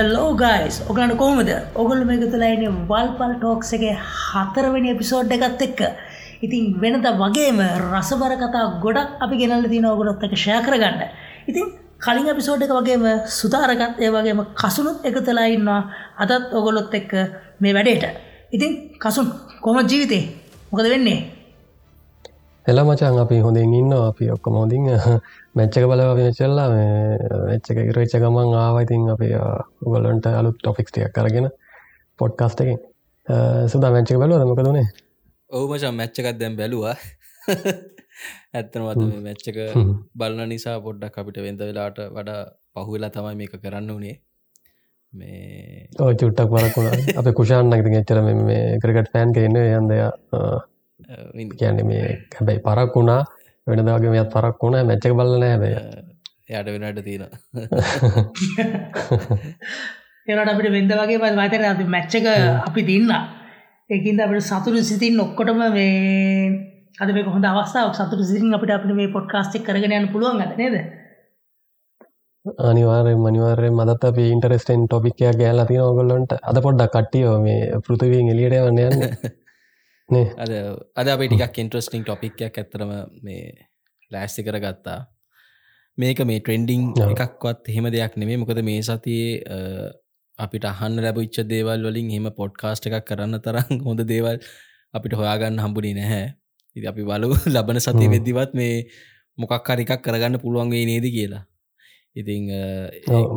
හෙල්ලෝ guys ඔගලට කොහමද? ඔගොල් මේක තුලයින වල්පල් ටෝක්ස එක හතරවෙනි එපිසෝඩ් එකත් එක්ක. ඉතින් වෙනද වගේම රසබර කතා ගොඩක් අපි ගෙනල්ල තින ඔගොලොත් එක ෂය කරගන්න. ඉතින් කලින් එපිසෝඩ් එක වගේම සුතාරකත් ඒ වගේම කසුනුත් එක තලා ඉන්නවා. අදත් ඔගොලොත් එක්ක මේ වැඩේට. ඉතින් කසුන් කොම ජීවිතේ? මොකද වෙන්නේ? එලා මචන් අපි හොඳින් ඉන්න අපි ඔක්කොම හොඳින් මැච්චක බලව වෙනචල්ලා වෙච්චක ඉරච්ච ගමන් ආවයිතින් අප උගලන්ට අලුත් ටොෆික්ස් ටියක් කරගෙන පොඩ්කාස්ට එකින් සුදා මැච්චක බලුව මොක දුනේ ඔහුමචම් මැච්චකත් දැම් බැලවා ඇත්තන මත මැච්චක බලන නිසා පොඩ්ඩක් අපිට වෙන්ද වෙලාට වඩා පහුවෙලා තමයි මේක කරන්න වනේ මේ චුට්ටක් වරකුණ අප කුෂාන්නක්ති එච්චර මේ කරකට ෆෑන් කරන්න යන්දය කියන්න මේ හැබැයි පරක් වුණා. වෙනදාගේ මෙත් පරක් වුණ. මැච්චක බලන හැබය. යට වෙනට තියෙන ඒට අපිට වෙද වගේ ප මතර අපි මැච්චක අපි තින්න ඒකින්ද අපට සතුරු සිතින් ඔක්කොටම මේ අද මේ හොඳ අවස්ථාව සතුරු සිසින් අපිට අපිට මේ පොඩ්කාස්ටෙක් කරගෙන යන්න පුළුවන් ගත නේද? අනිවාරය මනිවාරය මදත් අප ඉන්ටරෙස්ටෙන් ටොපික්කයක් ගෑල්ලා තින ඔගොල්ලොන්ට අද පොඩ්ඩක් කට්ටියෝ මේ පෘතිවීෙන් එලියට වන්න යන්න අද අද අපේ ටිකක් ඉන්ට්‍රස්ටිං ටොපික්යක් ඇතරම මේ ලෑස්ති කර ගත්තා මේක මේ ට්‍රෙන්ඩිං එකක්වත් එහෙම දෙයක් නෙමේ මොකද මේ සතියේ අපිට අහන්න ලැබවිච්ච දේවල් වලින් හෙම පොඩ්කාස්ට් එකක් කරන්න තරම් හොඳ දේවල් අපිට හොයාගන්න හම්බුණි නැහැ. ඉති අපි බලු ලබන සතිය වෙද්දිවත් මේ මොකක් හරිකක් කරගන්න පුළුවන්ගේ නේද කියලා. ඉතිං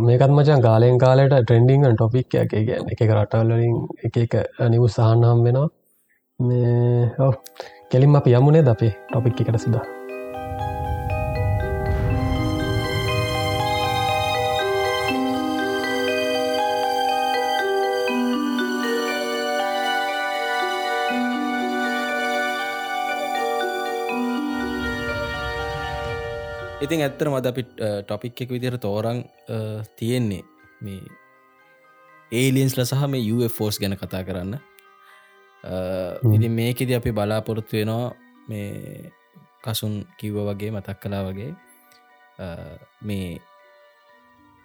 මේකත් මචන් කාලයෙන් කාලට ට්‍රෙන්ඩිං ටොපික් එක එක රටවල්ලින් එක එක නිවු සහනම් වෙනවා කෙලින් අප යමුණේ ද අපේ ටොපික් එකට සිදා? ඉතින් ඇත්තර මද අපි ටොපික් එක විදිර තෝරං තියෙන්නේ මේ ඒලියන්ස්ල සහ මේ ෆෝස් ගැන කතා කරන්න. ඉති මේකෙද අපි බලාපොරොත්තු වෙනවා මේ කසුන් කිව්ව වගේ මතක් කලා වගේ. මේ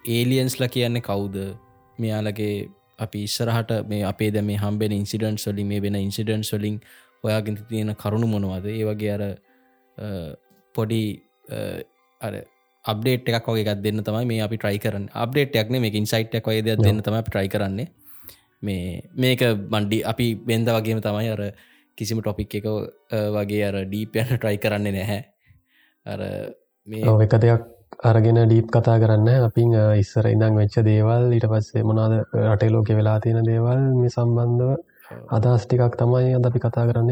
ඒලියන්ස්ල කියන්නේ කවුද? මෙයාලගේ අපි ඉස්සරහට මේ අපේ දැ මේ හම්බෙන ඉන්සිඩන්ස් වලින් මේ වෙන ඉන්සිඩන්ස් වලින් ඔයාගෙන් තියෙන කරුණු මොනවද? ඒ වගේ අර පොඩි අර අප්ඩේට් එකක් වගේ දෙන්න තමයි මේ අපි ට්‍රයි කරන්න. අප්ඩේට්යක් මේ ඉන්සයිට්ක් වගේ දෙයක් දෙන්න තමයි ට්‍රයි කරන්නේ මේ මේක බන්ඩි අපි බෙන්ද වගේම තමයි අර කිසිම ටොපික් එක වගේ අර ඩීපයන්න ට්‍රයි කරන්නේ නැහැ. අර මේ එක දෙයක් අරගෙන ඩීප් කතා කරන්න අපින් ඉස්සර ඉඳං වෙච්ච දේවල් ඊට පස්සේ මොනාද රටේ ලෝක වෙලා තියෙන දේවල් මේ සම්බන්ධව අදස් ටිකක් තමයි අද අපි කතා කරන්න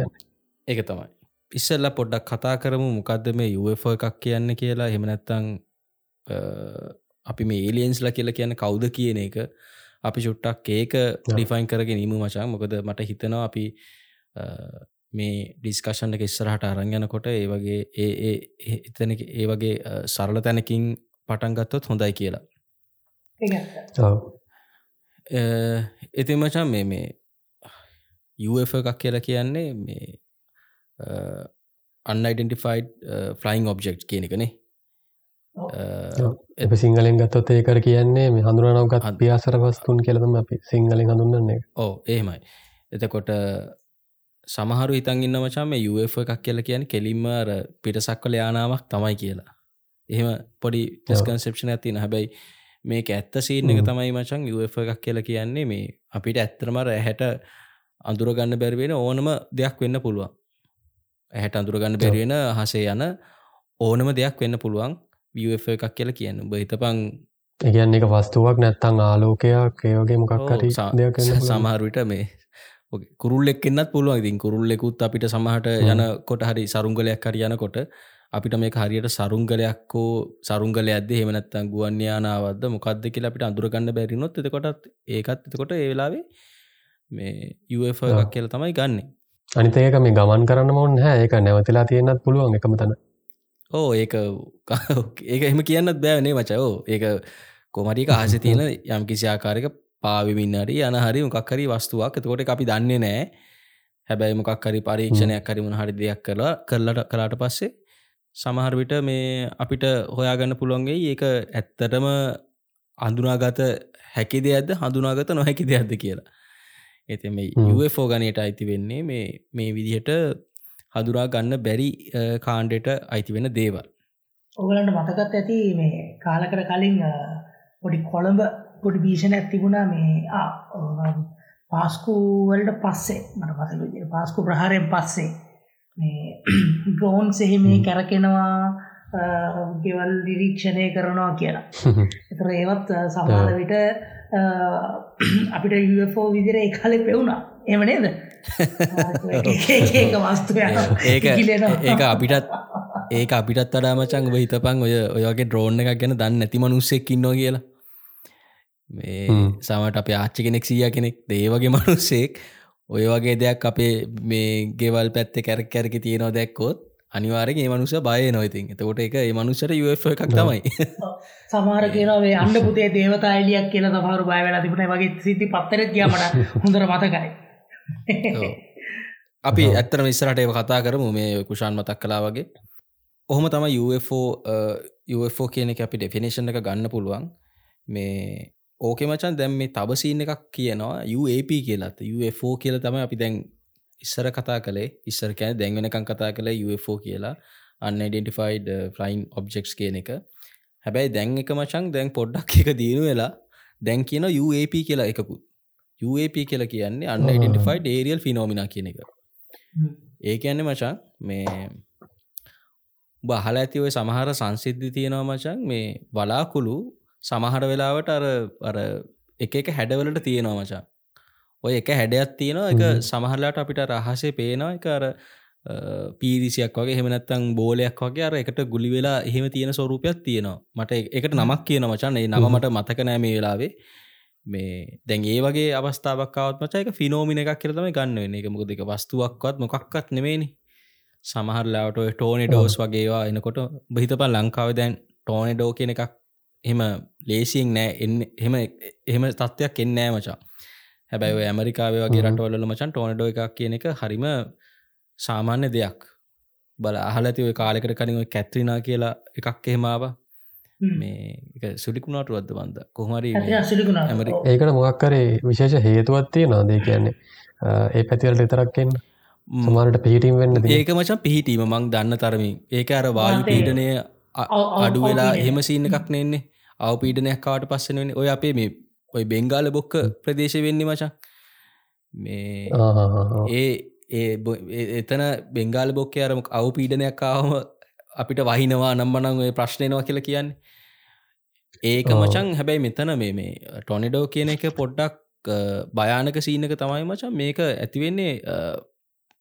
ඒක තමයි. ඉස්සල්ල පොඩ්ඩක් කතා කරමු. මොකක්ද මේ යුව එකක් කියන්න කියලා. හෙමනැත්තං අපි මේ ඒලියන්ස්ලා කියලා කියන්න කවුද කියන එක අපි චුට්ටක් ඒක ඩිෆයින් කරගෙන නීම මචා. මොකද මට හිතනවා අපි මේ ඩිස්කශන්ට ඉස්සරහට අරංගනකොට ඒ වගේ ඒ එතන ඒ වගේ සරල තැනකින් පටන්ගත්තොත් හොඳයි කියලා. ඉතින් මචන් මේ මේ UF එකක් කියලා කියන්නේ මේ අන්යිඩෙන්ටිෆයිඩ් ෆලයින් ඔබ්ෙක්් කියන එකනේ එ සිංහලෙන් ගත්තොත් ඒකර කියන්නේ මේ හඳුරනවගත් පියාසර පස්තුන් කෙලතම අපි සිංහලෙන් හඳුන්නන්නේ ඕ ඒමයි එතකොට සමහරු හිතන් ඉන්න මචාම UF එකක් කියල කියන කෙලින්මර පිටසක් කල යානාවක් තමයි කියලා. එහෙම පොඩි ටස්කන්සෙප්ෂන ඇතින හැබැයි මේක ඇත්ත සීන එක තමයි මචන් UF එකක් කියලා කියන්නේ මේ අපිට ඇත්තරමර ඇහැට අඳුරගන්න බැරිවෙන ඕනම දෙයක් වෙන්න පුළුවන්. ඇහැට අඳුරගන්න බැරිවෙන හසේ යන ඕනම දෙයක් වෙන්න පුළුවන් වF එකක් කියලා කියන්න. බහිතපං ඒගැන්න එක වස්තුවක් නැත්තං ආලෝකයක් ඒවගේ මොකක්කරි දෙයක් සමහරුවිට මේ කුරුල්ලෙක් එන්නත් පුළුවන්. ඉතින් කුරුල්ලෙකුත් අපිට සමහට යන කොට හරි සරුංගලයක් හරි යනකොට අපිට මේ හරියට සරුංගලයක්කෝ සරුංගල ඇද හෙමනත්තන් ගුවන්්‍යානාවද මොකක්ද කියලා අපිට අඳුරගන්න බැරිනොත් එතකොටත් ඒකත් එතකොට ඒවෙලාවේ මේ එකක් කියල තමයි ගන්න. අනිතයක මේ ගමන් කරන්න මොන් හැ ඒක නැවතිලා තියෙනත් පුළුවන් එකම තන ඕ ඒක ඒක එහම කියන්නත් බෑවනේ මචෝ ඒක කොමටික ආස තියෙන යම් කිසි ආකාරක පාවිමින්නරි යන හරි මොකක්හරි වස්තුවක්. එතකොට අපි දන්නේ නෑ. හැබැයි මොකක්හරි පරීක්ෂණයක් කරිමුණ හරි දෙයක් කරලා කරලට කලාට පස්සේ සමහරවිට මේ අපිට හොයාගන්න පුළුවන්ගේ ඒක ඇත්තටම අඳුනාගත හැකි දෙයක්ද හඳුනාගත නොහැකි දෙයක්ද කියලා. එති මේ. UFO ගනයට අයිති වෙන්නේ මේ මේ විදිහට හදුරා ගන්න බැරි අ, කාණ්ඩෙට අයිති වෙන දේවල්. ඔගලන්ට මතකත් ඇති මේ කාලකර කලින් පොඩි කොළඹ පොඩි භීෂණ ඇතිබුණා මේ පාස්කූවලට පස්සේ මට විදිහට පාස්කු ප්‍රහාරයෙන් පස්සේ මේ ගෝන් සෙහි මේ කැරකෙනවා ගෙවල් නිරීක්ෂණය කරනවා කියලා. එතර ඒවත් සමහර විට අපිට UFO විදිර එකලෙ පෙවුණා. එම නේද ඒක අපිටත් ඒක අපිටත් වඩා මචං ඔබ හිතපන් ඔය ඔයගේ ඩ්‍රෝන් එකක් ගැන දන්න නැති මනුස්සෙක් ඉන්නවා කියලා. මේ. සමට අප ආච්චි කෙනෙක් සිය කෙනෙක් දේවගේ මනුස්සෙක්. ඔය වගේ දෙයක් අපේ මේ ගෙවල් පැත්තේ කැරක් කැරකි තියෙනවා දැක්කොත් අනිවාරගේ මනුස බය නොයිතින් එතකොට එක ඒ මනුස්සට UFO එකක් තමයි. සමාර කියනවේ අන්න පුතේ දේවතා එලියක් කියලා සමහරු බය වෙලා තිබුණේ. වගේ සිද්ධි පත්තරත් ගියමට හොඳර මතකයි. අපි ඇත්තර ඉස්සරට ඒ කතා කරමු මේ කුෂාන් මතක් කලා වගේ. ඔහොම තම UFO අ, UFO කියන එක අපි ඩෙෆිනේෂන් එක ගන්න පුළුවන්. මේ ඕකෙ මචන් දැම් මේ තබසීන එකක් කියනවා UAP කියලත් UFO කියල. තම අපි දැන් ඉස්සර කතා කළේ. ඉස්සර කෑන දැන්වෙනකං කතා කළ UFO කියලා. අන්ඩෙන්ටිෆයිඩ ෆලයින් ඔබ්ජෙක්ස් කියන එක. හැබැයි දැන් එක මචන් දැන් පොඩ්ඩක් එක දීනු වෙලා දැන් කියන UAP කියලා එකකුත්. UAP කියල කියන්නේ අන්න ඩෙන්ටිෆයිඩ් ඒරියල් ෆිනෝමිනා කියන එක. ඒ කියන්නේ මචන් මේ බහල ඇතිව සමහර සංසිද්ධි තියෙනවා මචන් මේ වලාකුළු සමහර වෙලාවට අර අර එක එක හැඩවලට තියෙනවා මචන් ඔය එක හැඩයක් තියෙනවා එක. සමහරලාට අපිට රහසේ පේනවා එක අර පීරිසියක් වගේ හෙමනත්තං බෝලයක් වගේ අර එකට ගුලි වෙලා එහෙම තියෙන ස්වරූපයක් තියෙනවා. මට එකට නමක් කියන මචන් ඒ නම. මට මතක නෑ මේ වෙලාවේ මේ දැන් ඒ වගේ අවස්ථාවක්කාවත් මචා එක ෆිනෝමින එකක් කියරතම ගන්න වෙන එක මොකද එක වස්තුවක්වත් මොකක්වත් නෙමේනි සමහරලාට ඔය ටෝනෙඩෝස් වගේවා එනකොට බහිතපන් ලංකාව දැන් ටෝනෙඩෝ කියන එකක් එම ලේසියෙන් නෑ එන්න එහෙම එහෙම තත්ත්වයක් එන්නෑ මචා. හැබැයි ඇමරිකාව වගේ. රටවල්ල මචන් ටෝනඩෝ එකක් කියන එක හරිම සාමාන්‍ය දෙයක්. බල අහලති ඔය කාලෙකට කලින් ඔය කැත්‍රිනා කියලා එකක් එහෙමාව මේ එක සුලිකුණාට වද්ද බන්ද කොහමරි ඒකට මොක්කරේ විශේෂ හේතුවත් තියෙනවා. දේ කියන්නේ ඒ පැතිවලට විතරක්ෙන් සමානට පිහිටීම් වෙන්න ඒක මචන් පිහිටීම. මං දන්න තරමින්. ඒක අර වායු. පීඩනය අඩු වෙලා. එහෙම සීන එකක් නෙන්නේ. අවපීඩනයක් කාට පස්සෙන ඔය අපේ මේ ඔය බෙංගාල බොක්ක ප්‍රදේශ වෙන්නේ මචන් මේ ඒ ඒ එතන බෙංගාල බොක්කේ අරම අවපීඩනයක් ආවම අපිට වහිනවා නම්බනං ඔය ප්‍රශ්නයනවා කියලා කියන්න. ඒක. මචන් හැබැයි මෙතන මේ මේ ටොනිඩෝ කියන එක පොඩ්ඩක් භයානක සීනක තමයි මචන් මේක ඇතිවෙන්නේ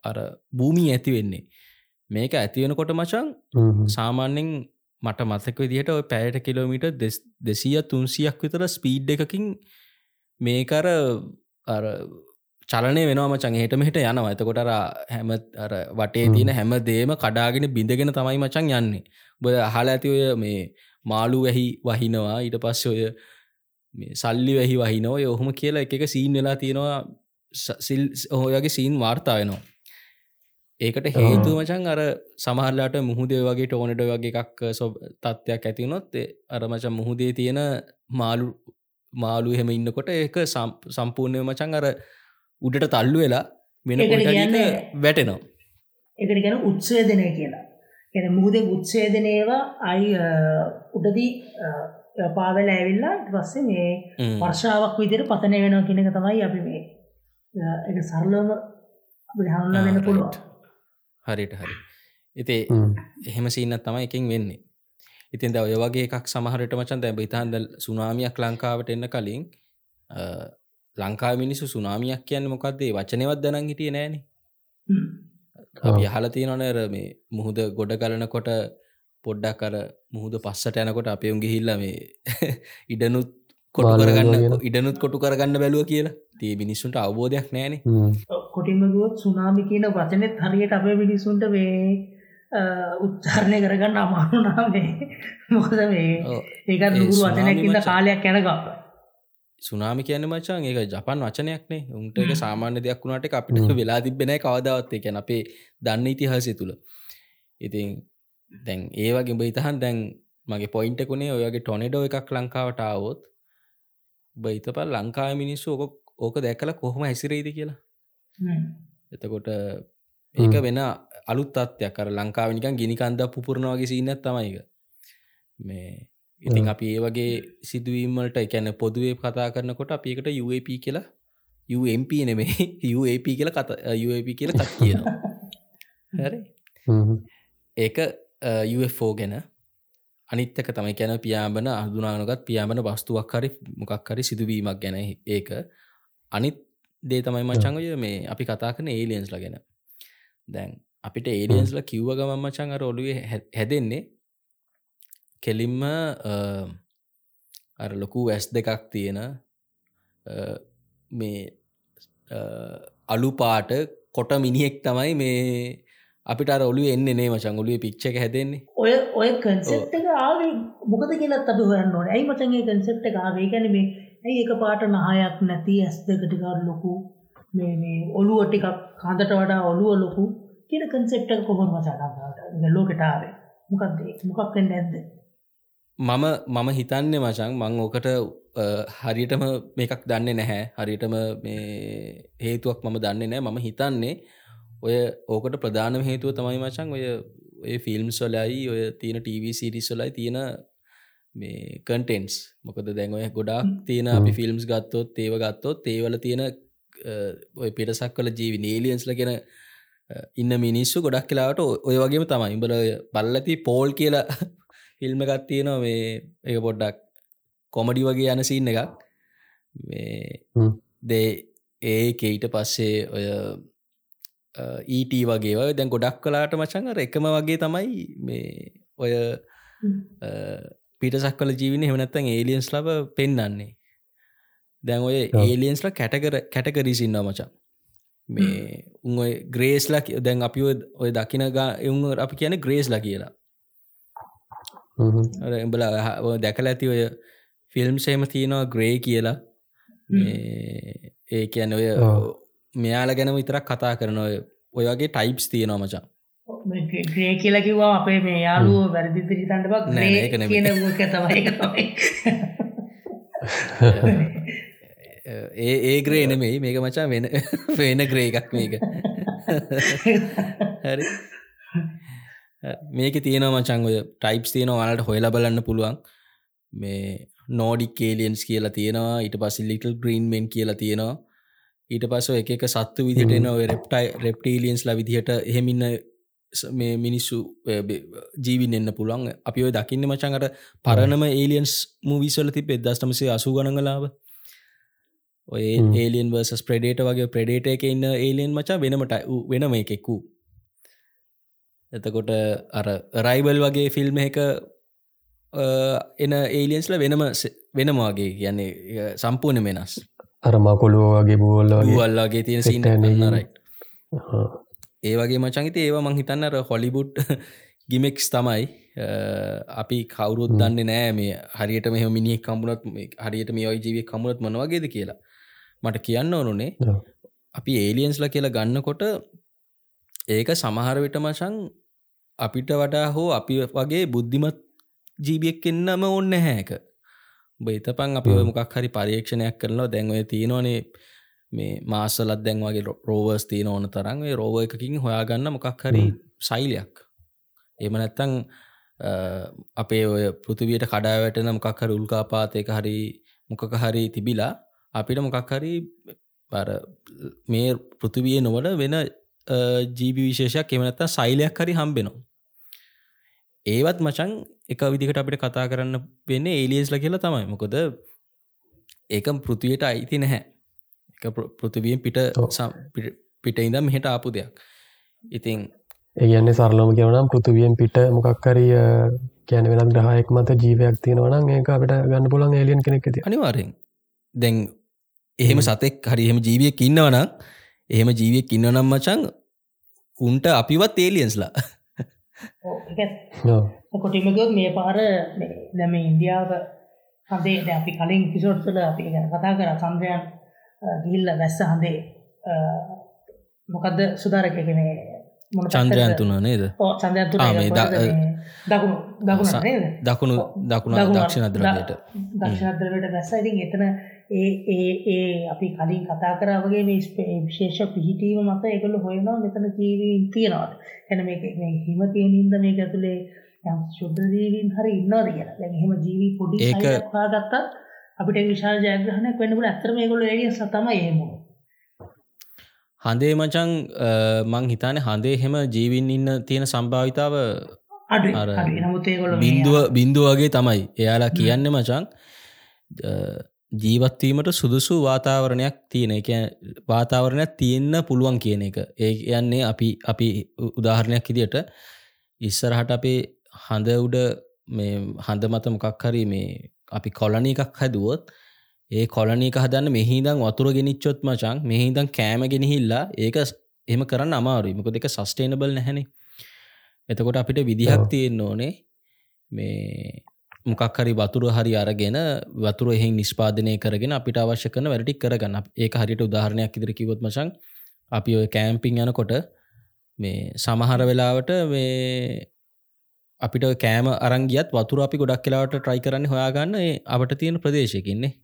අර භූමී ඇතිවෙන්නේ මේක ඇතිවෙනකොට මචන් සාමාන්‍යෙන් මට මතක විදිහට ඔය පැයට කිලෝමිට දෙසිය තුන්සියක් විතර ස්පීඩ් එකකින් මේකර අර චලනය වෙනවා මචන් හට මෙහට යනවා. එතකොට හැම වටේ හ්ම්. තියෙන හැම දේම කඩාගෙන බිඳගෙන තමයි මචන් යන්නේ. බොය අහල ඇති ඔය මේ මාලු වැහි වහිනවා. ඊට පස්ස ඔය සල්ලි වැහි වහිනෝ යොහොම කියලා එක සීන් වෙලා තියෙනවා. සිල් ඔහොයගේ සීන් වාර්තා වෙනවා. ඒකට හේතු මචන් අර සමහරලාට මුහදේ වගේ ටෝනට වගේ එකක් සොබ තත්ත්වයක් ඇතිවුණොත් අර මචන් මුහදේ තියෙන මාලු මාලු එහෙම ඉන්නකොට ඒක සම්- සම්පූර්ණය මචන් අර උඩට තල්ලු වෙලා වෙන වැටෙනවා. එකට ගැන උත්සේදනය කියලා. ගැන මුහදේ උත්සේදනයවා අයි උඩදී පාවෙල ඇවිල්ලා ඊට පස්සේ මේ. වර්ෂාවක් විදිර පතනය වෙනවා කියනක තමයි අපි මේ එක සරලම වෙන්න right. පුළුවන්. හරිට හරි ඉතේ එහෙම සින්නත් තමයි එකින් වෙන්නේ. ඉතින් ද ඔය වගේ එකක් සමහරට මචන් දැ ඉතාන්ද සුනාමියක් ලංකාවට එන්න කලින් ලංකා මිනිසු සුනාමියක් කියන්න මොකක්දේ වචනවත් දැනන් හිටිය නෑන. ඔව්. යහල තියෙනනර මේ මුහුද ගොඩ ගලනකොට පොඩ්ඩක් කර මුහුද පස්සට යනකොට අපයුම් ගිහිල්ල මේ ඉඩනුත් කොටු කරගන්න ඉඩනුත් කොටු කරගන්න බැලුව කියලා තිය මිනිස්සුන්ට අවබෝධයක් නෑනේ කොටින්මගුවත් සුනාමි කියන වචනෙත් හරියට අපේ මිනිසුන්ට මේ උච්චාරණය කරගන්න අමාරුනාම මොකද මේ ඔව්. ඒකත් ඒ ලුගුරු සුනාමි වචනයක්කින්ද මචං. කාලයක් යැනකක් සුනාමි කියන්න මචන් ඒක ජපන් වචනයක්නේ. උන්ට එක. සාමාන්‍ය දෙයක් වුණට අපිට. වෙලා තිබෙනයි කවදාවත්තේ කැන අපේ දන්න ඉතිහාසය තුළ. ඉතින් දැන් ඒ වගේ බහිතහන් දැන් මගේ පොයින්ටකුණේ ඔයගේ ටොනෙඩෝ එකක් ලංකාවට ආවොත් බයිතපල් ලංකා මිනිස්සු ඕක ඕක දැකල කොහොම හැසිරේද කියලා. එතකොට ඒක වෙන අලුත් අත්යක් කර ලංකාවනිකන් ගිනිකන්ද පුපුරණවාගේ සිීනත් තමයික මේ ඉතින් අපි ඒ වගේ සිදුවීමට එකැන පොදුවේ කතා කරනකොට අපිකට UAP කියලා UMP නෙමේ UAP කියල කත UAP කියල කත් කියනවා. හැරි. ඒක UFෝ ගැන අනිත්තක තමයි. කැන පියාඹන අදුනානගත් පියාඹන වස්තුවක් හරි මොකක් හරි සිදුවීමක් ගැන ඒක. අනිත් දේ තමයි මචංගය මේ අපි කතා කන ඒලියන්ස්ල ගැන. දැන් අපිට ඒලියන්ස්ල කිව්ව ගමන් මචං අර ඔළුවේ හැදෙන්නේ කෙලින්ම අර ලොකු වැස් දෙකක් තියෙන මේ අලු පාට කොට මිනිහෙක් තමයි මේ අපිට ඔලු එන්න නේ මචන් ඔලුවේ පික්්චක හැදෙන්නේ. ඔය ඔය කන්සෙප්ට ආවේ මොකද කියලත් අබ හරන්න ඕන. ඇයි මචන්ගේ කන්සෙප්ට ආවේ? ගැන මේ ඇයි එක පාට නහයක් නැති ඇස් දෙකටිකාර ලොකු මේ මේ ඔලුව ටිකක් කඳට වඩා ඔලුව ලොකු කියන කන්සෙප්ට කොහොම මචාට ලෝකටාවේ මොකක්ද? මොකක් නැද්ද මම මම හිතන්නේ මචන් මං ඕකට හරියටම මේකක් දන්නේ නැහැ. හරියටම මේ හේතුවක් මම දන්නේ නෑ මම හිතන්නේ ඔය ඕකට ප්‍රධානම හේතුව තමයි මචන් ඔය ඔය ෆිල්ම් සොලයි ඔය තියෙන TV සිරිස් සොලයි තියෙන මේ කන්ටෙන්ස් මොකද දැන් ඔය ගොඩක් තියෙන අපි ෆිල්ම්ස් ගත්තොත් ඒව ගත්තොත් ඒවල තියෙන ඔය පිටසක් කල ජීවි නේලියන්ස්ල ගෙන ඉන්න මිනිස්සු ගොඩක් කලාට ඔය වගේම තමයි. ඉඹල බල්ලති පෝල් කියලා ෆිල්ම් එකත් තියෙනවා මේ එක පොඩ්ඩක් කොමඩි වගේ යන සින්න එකක්. මේ දේ ඒ කෙයිට පස්සේ ඔය ඊට වගේ දැන් ගොඩක් කලාට මචංර එකම වගේ තමයි මේ ඔය පිටසක් කල ජීවින හෙමනත්තන් ඒලියන්ස් ලබ පෙන්න්නන්නේ දැන් ඔය ඒලියන්ස්ල කැටකර කැටකරීසින්න මචන් මේ උන් ඔය ග්‍රේස්ලා දැන් අපි ඔය දකිනගා එවුන් අපි කියන ග්‍රේස්ලා කියලා එඹල දැකල ඇති ඔය ෆිල්ම් සේම තියෙනවා ග්‍රේ කියලා. ඒ කියන ඔය මෙයාල ගැන විතරක් කතා කරන ඔය ඔය වගේ ටයිප්ස් තියෙනවා මචා. ග්‍රේ කියලා කිව්වා අපේ මේ යාලුව වැරදිත හිතන්ට බක් නෑ කියන තමයි තමයි. ඒ ඒ ග්‍රේ නෙමෙයි. මේක මචා වෙන වෙන ග්‍රේ එකක් මේක. හරි මේක තියෙන මචං ඔය ටයිප්ස් තියෙන වලට හොයල බලන්න පුළුවන්. මේ නෝඩික් කේලියන්ස් කියලා තියෙනවා ඊට පස්ස ලිටල් ග්‍රීන්මෙන් කියලා තියෙනවා. ඊට පස්ස එක එක සත්තු විදිට එන ඔය රෙප්ටයි රෙප්ටීලියන්ස් ල විදිහට එහෙමින්න මේ මිනිස්සු ජීවින් එන්න පුළුවන්. අපි ඔය දකින්න මචන්කට පරණම ඒලියන්ස් මූවිස්වල ති පෙදස්ටමසේ අසු ගනගලාව ඔය ඒලියන් වර්සස් ප්‍රඩේට වගේ ප්‍රඩේට එක ඉන්න ඒලියන් මචා වෙනමට වෙනම එකෙක්කු එතකොට අර රයිබල් වගේ ෆිල්ම් එක එන ඒලියන්ස්ල වෙනම වෙනමවාගේ කියන්නේ සම්පූර්ණ වෙනස්. අරමකොලුව වගේ බූල්ල වල්ලාගේ තියෙන සිට රයි ඒ වගේ මචංගත ඒවා මං හිතන්නර හොලිබුඩ් ගිමෙක්ස් තමයි. අපි කවුරුත් දන්න නෑ මේ හරියට මෙහ මිනි කම්බුණත් හරියට මේ ඔයි ජීවිය කමුණත් මනවාගේද කියලා. මට කියන්න ඕනුනේ අපි ඒලියන්ස්ල කියලා ගන්නකොට ඒක සමහර විට මචන් අපිට වඩා හෝ අපි වගේ බුද්ධිමත් ජීවියක් එන්නම ඔන්න හැක බයිතපන් අපි මොකක් හරි පරීක්ෂණයක් කරනවා. දැන්වය තියෙනවනේ මේ මාසලත් දැන් වගේ රෝවර්ස් තියෙන ඕන තරන් රෝව එකකින් හොයාගන්න මොකක් හරි සයිලයක් එම නැත්තං අපේ ඔය පෘතිවයට කඩාවැටන මොකක් හරි උල්කාපාතයක හරි මොකක හරි තිබිලා අපිට මොකක් හරි පර මේ පෘතිවිය නොවල වෙන ජීවි විශේෂයක් එමනත්තා සයිලයක් හරි හම්බෙනවා. ඒවත් මචන් එක විදිකට අපිට කතා කරන්න වෙන්න ඒලියස්ල කියලා තමයි. මොකොද ඒක පෘතිවයට අයිති නැහැ. එක පෘතිවියෙන් පිට පිට ඉඳම් මෙහෙට ආපු දෙයක්. ඉතින් ඒගන්නේ සරලම කියවනම් පෘතිවියෙන් පිට මොකක්කරිය කැන වෙනත් ග්‍රහයෙක් මත ජීවයක් තියෙනවනම් ඒක අපිට ගන්න පුලන් ඒලියන් කෙනෙක් ඇති. අනිවාරෙන් දැන් එහෙම සතෙක් හරි එහෙම ජීවියක් ඉන්නවනම් එහෙම ජීවියක් ඉන්නනම් මචන් උන්ට අපිවත් ඒලියන්ස්ලා කොටිමක මේ පාර දැම ඉන්දියාව හදේ ද අපි කලින් පිසෝට්සල අපි ගැන කතා කර සන්ද්‍රයන් ගිල්ල වැස්ස හඳේ මොකක්ද සුදාරකක මේ චන්ද්‍රයන් තුන නේද? මේ දකුණු දකුණ ස- නේද? දකුණු දකුණ දකුණ- දක්ෂිණ අද්‍රවයට දක්ෂද්‍රවට බැස්ස ඉතින් එතන ඒ අපි කලින් කතා කරාවගේ මේ විශේෂ පිහිටීම මත එකළු හොයනවා මෙතන ජීවීන් තියෙනවාද? හැන මේ මේ හිම තියෙනින්ද මේක ඇතුළේ යම් ශුද්ධ ජීවීන් හරි ඉන්නවාද කියලා. දැන් එහෙම ජීවී පොඩි ඒක- හොයාගත්තත් අපිට විශාල ජයග්‍රහණයක් වෙන්න පුළුවන්. ඇත්තටම මේගොල්ලෝ ඒලියන්ස් තමයි එහෙම හඳේ මචං මං හිතාන හඳේ හෙම ජීවින් ඉන්න තියෙන සම්භාවිතාව බින්දුව බින්දුව වගේ තමයි. එයාලා කියන්න මචං ජීවත්වීමට සුදුසු වාතාවරණයක් තියෙන එක වාතාවරණයක් තියෙන්න පුළුවන් කියන එක. ඒ යන්නේ අපි අපි උදාහරණයක් ඉදිට ඉස්සරහට අපේ හඳ උඩ මේ හඳ මත මොකක් හරි මේ අපි කොලනි එකක් හැදුවොත් ඒ කොලනීක හදන්න මෙහිදං වතුර ගෙනනිච්චොත් මචං මෙහිදං කෑම ගෙනහිල්ලා ඒක එහෙම කරන්න අමාරු මක දෙක සස්ටේනබල් නැහැන එතකොට අපිට විදිහක් ඔව්. තියෙන්න ඕනේ මේ මොකක් හරි වතුර හරි අරගෙන වතුර එහෙ නිස්පාදනය කරගෙන අපිට අවශ්‍ය කරන වැඩටික් කරගන්න ඒක හරිට උදාහරණයක් ඉදිරි කිවොත් මචන් අපි ඔය කෑම්පිං යනකොට මේ සමහර වෙලාවට මේ අපිට කෑම අරංගියත් වතුර අපි ගොඩක් කියලාවට ට්‍රයි කරන්න හොයාගන්න ඒ අපට තියෙන ප්‍රදේශයකින්නේ.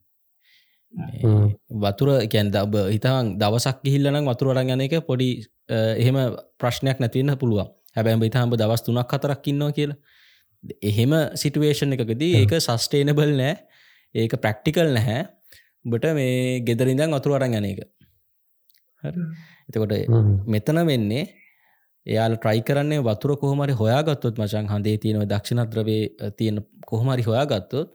වතුර කැන් දබ හිතන් දවසක් ගිහිල්ලනම් වතුර අරං යන එක පොඩි එහෙම ප්‍රශ්නයක් නැතිවන්න පුළුවන්. හැබැම් හිතාම්බ දවස් තුනක් කතරක් ඉන්නවා කියලා. එහෙම සිටුවේෂන් එකකදී ඒක සස්ටේනබල් නෑ. ඒක ප්‍රක්ටිකල් නැහැ. බට මේ ගෙදරින්දන් වතුර අරං යන එක. එතකොට. මෙතන වෙන්නේ එයාල ට්‍රයි කරන්නේ වතුර කොහමරි හොයාගත්තොත් මචන් හඳේ තියෙනව දක්ෂිණද්‍රවේ තියෙන කොහමරි හොයාගත්තොත්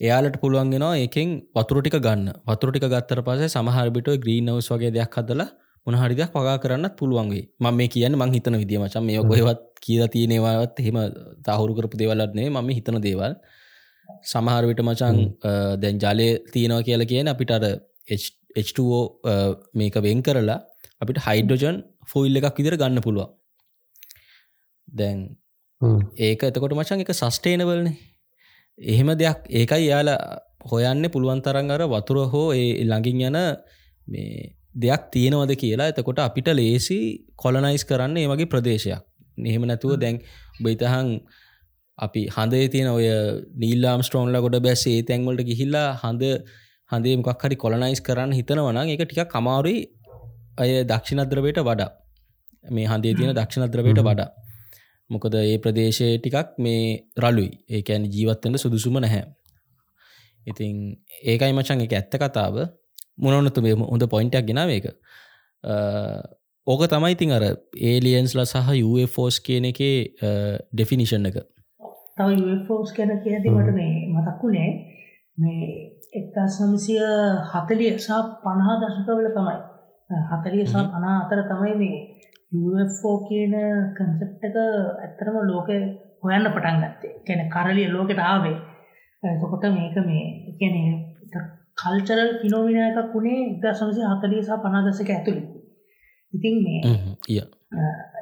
එයාලට පුළුවන්ගෙනවා ඒකෙන් වතුරටික ගන්න. වතුරටික ගත්තර පසේ සමහරබිට ග්‍රීන් නවස් වගේ දෙයක් හදලා මොනහරිදයක් වගා කරන්නත් පුළුවන්ගේ ම මේ කියන්න මං හිතන විදිිය මචන් මේ ඔකොහෙවත් කියලා තියෙනවාත් හෙම තහුරු කරපු දෙවලත්නේ මම හිතන දේවල්. සමහරවිට මචන් දැන් ජලය තියෙනවා කියලා කියන අපිට අර H2O මේක වෙන් කරලා අපිට හයිඩ්‍රජන් ෆොයිල් එකක් විදිර ගන්න පුළුවන්. දැන්. ඒක එතකොට මචන් එක සස්ටේනවල්න එහෙම දෙයක් ඒකයි යාලා හොයන්න පුළුවන් තරන් අර වතුර හෝ ඒ ළඟින් යන මේ දෙයක් තියෙනවද කියලා. එතකොට අපිට ලේසි කොලනයිස් කරන්න ඒ වගේ ප්‍රදේශයක්. එහෙම නැතුව දැන් බයිතහන් අපි හඳේ තියෙන ඔය නීල්ලාම් ස්ටෝන්ල ගොඩ බැස් ඒ තැන්වලට ගිහිල්ලා හඳ හඳේ මොකක් හරි කොලනයිස් කරන්න හිතනවනම් එක ටික කමාරුයි අය දක්ෂිණද්‍රවයට වඩා. මේ හඳේ තියෙන දක්ෂිණද්‍රවයට වඩා මොකද ඒ ප්‍රදේශය ටිකක් මේ රලුයි ඒකැන ජීවත්වන්න සුදුසුම නැහැ. ඉතින් ඒකයි මචන් එක ඇත්ත කතාව. මොනොනතු මේ හොඳ පොයින්ටක් ගෙනාව එක ඕක තමයි ඉතින් අර ඒලියන්ස්ල සහ ෆෝස් කියන එකේ ඩෙෆිනිෂන් එක. තව ෆෝස් ගැන කියති මට මේ මතක්කුණේ මේ එක්තා සමසිය හතලිය සහ පණහා දශකවල තමයි. හතලිය සහ පනා අතර තමයි මේ UFO කියන කන්සෙප්ටක ඇත්තරම ලෝක හොයන්න පටන් ගත්තේ. කැන කරලිය ලෝකට ආවේ. එතකොට මේක මේ එකන කල්චරල් පිනෝමින එකක් වුණේ ඉදා සමසි හතලිය සහ පනාදසක ඇතුළි ඉතින් මේ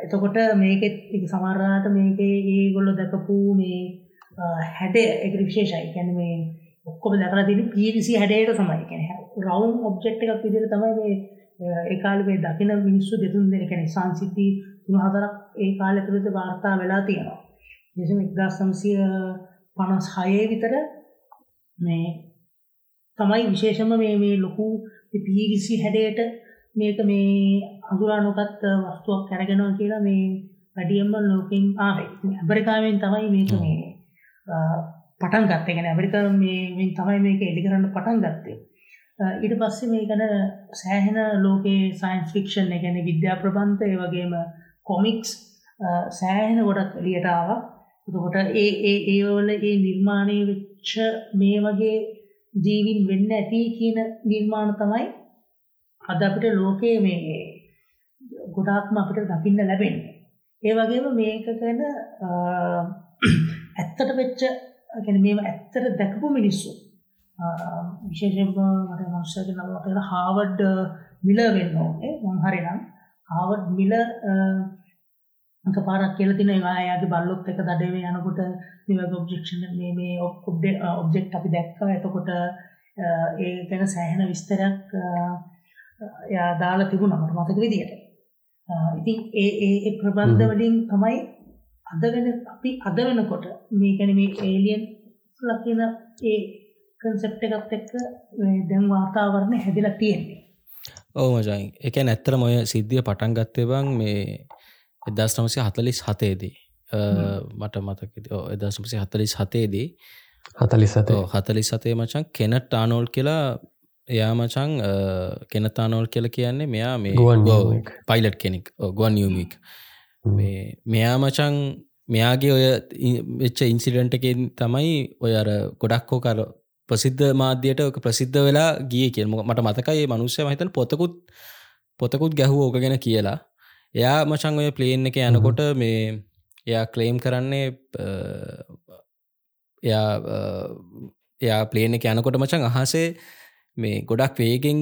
එතකොට එක සමරාට මේක ඒ ගොල්ල දැකපු මේ හැඩ එක විශේෂයි. කැන මේ ඔක්කොම දැකලා තින පිරිසි හැඩයට තමයි. කැන රවුන් ඔබ්ජෙක්් එකක් විදිර තමයි මේ ඒකාල මේ දකින මිනිස්සු දෙතුන් දෙන කැනෙ සංසිද්ධී තුන හතරක් ඒ කාල ඇතුළත වාර්තා වෙලා තියෙනවා. පනස් හයේ විතර මේ තමයි විශේෂම මේ මේ ලොකු පිරිසි හැඩයට මේක මේ අඳුරා නොකත් වස්තුවක් කැරගෙනවා කියලා මේ වැඩියම්ම ලෝකින් ආවේ. ඇබරිකාවෙන් තමයි මේක මේ පටන් ගත්තේ. ගැන ඇබරික මේ තමයි මේක එඩි කරන්න පටන් ගත්තේ ඊට පස්සේ මේ ගැන සෑහෙන ලෝකේ සයින්ස් ෆික්ෂන් ගැන විද්‍යා ප්‍රබන්ධය වගේම කොමික්ස් සෑහෙන ගොඩක් එලියටාව කොට ඒ ඒ ඒවල ඒ නිර්මාණය වෙච්ච මේ වගේ ජීවින් වෙන්න ඇති කියන නිර්මාණ තමයි අද අපිට ලෝකයේ මේ ගොඩාක්ම අපිට දකින්න ලැබෙන්නේ. ඒ වගේම මේක ගැන ඇත්තට වෙච්ච ගැන මේ ඇත්තට දැකපු මිනිස්සු විශේෂෙන්ම මට මංසක නමට හාවඩ් මිල වෙන්න ඕනේ මංහරි නම් හාවඩ් මිල අක පාරක් කියල තින යාගේ බල්ලොත් එක දඩේ යනකොට නිවග ඔබ්ජෙක්ෂන් මේ ඔබ්ඩ ඔබ්ජෙක්් අපි දැක්ක එතකොට ඒ ගැන සෑහෙන විස්තරයක් යා දාලා තිබුණ මට මතක විදියට ඉතින් ඒ ඒ ප්‍රබන්ධ වලින් තමයි අද වෙන අපි අද වෙනකොට මේකැන මේ ඒලියන් ලකින ඒ කන්සෙප්ට එකත් එක්ක දැන් වාතාවරණය හැදිලා තියෙන්නේ. ඕ මජයි එක නැත්තර මොය සිද්ධිය පටන් ගත්තේ බං මේ එදස් නමසය හතලිස් හතේදී මට මතක එදස් නමසය හතලිස් හතේදී හතලිස් සත හතලිස් සතේ මචන් කෙනට ටානෝල් කියලා එයා මචං කෙනතානෝල් කියල කියන්නේ මෙයා මේ පයිලට් කෙනෙක්. ගුවන් නියමික් මෙයා මචං මෙයාගේ ඔය වෙච්ච ඉන්සිඩන්ටකෙන් තමයි ඔය අර ගොඩක්කෝ කර ප්‍රසිද්ධ මාධ්‍යයට ඕක ප්‍රසිද්ධ වෙලා ගිය කියල්. මට මතකයි මනුස්්‍ය මහිතන් පොතකුත් පොතකුත් ගැහුව ඕක ගැන කියලා. එයා මචං ඔය ප්ලේන් එක යනකොට මේ එයා ක්ලේම් කරන්නේ එයා එයා ප්ලේන එක යනකොට මචන් අහසේ මේ ගොඩක් වේගෙන්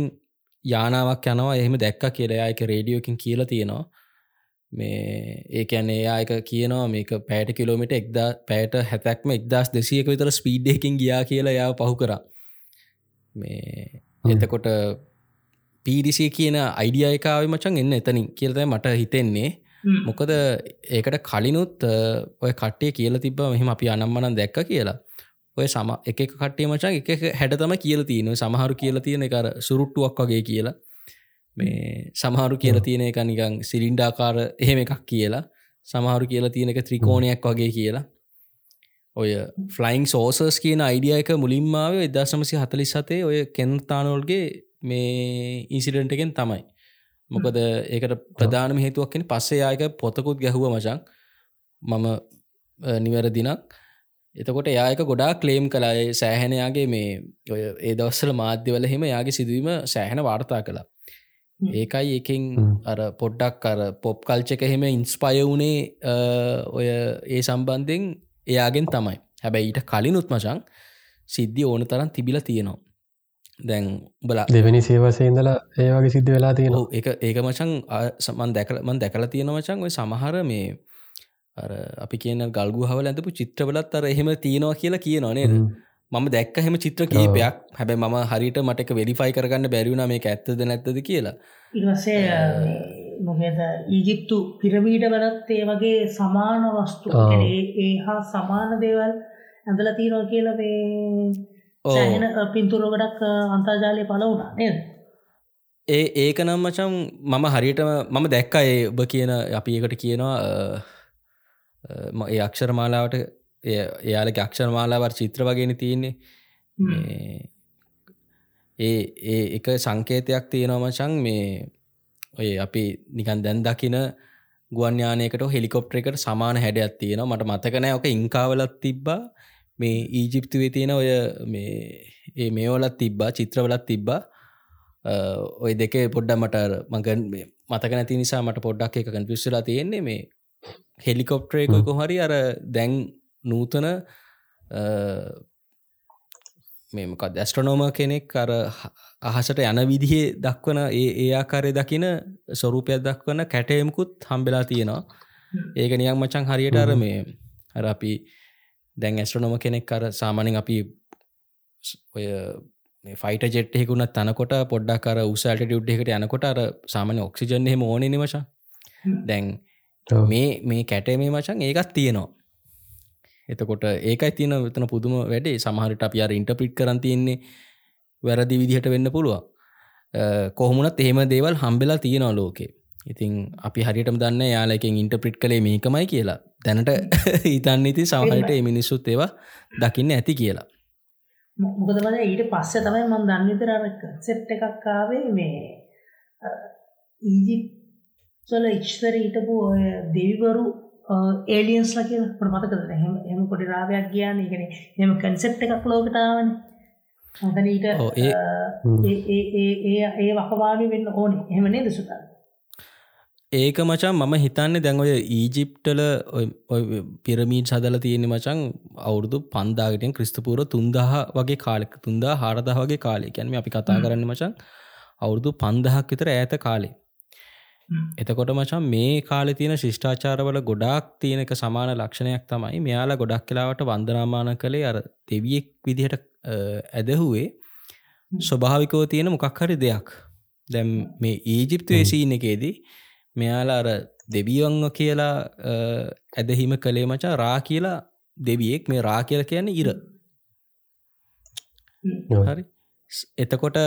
යානාවක් යනවා එහෙම දැක්ක කියලා. එක රේඩියෝකින් කියලා තියෙනවා මේ ඒකැන්නේ එයායක කියනවා මේක පෑට කිලෝමිට එක්දා පෑට හැතැක්ම එක්දස් දෙසියක විතර ස්පීඩ්ඩයකින් ගියා කියලා යාව පහු කර. මේ එතකොට පීඩිසිය කියන අයිඩියයකාව මචන් එන්න එතනින් කියලතයි මට හිතෙන්නේ. මොකද ඒකට කලිනුත් ඔය කට්ටේ කියල තිබ මෙහම අපි අනම්මනන් දැක්ක කියලා. ඔය සම එක කටේ මචන් එක හැඩ තම කියල තියෙන සමහරු කියල තියෙන එකර සුරුට්ටුවක් වගේ කියලා මේ සමහරු කියල තියෙන එක නිකං සිලින්ඩාකාර එහෙම එකක් කියලා. සමහරු කියලා තියෙනක ත්‍රිකෝණයක් වගේ කියලා. ඔය ෆලයින් සෝසර්ස් කියන අයිඩිය එක මුලින්මාව එදසමසි හතලි සතේ ඔය කෙන්තානෝල්ගේ මේ ඉන්සිඩන්ට එකෙන් තමයි. මොකද ඒකට ප්‍රධානම හේතුවක්ෙන පස්සේ යායක පොතකුත් ගැහුව මචන් මම නිවැර දිනක් එතකොට යායක ගොඩා ක්ලේම් කලායි සෑහැනයාගේ මේ ඔය ඒ දවස්සල මාධ්‍යවල හෙම යාගේ සිදුවීම සෑහෙන වාර්තා කළා ඒකයි එකින් අර පොඩ්ඩක් අර පොප් කල්චක එහෙම ඉන්ස්පය වුණේ ඔය ඒ සම්බන්ධයෙන් එයාගෙන් තමයි. හැබැයි ඊට කලිනුත් මචන් සිද්ධිය ඕන තරන් තිබිල තියෙනවා. දැන් බලා දෙවැනි සේවසේඉඳලා ඒවගේ සිද්ධ වෙලා තියෙන එක ඒක මචන් සමන් දැකලමන් දැකල තියෙන මචන් ඔය සමහර මේ අර අපි කියන ගල්ගු හවල ඇඳපු චිත්‍රවලත් අර එහෙම තියෙනවා කියලා කියනවා නේද මම දැක්ක හෙම චිත්‍ර කීපයක්. හැබැ ම හරිට මටක වෙරිෆයි කරගන්න බැරිවුණ මේ ඇත්තද නැත්තද කියලා. ඉවසේ මොකද ඊජිප්තු පිරමීඩ වලත් ඒ වගේ සමාන වස්තු ඒ හා සමාන දේවල් ඇඳල තිීනෝ කියලා සෑහෙන පින්තුර ගඩක් අන්තර්ජාලය පල වුණා නේද? ඒ ඒක නම් මචම් මම හරියටම මම දැක්ක ඒ ඔබ කියන අපි එකට කියනවා ඒ අක්ෂර මාලාවට එයාලක අක්ෂර මාලාවර් චිත්‍ර වගෙන තියෙන්නේ. ඒ ඒ එක සංකේතයක් තියෙනවමචන් මේ ඔය අපි නිකන් දැන් දකින ගුවන්යානයකට හෙලිකොප්ටර එකට සමාන හැඩයක් තියෙනවා. මට මතකනෑ ඕක ඉංකාවලත් තිබ්බා. මේ ඊජිප්තුවේ තියෙන ඔය මේ ඒ මේවලත් තිබ්බා චිත්‍රවලත් තිබ්බා. ඔය දෙකේ පොඩ්ඩ මට මගන් මතක නැති නිසා මට පොඩ්ඩක් එක කන්පිස්සලා තියෙන්නේ. මේ හෙලිකොප්ටරේකො හරි අර දැන් නූතන මෙමක දැස්ට්‍රනෝම කෙනෙක් අර අහසට යන විදිහේ දක්වන ඒ ඒ ආකාරය දකින ස්වරූපයක් දක්වන කැටයමකුත් හම්බෙලා තියෙනවා. ඒක නියක් මචන් හරියට අර මේ අර අපි දැන් ඇස්ට්‍රනොම කෙනෙක් අර සාමානෙන් අපි ඔය ෆයිට ජෙට්හෙකුුණ තනකොට පොඩ්ඩක් අර උසල්ට ඩියුඩ් එකට යනකොට අර සාමාන ඔක්සිජන් හෙම ඕනෙන මචා. දැන් මේ මේ කැටේ මේ මචන් ඒකත් තියෙනවා එතකොට ඒකයි තියෙන වෙතන පුදුම වැඩේ. සමහරට අප අර ඉන්ටපිට් කරන් තියෙන්නේ වැරදි විදිහට වෙන්න පුළුවන්. කොහොමුණත් එහෙම දේවල් හම්බෙලා තියෙනවා ලෝකේ. ඉතින් අපි හරිටම දන්න යාලකින් ඉන්ටප්‍රිට් කළේ මේකමයි කියලා. දැනට හිතන්න ඉති සමහරට මිනිස්සුත් ඒවා දකින්න ඇති කියලා. මොකද බල ඊට පස්ස තමයි මන් දන්නතරරක සෙට් එකක්කාවේ මේ ඊජිප්සල ඉක්ෂතර ඊටපු ඔය දෙවිවරු ඒලියන්ස්ලා කිය ප්‍රමතකද හෙම එම පොඩි රාවයක් ගියාන. එකන එම කන්සෙප් එකක් ලෝකටාවන හතන ඊට ඒ වකවානි වෙන්න ඕන. එහමනේ දෙසුතා ඒක මචන් මම හිතන්න දැන් ඔය ඊජිප්ටල පිරමීට සදල තියෙන මචන් අවුරුදු පන්දාගටෙන් ක්‍රිස්තපුර තුන්දහ වගේ කාලෙක්. තුන්දා හාරදහ වගේ කාලේ. කැනම අපි කතා කරන්න මචන් අවුරුදු පන්දහක් විතර ඇත කාලේ එතකොට මචන් මේ කාලෙ තියෙන ශිෂ්ඨාචාරවල ගොඩක් තියෙනක සමාන ලක්ෂණයක් තමයි මෙයාලා ගොඩක් කලාවට වන්දනාමාන කළේ අර දෙවියෙක් විදිහට ඇදහුවේ. ස්වභාවිකෝ තියෙන මොකක් හරි දෙයක්. දැම් මේ ඊජිප්තු වේසීන එකේදී මෙයාලා අර දෙවියන්ව කියලා ඇදහිම කළේ මචා රා කියලා දෙවියෙක්. මේ රා කියල කියන්නේ ඉර. හරි. එතකොට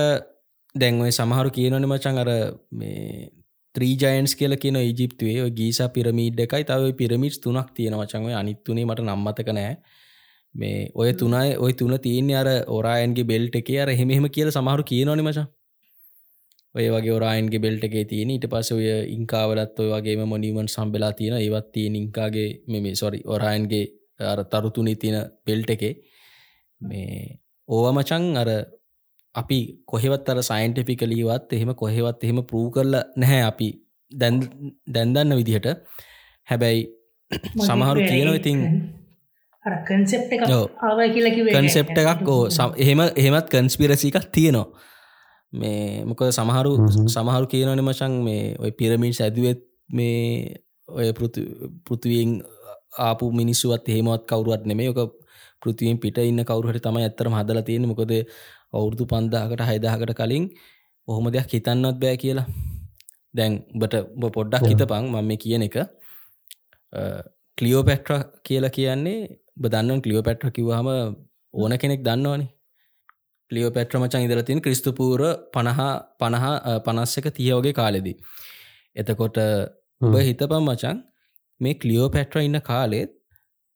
දැන්වයි සමහරු කියනනි මචන් අර මේ ත්‍රීජයන්ස් කියල කියන ඉජිප්තුවේ ගීසා පිරමීඩ් එකයි. තව පිරමිට් තුනක් තියෙන වචන්ව අනිත්තුනේ මට නම්මතක නෑ. මේ ඔය තුනයි ඔය තුන තියන්නේ අර ඔරායන්ගේ බෙල්ට එක. අර හෙමෙම කියල සමහරු කියනවනි මචා. ඔය වගේ ඔරායන්ගේ බෙල්ට එකේ තියෙන. ඊට පස ඔය ඉංකාවලත් ඔය වගේම මොනිවන් සම්බෙලා තියෙන ඒවත් තියෙන ඉංකාගේ මෙම සොරි ඔරායන්ගේ අර තරුතුනි තියෙන බෙල්ට එකේ. මේ ඕව මචන් අර අපි කොහෙවත් අර සයින්ටිෆිකලීවත් එහෙම කොහෙවත් එහෙම ප්‍රූ කරල නැහැ අපි. දැන්දන්න විදිහට. හැබැයි සමහරු කියනව ඉතින් කන්සෙප් එකක් ඕ. එහෙම එහෙමත් කන්ස්පිරසිකක් තියෙනවා. මේ මොක සමහරු සමහරු කියනවන මචන් මේ ඔය පිරමිට් ඇදුවත් මේ ඔය පෘතිවෙන් ආපු මිනිස්සුවත් එහෙමත් කවරුවත් නෙමේ යක පෘතිවෙන් පිට ඉන්න කවරුහට තමයි ඇත්තරම හදල තියෙන මොකද අවුරුදු පන්දාකට හයිදාහකට කලින් ඔහොම දෙයක් හිතන්නත් බෑ කියලා. දැන් බට පොඩ්ඩක් හිතපං මම කියන එක. කලියෝ පැට්‍ර කියලා කියන්නේ බදන්න කලියෝ පැට්‍ර කිවහම ඕන කෙනෙක් දන්නවානේ. ලියෝ පැට්‍ර මචන් ඉදරතින් ක්‍රිස්තුපූර පණහා පණහා පනස්සක තියෝගේ කාලෙදී. එතකොට ඔබ හිතපම් මචන් මේ කලියෝ පැට්‍ර ඉන්න කාලෙත්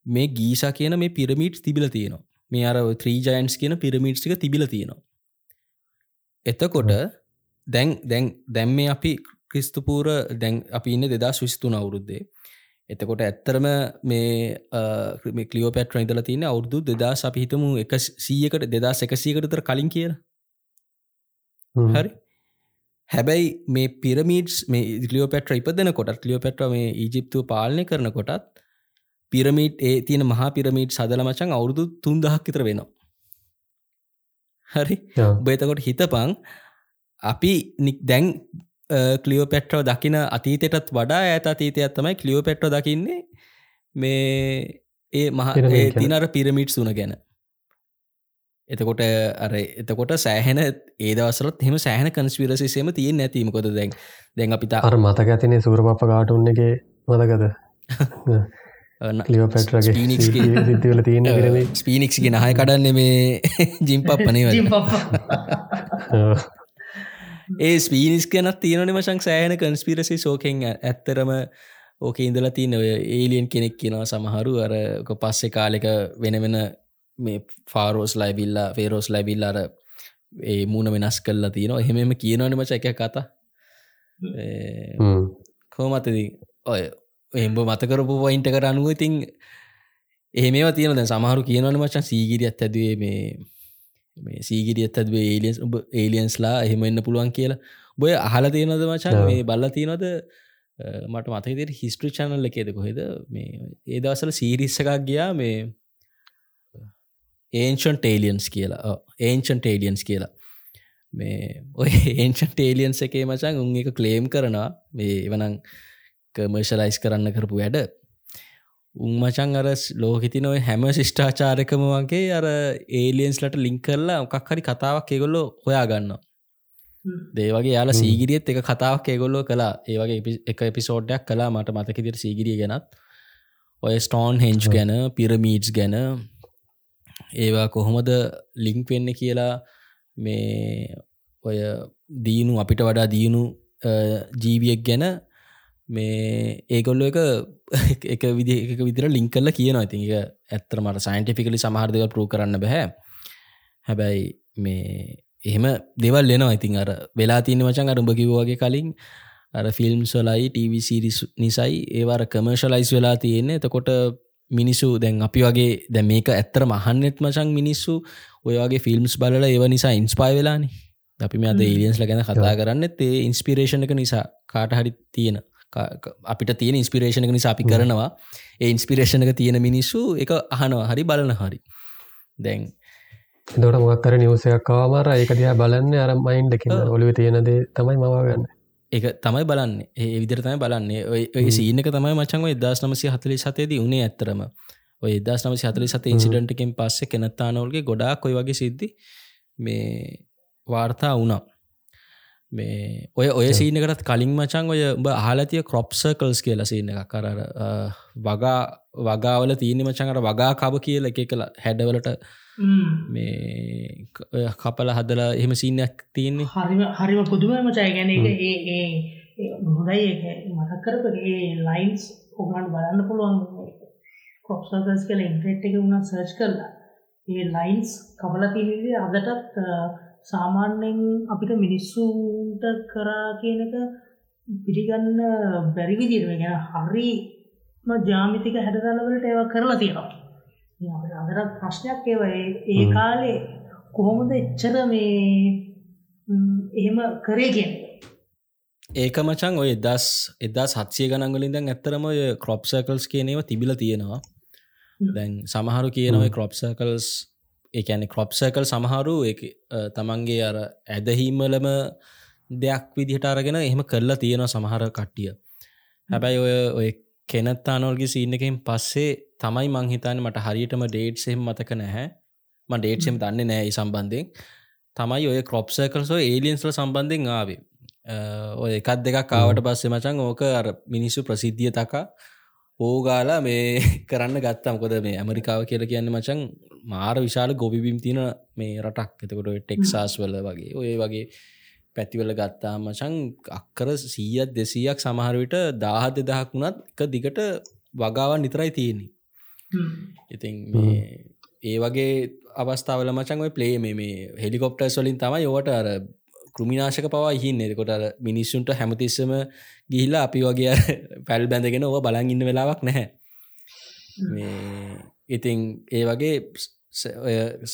මේ ගීසා කියන මේ පිරමිට් තිබිල තියෙනවා මේ අර ත්‍රීජයන්ස් කියන පිරමිට්සික තිබිල තියෙනවා. එතකොට දැන් දැන් දැම් මේ අපි ක්‍රිස්තුපූර දැන් අපි ඉන්න දෙදා විස්තුන අවුරුද්දේ. එතකොට ඇත්තරම මේ කලියෝ පැට්‍ර ඉදල තියන අවුදු දෙදා අපිහිතමු එක සීයකට දෙදා එකසීකටතර කලින් කියල. හරි? හැබැයි මේ පිරමීටස් මේ ලියෝ පැට්‍ර ඉපදන කොටත් ලියෝ පැට්‍ර මේ ඊජිප්තුව පාලනය කරන කොටත් පිරමීට් ඒ තියෙන මහා පිරමීට් සදල මචන් අවුරුදු තුන්දහක් විතර වෙනවා. හරි? බේතකොට හිතපං අපි නික් දැන් කලියෝ පෙට්‍රෝ දකින අතීතයටත් වඩා ඇත අතීතයක් තමයි කලියෝ පෙට්‍රෝ දකින්නේ මේ ඒ මහ තිනර පිරමිට් සුන ගැන. එතකොට අර එතකොට සෑහෙන ඒදවසලත් හෙම සෑහන කන්ස්විරසිසේම තියෙන් නැතිමකොද දැන් දැන් අපිට අර මතක ඇතිනේ සුරපප ගාටුන්න එක මතකද ස්පීනික්ස්ගේ නහය කඩන්න මේ ජිම්පප් පනේ ඒ ස්පීනිස් කනත් තියෙනන මශං සෑහන කන්ස්පිරසි සෝකෙන් ඇත්තරම ඕක ඉඳලා තියන ඔය ඒලියන් කෙනෙක් කියනවා සමහරු. අර පස්සෙ කාලෙක වෙනවෙන මේ ෆාරෝස් ලයිබිල්ලා ෆේරෝස් ලැබිල් අර ඒ මූුණ වෙනස් කල්ලා තියෙනවා. එහෙමම කියනවන මච එක කතා. කෝමතදී ඔය එම්බ මතකරපු වයින්ට කර අනුව ඉතින් එහෙමවා තියෙනද සමහරු කියනවන මචන් සීගිරියත් ඇදේ මේ මේ සීගිරියත් ඇදේ ඒලියන්ස් ඔබ ඒලියන්ස්ලා එහෙම එන්න පුළුවන් කියලා. බොය අහල තියෙනද මචන් මේ බල්ල තියෙනවද? මට මතකතර හිස්ට්‍රි චනල්ල එකෙද කොහෙද? මේ ඒ දවසල සීරිස්ස එකක් ගියා මේ ඒන්ෂන් ටේලියන්ස් කියලා. ඒන්ෂන් ටේලියන්ස් කියලා. මේ ඔය ඒන්ෂන් ටේලියන්ස් එකේ මචන් උන් එක කලේම් කරනවා. මේ එවනං කමර්ශලයිස් කරන්න කරපු වැඩ. උන්මචන් අර ලෝහිති නොව හැම ශිෂ්ඨාචාරකම වගේ අර ඒලියන්ස්ලට ලිංක් කරලා මොකක් හරි කතාවක් ඒගොල්ලො හොයා ගන්න දේවගේ යාලා සීගිරියත් එක කතාවක් ඒගොල්ලෝ කලා ඒවගේ එක එපිසෝඩ්ඩයක් කලා මට මතකතිර සීගිරිය ගැනත්. ඔය ස්ටෝන් හෙන්ච් ගැන පිරමීඩ්ස් ගැන. ඒවා කොහොමද ලිංක් වෙන්න කියලා මේ ඔය දීනු අපිට වඩා දියුණු ජීවියක් ගැන මේ ඒගොල්ල එක එක විදි එක විදිර ලිංක් කල්ල කියනවා. ඉතින් එක ඇත්තර මට සයින්ටිෆිකලි සමහරදව පරූ කරන්න බැහැ හැබැයි මේ එහෙම දෙවල් එනවා. ඉතින් අර වෙලා තියන වචන් අරඹ කිව්වාගේ කලින් අර ෆිල්ම් සොලයි ටීවිසිරිස් නිසයි ඒවාර කමර්ශලයිස් වෙලා තියෙන්නේ. එතකොට මිනිස්සු දැන් අපි වගේ දැ මේක ඇත්තර මහන්නෙත් මචන් මිනිස්සු ඔයගේ ෆිල්ම්ස් බලල ඒව නිසා ඉන්ස්පයි වෙලානේ. අපි මේ අද ඒලියන්ස්ල ගැන කතා කරන්න ඒ ඉන්ස්පිරේෂණ එක නිසා කාට හරි තියෙන අපිට තියෙන ඉන්ස්පිරේෂණක නිසා අපි කරනවා. ඒ ඉන්ස්පිරේෂණක තියෙන මිනිස්සු එක අහනවා. හරි බලන හරි. දැන් දොට මොක්කර නිවසයක් කාමාර ඒක දිහා බලන්න අර මයින්් දෙක ඔලිව තියෙනද තමයි මවාගන්න ඒක තමයි බලන්න. ඒ විදිර තමයි බලන්නේ. ඔය සීනක තමයි මචන්ව එදස් නමසි හතලි සතේදී උනේ ඇත්තරම ඔය එදස් නමසි හතලි සත ඉන්සිඩන්ටකින් පස්සේ කෙනත්තානවල්ගේ ගොඩාක් ඔය වගේ සිද්ධි මේ වාර්තා වුණා මේ ඔය ඔය සීනකටත් කලින් මචන් ඔය උඹ අහලතිය කොප්සර්කල්ස් කියල සින්න එකක්. කරර වගා වගාවල තියන මචන්කට වගා කබ කියල එක කළ හැඩවලට මේ කපල හදලා එහෙම සින්නයක් තියන්නේ. හරිම හරිම පුදුම මචය ගැන එක ඒ හොඳයි මතක් කරප ඒ ලයින්ස් ඔගලන්ට බලන්න පුළුවන් කොප්සර්කස් කල ඉන්ට්‍රෙට් එක වුණා සර්ච් කරලා. ඒ ලයින්ස් කබල තිවිදි අදටත් සාමාන්‍යෙන් අපිට මිනිස්සුන්ට කරා කියනක පිළිගන්න බැරිවිදිරම ගැන හරිම ජාමිතික හැඩතලවලට ඒව කරලා තියෙනවා. අදරත් ප්‍රශ්නයක් ඒව. ඒ කාලේ කොහොමද එච්චර මේ එහෙම කරේ කිය ඒක මචන් ඔය දස් එදා සත්සය ගනංගලින්දන් ඇත්තරම ඔය කොප්සකල්ස් කියනව තිබිල තියෙනවා. දැන් සමහරු කියනව කොප්සකල්ස් ඒඇන කොප්සකල් සමහරු තමන්ගේ අර ඇදහීමලම දෙයක් විදිහට අරගෙන එහෙම කරලා තියෙනවා සමහර කට්ටිය. හැබැයි ඔය ඔය කෙනත්තානෝල්ගේ සිීන්නකින් පස්සේ තමයි මංහිතන්න මට හරියටම ඩේට්සෙම් මතක නැහැ. ම ඩේට්සෙම් දන්න නෑ සම්බන්ධයෙන්. තමයි ඔය කොප්සකල්සෝ ඒලියන්ස්ල සම්බන්ධෙන් ආවේ. ඔය එකත් දෙකක් කාවට පස්සේ මචන් ඕක අර මිනිස්සු ප්‍රසිද්ධිය තකා ඕගාලා මේ කරන්න ගත්තම් කොද මේ ඇමරිකාව කියල කියන්න මචන් මාර විශාල ගොබිබිම් තින මේ රටක්. එතකොට ටෙක්සාස් වල වගේ ඔය වගේ පැතිවල ගත්තා මචන් අක්කර සීයත් දෙසීයක් සමහරවිට දාහත් දෙදහක් වුණත් එක දිගට වගාවන් නිතරයි තියෙන්නේ. ඉතින් ඒ වගේ අවස්ථාවල මචන් ඔය ප්ලේ මේ හෙලිකොප්ටර් සොලින් තමයි යෝට අර කෘමිනාශක පවා හින්න එකොට මිනිස්සුන්ට හැමතිස්සම ගිහිල්ලා අපි වගේ පැල් බැඳගෙන ඕ බලන් ඉන්න වෙලාවක් නැහැ ඉතින් ඒ වගේ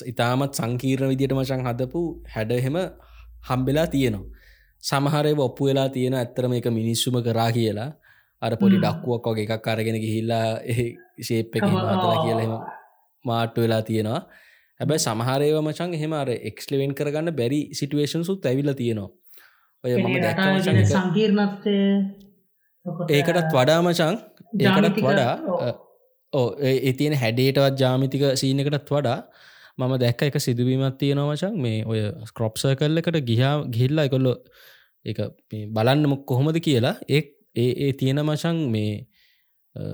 ඉතාමත් සංකීර්ණ විදිට මචන් හදපු හැඩහෙම හම්බෙලා තියෙනවා. සමහරය ඔප්පු වෙලා තියෙන ඇත්තරම එක මිනිස්සුම කරා කියලා. අර පොඩි ඩක්කුවක් වගේ එකක් අරගෙන ගිහිල්ලා ශේප් එක හතලා කියලෙම මාට්ටු වෙලා තියෙනවා. හැබැයි සමහරයව මචන් එහෙම අර එක්ස්ලවෙන් කරගන්න බැරි සිටුවේෂන් සුත් ඇවිල තියෙනවා. ඔය මම දැක් සංකීර්ණත්වය. ඒකටත් වඩා මචං ඒකටත් වඩා ඕ ඒ තියෙන හැඩේටවත් ජාමිතික සීනකටත් වඩා මම දැක්ක එක සිදුවීමත් තියෙනවා මචන් මේ ඔය ස්ක්‍රොප්ස කල්ල එකට ගිහා ගිහිල්ලා එකොල්ලො එක බලන්න මොක් කොහොමද කියලා. ඒ ඒ තියෙන මචන් මේ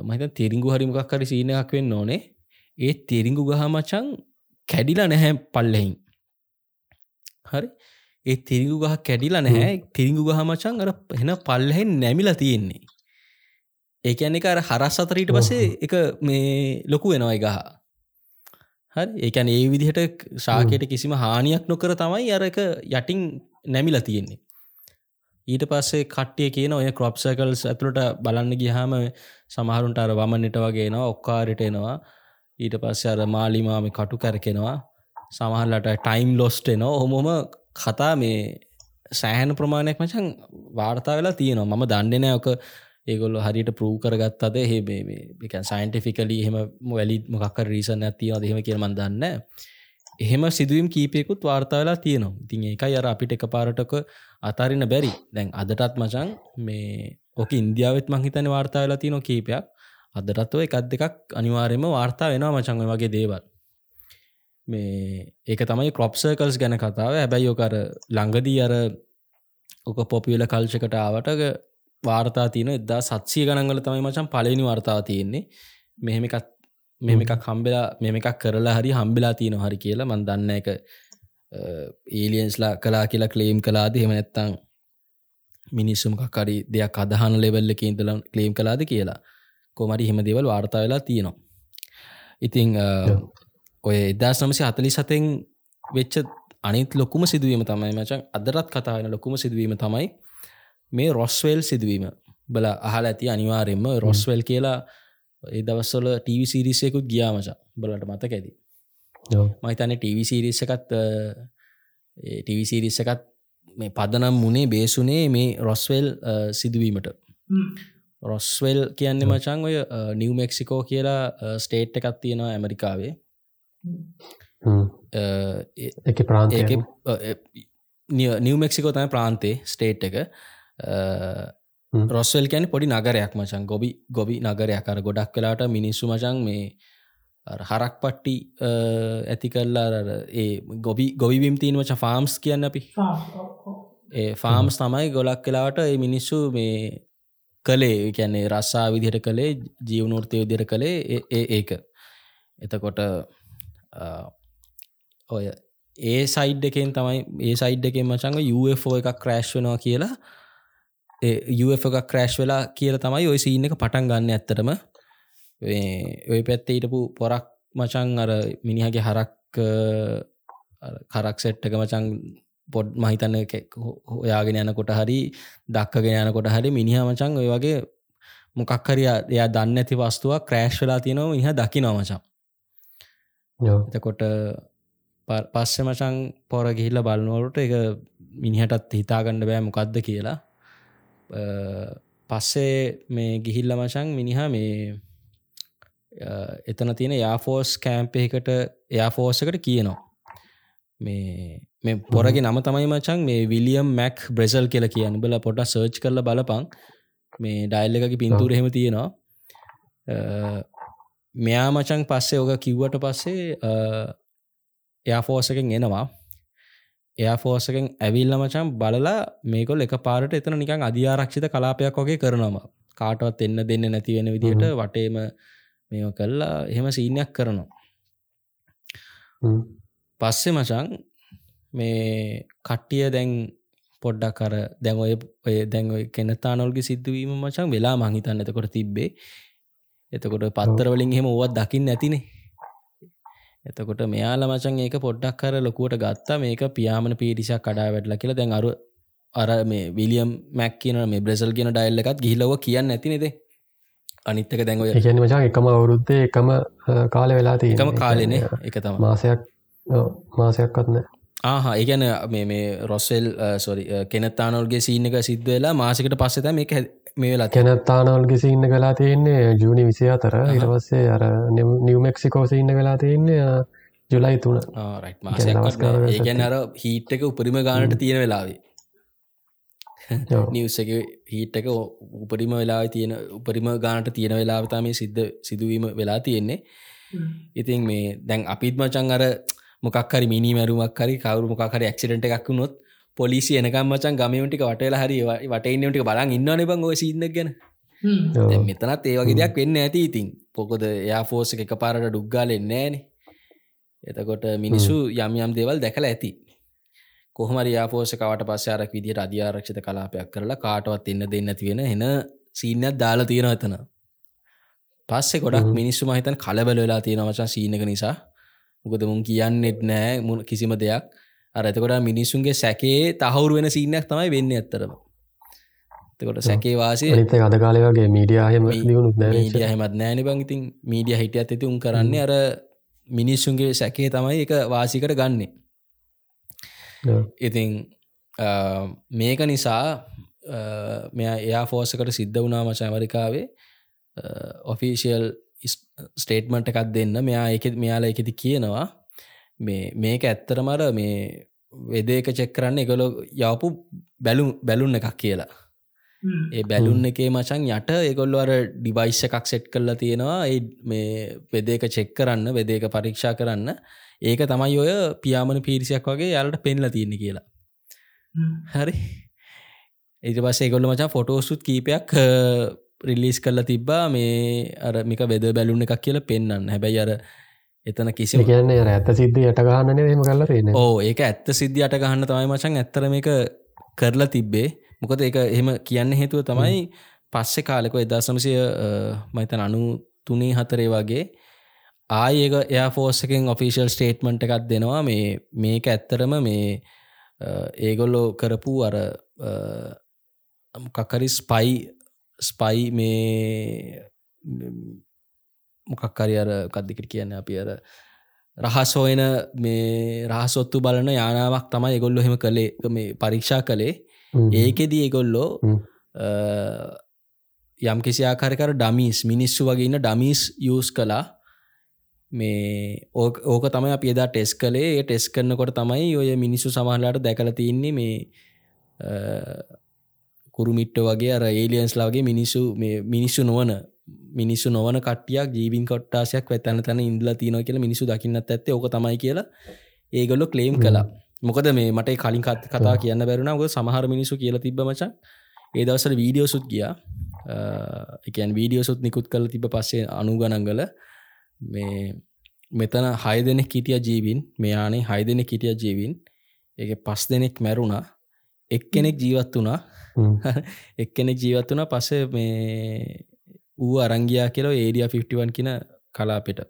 මහිත තිරිංගු හරිමකක් හරි සීනයක් වෙන්න ඕනේ. ඒ තිරිංගු ගහ මචන් කැඩිලා නැහැ පල්ලෙහින්. හරි? ඒ තිරිංගු ගහ කැඩිලා නැහැ. තිරිංගු ගහ මචන් අර එෙන පල්ලහෙන් නැමිලා තියෙන්නේ ඒකැන එක හරස් අතරීට පසේ එක මේ ලොකු වෙනවයි ගහ. හරි? ඒකැන ඒ විදිහට ශාකයට කිසිම හානියක් නොකර තමයි අර එක යටින් නැමිලා තියෙන්නේ. ඊට පස්සේ කට්ටිය කියන ඔය කොප්සකල්ස් ඇතුළට බලන්න ගිහාම සමහරුන්ට අර වමන්නට වගේනවා ඔක්කාරිට එනවා. ඊට පස්ස අර මාලිමාම කටු කැරකෙනවා. සමහල්ලට ටයිම් ලොස්ට එනවා. හොමොම කතා මේ සෑහන ප්‍රමාණයක් මචන් වාර්තා වෙලා තියෙනවා. මම දන්නනයක ඒගොල්ල හරිට පරූ කරගත්තද? හෙ සයින්ටිෆිකලි හෙම වැලි මොකක් රීසන ඇතිව දෙහෙම කියරමන් දන්න එහෙම සිදුවම් කීපයකුත් වාර්තාවෙලා තියෙනවා. ඉතින් ඒකයි අර අපිට එක පාරටක අතාරන්න බැරි. දැන් අදටත් මචන් මේ ඕක ඉන්දියාවත් මංහිතන වාර්තාවෙලා තියන කීපයක්. අදටත්ව එකත් දෙකක් අනිවාර්යම වාර්තා වෙනවා මචංව වගේ දේවල්. මේ ඒක තමයි කොප්සර්කල්ස් ගැන කතාව. හැබැයි යෝකර ළඟදී අර ඕක පොපියල කල්චකට ආවටක වාර්තා තියන එදා සත්සිය ගණන්ගල තමයි මචන් පලනි වර්තාව තියෙන්නේ. මෙහෙම එකත් මෙම එකක් හම්බෙලා මෙම එකක් කරලා හරි හම්බෙලා තියෙන හරි කියලා මන් දන්න එක ඒලියන්ස්ලා කලා කියලා කලේම් කලාද හෙම නැත්තං මිනිස්සුමකරි දෙයක් අදහන ලෙවල්ලක ඉඳල කලේම් කලාද කියලා. කොමරි හෙම දෙවල් වාර්තා වෙලා තියෙනවා. ඉතිං ඔය එදස් නමසි හතලි සතෙන් වෙච්ච අනිත් ලොකුම සිදුවීම තමයි මචන් අදරත් කතාවෙන ලොකුම සිදුවීම තමයි මේ රොස්වල් සිදුවීම. බල අහල ඇති අනිවාරෙන්ම රොස්වල් කියලා ඒ දවස්සල ටීවි සිරිසයකුත් ගියාමචා බලට මතක ඇති. මහිතන ටීවි සිරිස්සකත් ටීවි සිරිස්සකත් මේ පදනම් මුණේ බේසුනේ මේ රොස්වල් සිදුවීමට. රොස්වෙල් කියන්නේ මචන් ඔය නිව මෙක්සිකෝ කියලා ස්ටේට් එකත් තියෙනවා ඇමරිකාවේ. එක ප්‍රාන්ත නිව මෙක්සිකෝ තම ප්‍රාන්තේ ස්ටේට් එක රොස්වල් කැන පොඩි නගරයක් මචන් ගොබි ගොබි නගරයක් අර ගොඩක් වෙලාට මිනිස්සු මචන් මේ හරක් පට්ටි ඇති කල්ලා ඒ ගොබි ගොවිවිම් තිීන වච ෆාම්ස් කියන්න අපි. ඒ ෆාම්ස් තමයි ගොලක් කලාවට ඒ මිනිස්සු මේ කළේ. කැන්නේ රස්සා විදිහට කළේ ජීවනෘර්තය විදිර කළේ ඒ ඒක. එතකොට ඔය ඒ සයිඩ් එකෙන් තමයි ඒ සයිඩ් එකෙන් මචංග UFෝ එකක් ක්‍රෑශ් වෙනවා කියලා UF එකක් ක්‍රෑශ් වෙලා කියල තමයි ඔය සීන එක පටන් ගන්න ඇත්තටම. ඔය පැත්තේ හිටපු පොරක් මචං අර මිනිහගේ හරක් කරක් සෙට්ටක මචං පොඩ් මහිතන්න හොයාගෙන යනකොට හරි දක්කගෙන යනකොට හරි මිනිහ මචං ඔය වගේ මොකක් හරි එයා දන්න ඇති වස්තුවක් ක්‍රෑශ් වෙලා තියෙනවා ඉහ දකි නොමචන් එතකොට පස්සෙ මචං පොර ගිහිල්ල බලනවලට එක මිනිහටත් හිතාගන්න බෑ මොකක්ද කියලා පස්සේ මේ ගිහිල්ල මචං මිනිහ මේ එතන තියෙන යාෆෝස් කෑම්පයකට එයාෆෝසකට කියනවා. මේ මේ පොරගේ නම තමයි මචන් මේ විලියම් මැක් බ්‍රෙසල් කියල කියන්න. බල පොට සර්ච් කරල බලපං මේ ඩයිල් එකගේ පින්තුර එහෙම තියෙනවා. මෙයා මචන් පස්සේ ඕක කිව්වට පස්සේ එයාෆෝසකෙන් එනවා. එයාෆෝසකෙන් ඇවිල්ල මචන් බලලා මේකොල් එක පාරට එතන නිකන් අධ්‍යාරක්ෂිත කලාපයක් වගේ කරනවා. කාටවත් එන්න දෙන්න නැතිවෙන විදිහට වටේම මෙ කල්ලා එහෙම සීනයක් කරනවා. පස්සෙ මචන් මේ කට්ටිය දැන් පොඩ්ඩක් කර දැන් ඔය ඔය දැන් ඔය කෙනතානොල්ගේ සිද්ධවීම මචන් වෙලා මහිතන්න එතකොට තිබ්බේ. එතකොට පත්තරවලින් එහෙම ඕවත් දකිින් නැතිනේ එතකොට මෙයාල මචන් ඒක පොඩ්ඩක් කර ලොකුවට ගත්තා. මේක පියාමන පිටිසක් කඩා වැටල කියලා. දැන් අරු අර මේ විලියම් මැක් කියන මේ බ්‍රෙසල් කියන ඩයිල්ල එකත් ගිහිලව කියන්න ඇති නෙද? අනිත්තක දැන්ව ගැන මචා එකම අවුරුද්දේ එකම කාල වෙලා තිය එකම කාලන එක තම මාසයක් මාසයක් කත්න ආහ ඒගැන මේ මේ රොස්සෙල් සොරි කෙනත්තානොල්ගේ සීන එක සිද්ධ වෙලා මාසකට පස්සත මේක මේ වෙලා කෙනත්තානොල්ගේ සින්න කලා තියන්නේ ජූනි විසි අතර ඉරවස්සේ අර නිවමෙක්සිකෝස ඉන්න කලා තියන්නේ ජුලයි තුන. ඒගැන අර හීට් එක උපරිම ගානට තියෙන වෙලාවේ. නිවස එක හිට එක උපරිම වෙලා තියෙන උපරිම ගානට තියෙන වෙලාවතා මේ සිද්ධ සිදුවීම වෙලා තියෙන්නේ. ඉතින් මේ දැන් අපිත් මචන් අර මොකක්හරි මිනි මැරුමක් හරි කවරු මොකහරි ක්සිඩට එකක් වුණොත් පොලිසි එනකම් මචන් ගමටික වටලා හරි වටන්නට බලන් ඉන්න බං ඔය සින්න ගැන. මෙතනත් ඒ වගේ දෙයක් වෙන්න ඇති ඉතින්. පොකොද යා ෆෝස එක පාරට ඩුග්ගාල එන්නේන එතකොට මිනිස්සු යම් යම් දෙවල් දැකල ඇති. කොහමර යාපෝසකවට පස්සාරක් විදිට අධ්‍යාරක්ෂත කලාපයක් කරලා කාටවත් එන්න දෙන්න තිවෙන එන සීනයක් දාලා තියෙන එතන. පස්සේ ගොඩක් මිනිස්සු මහිතන් කලබල වෙලා තියෙන වචන් සීනක නිසා. උකද මුන් කියන්නෙත් නෑ මුණ කිසිම දෙයක් අර එතකොට මිනිස්සුන්ගේ සැකේ තහවුරු වෙන සීනයක් තමයි වෙන්න ඇත්තරම තකොට සැකේ වාසේ නිත අද කාලයගේ මීඩියහම හෙමත් නෑන බංඉතින් මීඩිය හිටිය ඇති උන් කරන්නේ අර මිනිස්සුන්ගේ සැකේ තමයි එක වාසිකට ගන්නේ. ඉතින් මේක නිසා මෙ එයා ෆෝසකට සිද්ධ වුණා මච ඇමරිකාවේ ඔෆිසිියල් ස්ටේට්මන්ට් එකක් දෙන්න. මෙයා එක මෙයාල එකති කියනවා මේ මේක ඇත්තරමර මේ වෙදේක චෙක් කරන්න එකලො යවපු බැලු බැලුන්න එකක් කියලා. ඒ බැලුන්න එකේ මචන් යට එකොල්ල අර ඩිවයිස් එකක් සෙට් කරලා තියෙනවා. ඒ මේ වෙදේක චෙක් කරන්න වෙදේක පරීක්ෂා කරන්න. ඒක තමයි ඔය පියාමන පිරිසියක් වගේ යාලට පෙන්ල තියන්න කියලා. හරි. එති පස්සේ ගොල්ල මචා ෆොටෝසුත් කීපයක් රිල්ලිස් කරලා තිබ්බා. මේ අර මික වෙද බැලුන්න එකක් කියලා පෙන්න්න හැබැයි අර එතන කිසි කියන්නේ ඇත්ත සිද්ධ යට ගහන්න දෙම කරලා තියෙන ඕ ඒක ඇත්ත සිද්ධ අට ගහන්න තමයි මචන් ඇත්තරම එක කරලා තිබ්බේ. මොකද ඒක එහෙම කියන්න හේතුව තමයි පස්සෙ කාලෙක එදා සමසය මයිතන අනු තුනේ හතරේ වගේ ආයක එයා ෆෝස්සකෙන් ඔෆිසිල් ස්ටේට්මන්ට් එකක් දෙනවා. මේ මේක ඇත්තරම මේ ඒගොල්ලෝ කරපු අර මොකක්කරි ස්පයි ස්පයි මේ මොකක්කරි අර කද්දිකට කියන්න අපි අර රහසෝයන මේ රහසොත්තු බලන යානාවක් තමයි එගොල්ලො හෙම කළේ. මේ පරීක්ෂා කළේ. ඒකෙදී එගොල්ලෝ යම් කිසි ආකාරකර ඩමිස් මිනිස්සු වගේන්න ඩමිස් යස් කලා මේ ඕක තමයි අප එදා ටෙස් කළේ. ටෙස් කරනකොට තමයි ඔය මිනිස්සු සමහලාට දැකල තින්නේ මේ කුරුමිට්ට වගේ අර ඒලියන්ස් ලාගේ මිනිස්සු මිනිස්සු නොවන මිනිස්සු නොවන කටියක් ජීවින් කොට්ටාසයක් වැතැන තැන ඉන්දල තියන කියල මිනිසු දකින්නත් ඇත්තේ ඕක තමයි කියලා ඒගොල්ලො කලේම් කලා මොකද මේ මට කලින් කත් කතා කියන්න බැරුණ ග සමහර මිනිසු කියල තිබ මචන් ඒ දවසල වීඩියෝ සුත් ගියා. එකන් වීඩියෝ සුත් නිකුත් කල තිබ පස්සේ අනුගනංගල මේ මෙතන හය දෙනෙක් හිටිය ජීවින්. මෙයානේ හය දෙනෙක් හිටිය ජීවින්. එක පස් දෙනෙක් මැරුණා. එක්කෙනෙක් ජීවත් වුණා. එක්කෙනෙක් ජීවත් වුණ. පස්සේ මේ ඌ අරංගයා කියලෝ ඒඩිය 51 කියන කලාපෙට.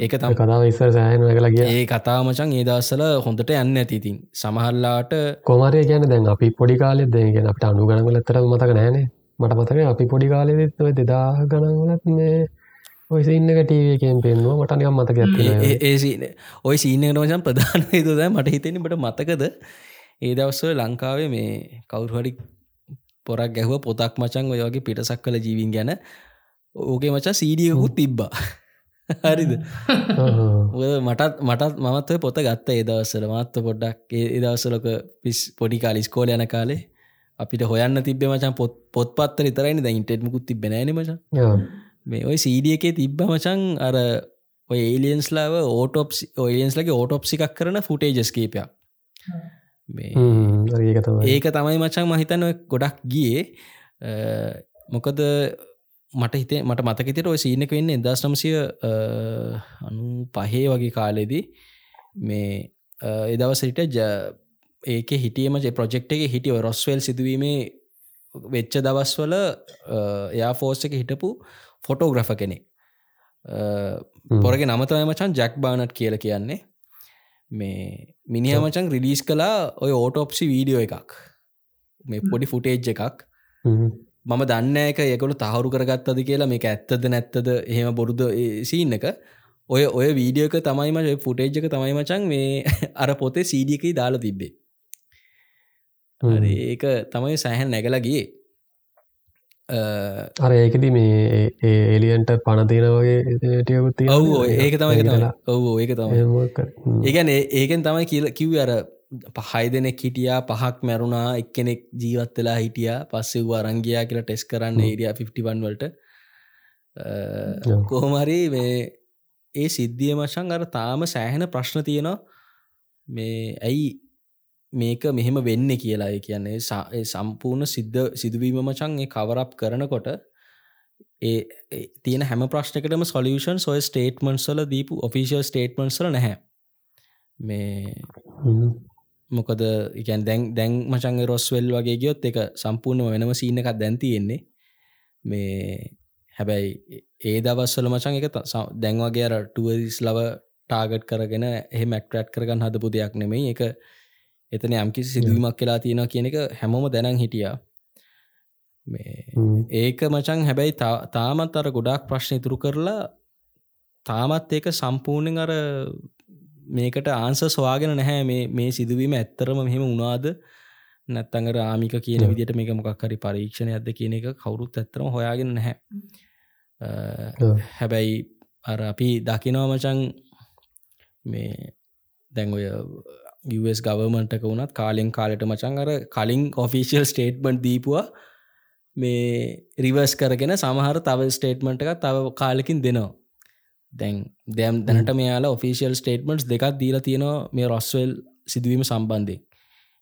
ඒක තම කතාව ඉස්සර සෑහන කලා කිය ඒ කතාමචන් ඒදස්සල හොඳට යන්න ඇතිතින් සමහල්ලාට කොමරය කියන දැන් අපි පොඩි කාලෙත් දැගෙන අපට අනු ගනගල එතර මතක නෑනේ මට මතක අපි පොඩි කාලෙත් ඔය දෙදා ගනගලත් මේ ඔය සින්නක ටීවකෙන් පෙන්වා මටනිකම් මතක ඇති ඒ ඔය සීනයට මචන් ප්‍රධාන තුද මට හිතෙන බට මතකද? ඒ දවස්සව ලංකාවේ මේ කවුරුහඩි පොරක් ගැහුව පොතක් මචන් ඔය වගේ පිටසක් කළ ජීවින් ගැන. ඕගේ මචා සීඩියකුත් තිබ්බා. හරිද? මටත් මටත් මමත්ව පොත ගත්ත ඒදවස්සල මත්ව පොඩ්ඩක් ඒදවසලක පිස් පොඩි කාලිස්කෝල යන කාලේ අපිට හොයන්න තිබ මචන් පොත් පොත් පත්තර තරයි ද ඉන්ටෙට්මකුත් තිබෙනෑන මච. මේ ඔය සීඩිය එකේ තිබ්බ මචන් අර ඔය ඒලියන්ස්ලාව ඕටෝප් ඔයලියන්ස්ලගේ ඕටෝප්සි එකක් කරන ෆුටේජස් කීපයක් ඒක තමයි. මචන් මහිතන්න ගොඩක් ගියේ. මොකද මට හිතේ මට මතකතට ඔය සීනක වෙන්න එදස් නම්සය අනු පහේ වගේ කාලෙදී. මේ එදවසට ජ ඒක හිටියම ප්‍රජෙක්් එක හිටිය රොස්වල් සිදුවීමේ වෙච්ච දවස්වල එයා ෆෝස් එක හිටපු ෆොටෝග්‍රෆ කෙනෙක්. පොරග නමතම මචන් ජැක් බානට් කියල කියන්නේ මේ මිනිහ මචන් රිලිස් කලා ඔය ඕටෝප්සි වීඩියෝ එකක්. මේ පොඩි ෆුටේජ් එකක්. මම දන්න එක යකොළු තහවුරු කරගත්තද කියලා මේ ඇත්තද නැත්තද එහෙම බොරුද සීන් එක. ඔය ඔය වීඩියෝක තමයිම ෆුටේජ් එක තමයි මචන් මේ අර පොතේ සීඩියකයි දාලා තිබ්බේ. ඒක තමයි සැහැන් නැගලගේ අර ඒකද මේ එලියන්ට පණතින වගේ ටියකුත් ඔව් ඒක තමයි ඔව් ඒක තමයි. ඒගැන ඒකෙන් තමයි කියල කිව් අර පහයි දෙනෙක් හිටියා පහක් මැරුණා එක්කෙනෙක් ජීවත් වෙලා හිටිය පස්සේ වූ අරංගයා කියලා ටෙස් කරන්න ඒඩිය 51 වලට. කොහොමරි මේ ඒ සිද්ධිය මශන් අර තාම සෑහෙන ප්‍රශ්න තියෙනවා. මේ ඇයි මේක මෙහෙම වෙන්න කියලා. කියන්නේ සම්පූර්ණ සිද්ධ සිදුවීම මචන් ඒ කවරප් කරනකොට ඒ තියෙන හැම ප්‍රශ්නකටම සොලියෂන් සොය ස්ටේට්මන්සල දීපු ඔෆිසිල් ස්ටේට්මන්සල නැහැ. මේ මොකද එකන් දැන් දැන් මචන්ග රොස්වෙල් වගේ ගියොත් එක සම්පූර්ණම වෙනම සීන එකක් දැන්තියෙන්නේ මේ හැබැයි ඒ දවස්සල මචන් එක දැන් වගේ අර ටුවරිස් ලව ටාගට් කරගෙන එහෙම මැක්ටරට් කරගන්න හදපු දෙයක් නෙමෙයි. එක එතන යම්කිසි සිදුවීමක් කියලා තියෙනවා කියන එක හැමෝම දැනන් හිටියා. ඒක මචන් හැබැයි තාමත් අර ගොඩක් ප්‍රශ්න ඉතුරු කරලා තාමත් ඒක සම්පූර්ණෙන් අර මේකට ආන්ස ස්වාගෙන නැහැ. මේ සිදුවීම ඇත්තරම මෙහෙම උනාද නැත්තඟ ආමික කියන විදිට මේක මොකක් හරි පරීක්ෂණ ඇද කියන එක කවුරුත් ඇත්තරම හොයාගෙන නැහැ. හැබැයි අර අපි දකිනවා මචන් මේ දැන්ඔය US ගවමන්ටක වුණත් කාලෙන් කාලට මචන් අර කලින් ඔෆිසිල් ස්ටේට්මන්ට් දීපුවා. මේ රිවර්ස් කරගෙන සමහර තව ස්ටේට්මන්ට් එක තව කාලෙකින් දෙනවා. දැන් දැම් දැනට මෙයාලා ඔෆිසිල් ස්ටේට්මන්ට්ස් දෙකක් දීලා තියෙනවා මේ රොස්වල් සිදුවීම සම්බන්ධය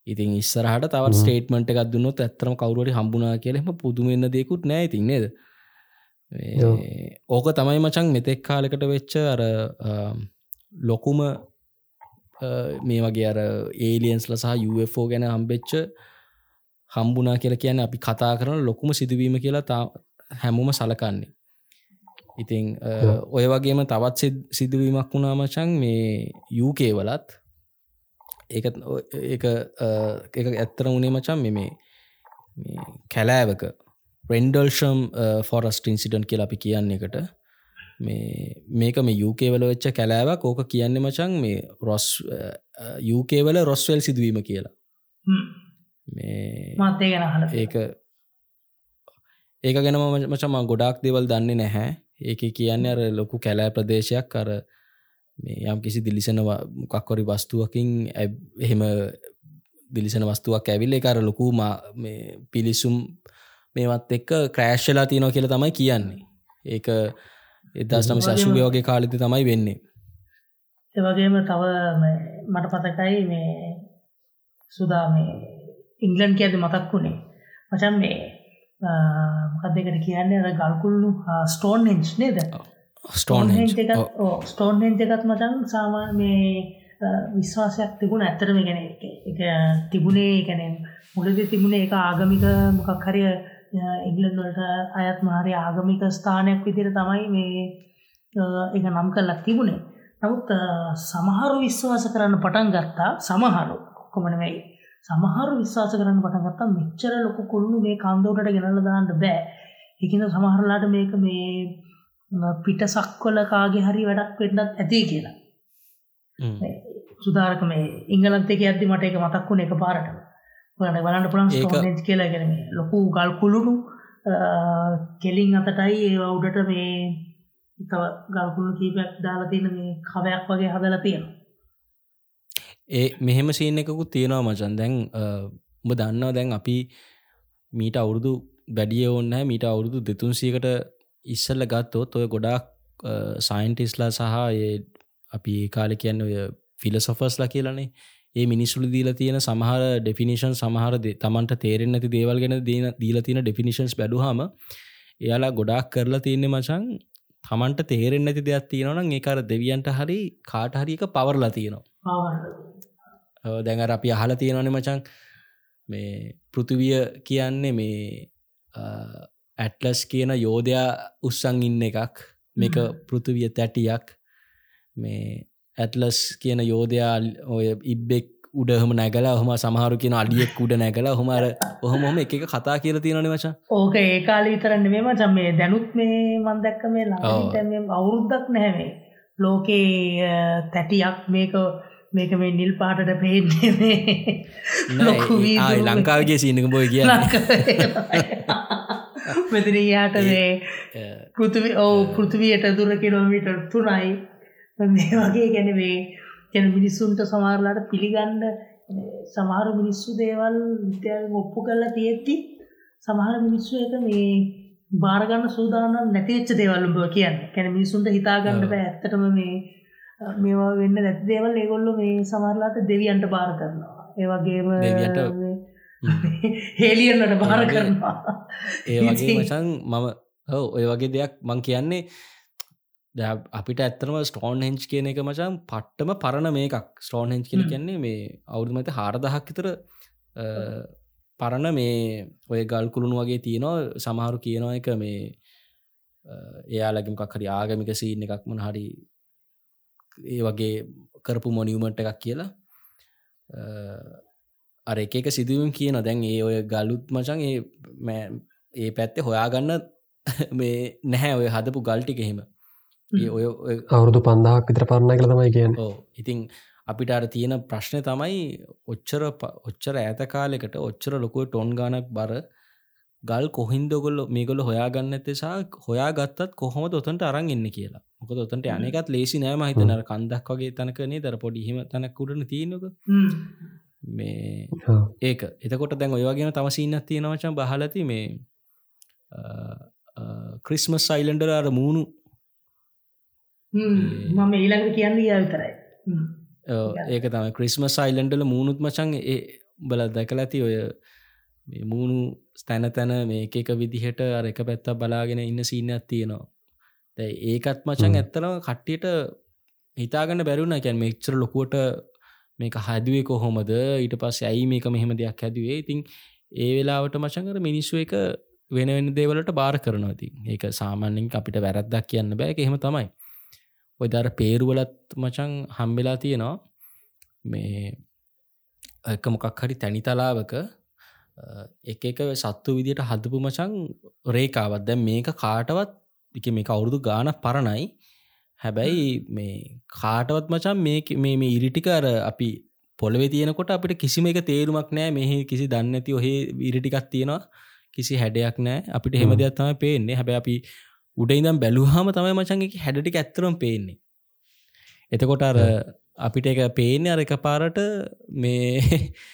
ඉතින් ඉස්සරහට තවත් ස්ටේට්මන්ට් එකක් දුන්නොත් ඇත්තරම කවරුවරි හම්බුනා කියලෙම පුදුමන්න දෙකුත් නෑ ඉතින් නේද? ඕක තමයි මචන් මෙතෙක් කාලෙකට වෙච්ච අර ලොකුම මේ වගේ අර ඒලියන්ස්ල සහ UFෝ ගැන හම්බෙච්ච හම්බුනා කියලා කියන අපි කතා කරන ලොකුම සිදුවීම කියලා තා හැමෝම සලකන්නේ. ඉතිං ඔය වගේම තවත් සිදුවීමක් වුණා මචන් මේ යුකේ වලත් ඒ ඇත්තර වුණේ මචන් මෙ කැලෑවක ප්‍රෙන්ඩල්ෂම් ෆොරස්ට ඉන්සිඩන්් කියලා අපි කියන්නේ එකට මේ මේක මේ යුකේවල වෙච්ච කැලෑවක්. ඕක කියන්න මචන් මේ රොස් යුකේවල රොස්වල් සිදුවීම කියලා. මේ ගැන ඒක ඒක ගැනම මචම ගොඩක් දෙවල් දන්නේ නැහැ. ඒක කියන්න අර ලොකු කැලෑ ප්‍රදේශයක්. කර මේ යම් කිසි දිලිසන මොකක්කොරි වස්තුවකින් එහෙම දිලිසන වස්තුවක් ඇවිල්ල එකර ලොකු පිලිසුම් මේවත් එක්ක ක්‍රෑශ්ලා තියනෝ කියල තමයි කියන්නේ. ඒක එදස් නම ශශුවය වගේ කාලිත තමයි වෙන්නේ. එවගේම තව මට පතකයි මේ සුදා මේ ඉංගලන්් කියද මතක් වුණේ. මචන් මේ මොකක් දෙකට කියන්නේ? ගල්කුල්ලු ස්ටෝන් හෙන්ච් නේද? ස්ටෝන් ස්ටෝන් හෙන්ජ එකත් මචන් සාමා මේ විශ්වාසයක් තිබුණ ඇත්තරම ගැන එක තිබුණේ ගැන මුලද තිබුණේ එක ආගමික මොකක් හරිය ඉගලන් වලට අයත් මාරය ආගමික ස්ථානයක් විදිර තමයි මේ එක නම් කරලක් තිබුණේ. නමුත් සමහරු විශ්වාස කරන්න පටන් ගත්තා. සමහරු කොමන වෙයි සමහරු විශ්වාස කරන්න පටන් ගත්තා. මෙච්චර ලොකු කොල්ලු මේ කන්දෝටට ගෙනල දාන්න බෑ. එකද සමහරලාට මේක මේ පිට සක්වල කාගේ හරි වැඩක් වෙන්නත් ඇති කියලා. සුදාරක මේ ඉංගලන්තක ඇද්දි මට එක මතක් වුණ එක ගන බලන්න පුළන් ඒක කියලා. ගැන ලොකු ගල් කුළුණු කෙලින් අතටයි ඒ උඩට මේ තව ගල්කුණු කීපයක් දාලා තියෙන මේ කවයක් වගේ හදලා තියෙන ඒ මෙහෙම සීන එකකුත් තියෙනවා මචන්. දැන් උඹ දන්නවා දැන් අපි මීට අවුරුදු බැඩිය ඔන්න මීට අවුරුදු දෙතුන්සියකට ඉස්සල්ල ගත්තොත් ඔය ගොඩාක් සයින්ටිස්ලා සහ අපි ඒ කාලෙ කියන්න ඔය ෆිලසොෆස්ලා කියලනේ ඒ මිනිස්සුල දීල තියෙන සමහර ඩෙෆිනිෂන් සමහර තමන්ට තේරෙන් නැති දේවල් ගැන දීන දීල තියෙන ඩෙෆිනිශන්ස් බැඩුහම එයාලා ගොඩාක් කරලා තියන්නේ මචන් තමන්ට තේරෙන් නැති දෙයක් තියෙනවන ඒකර දෙවියන්ට හරි කාට හරික පවරලා තියෙනවා. දැඟර අපි අහල තියෙනවන මචන් මේ පෘතිවිය කියන්නේ මේ ඇටලස් කියන යෝධයා උත්සං ඉන්න එකක්. මේක පෘතිවිය තැටියක්. මේ ඇටලස් කියන යෝධයා ඔය ඉබ්බෙක් උඩහම නැගල හම සමහරු කියන අඩියෙක් උඩ නැගල හොමර ඔහොම එක කතා කියල තියෙනන වච ඕක ඒකාල විතරන්න මේම චම් මේ දැනුත් මේ මන්දැක්ක මේ ලා අවුරුද්දක් නැහැවේ ලෝකේ තැටියක් මේක මේක මේ නිල් පාටට පේන්නේ ලංකාවගේ සීනක බොයි කිය මෙතින යාට මේ පෘතිවි ඔවු පෘතිවයට දුර කිලෝමීට තුනයි මේ වගේ ගැනවේ ගැන මිනිස්සුන්ට සමාරලාට පිළිගන්න සමහර මිනිස්සු දේවල් විද්‍යාව ඔප්පු කරලා තියෙත්ති සමහර මිනිස්සු එක මේ බාරගන්න සූදානම් නැතිවෙච්ච දේවල්ලුඹ කියන්න. කැන මිනිසුන්ට හිතාගන්න බෑ. ඇත්තටම මේ මේවා වෙන්න නැති දේවල් ඒගොල්ලු මේ සමරලාට දෙවියන්ට බාර කරනවා. ඒවගේම හෙලියන්නට බාර කරනවා. ඒ වගේ මචන් මම ඔව ඔය වගේ දෙයක් මං කියන්නේ අපිට ඇත්තනම ස්ටෝන් හෙන්ච් කියන එක මචන් පට්ටම පරණ මේකක්. ස්ටෝන් හෙන්ච් කියල කියන්නේ මේ අවුරුමත හාරදහක් විතර පරණ මේ ඔය ගල් කුළුණු වගේ තියෙනවා. සමහරු කියනවා එක මේ එයාලගිම කක්හරි ආගමික සීන් එකක් මන හරි ඒ වගේ කරපු මොනියුමට් එකක් කියලා. අර එක එක සිදුවම් කියන දැන් ඒ ඔය ගලුත් මචන් ඒ ඒ පැත්තේ හොයාගන්න මේ නැහැ. ඔය හදපු ගල්ටික එහෙම ඔය අවුරුදු පන්දාක් විතර පරණ කළ තමයි කියන්න. ඉතින් අපිට අර තියෙන ප්‍රශ්නය තමයි ඔච්චර ඔච්චර ඇත කාලෙකට ඔච්චර ලොකුව ටොන් ගානක් බර ගල් කොහින්දගොල්ල මේගොල හොයාගන්න ඇතෙසා හොයා ගත්තත් කොහොම ඔතන්ට අරන් එන්න කියලා. මොක ඔතන්ට අනෙකත් ලේසි නෑම හිතනර කන්දක් වගේ තනකනේ දර පොඩි හිම තැනකුරන තියෙනක මේ ඒක. එතකොට දැන් ඔයවාගෙන තමසින්නත් තියෙනවචන් බහලති මේ ක්‍රිස්මස් සයිලන්ඩර අර මූුණු මම ඊළඟට කියන්න යා විතරයි. ඒක තම ක්‍රිස්ම සයිලන්ඩල මූුණුත් මචන් ඒ බල දැකල ඇති ඔය මූුණු ස්තැන තැන මේ එක විදිහට අර එක පැත්ත බලාගෙන ඉන්න සීනයක් තියෙනවා. දැ ඒකත් මචන් ඇත්තලම කට්ටියට හිතාගන්න බැරුණ කැන් මෙක්චර ලොකුවට මේක හැදුවේ කොහොමද? ඊට පස් ඇයි මේක මෙහෙම දෙයක් හැදුවේ? ඉතින් ඒ වෙලාවට මචංකර මිනිස්සු එක වෙන වෙන දේවලට බාර කරනවති ඒක සාමාන්‍යෙන් අපිට වැරද්දක් කියන්න බෑ. එහෙම තමයි ඔයදර පේරුවලත් මචං හම්බෙලා තියෙනවා. මේ එක මොකක් හරි තැනිතලාවක එක එක සත්තු විදියට හදපු මචං රේකාවත් දැම් මේක කාටවත් එක මේ අවුරුදු ගාන පරණයි. හැබැයි මේ කාටවත් මචන් මේ මේ ඉරිටිකර අපි පොළවෙ තියෙනකොට අපිට කිසිම එක තේරුමක් නෑ. මෙහි කිසි දන්න ඇති ඔහේ ඉරිටිකක් තියෙනවා. කිසි හැඩයක් නෑ. අපිට හෙම. දෙයක් තම පේන්නේ. හැබැ අපි උඩ ඉදම් බැලුහම තමයි මචන්ගේ හැඩටි ඇත්තරම් පේන්නේ. එතකොට අර අපිට එක පේන අර එක පාරට මේ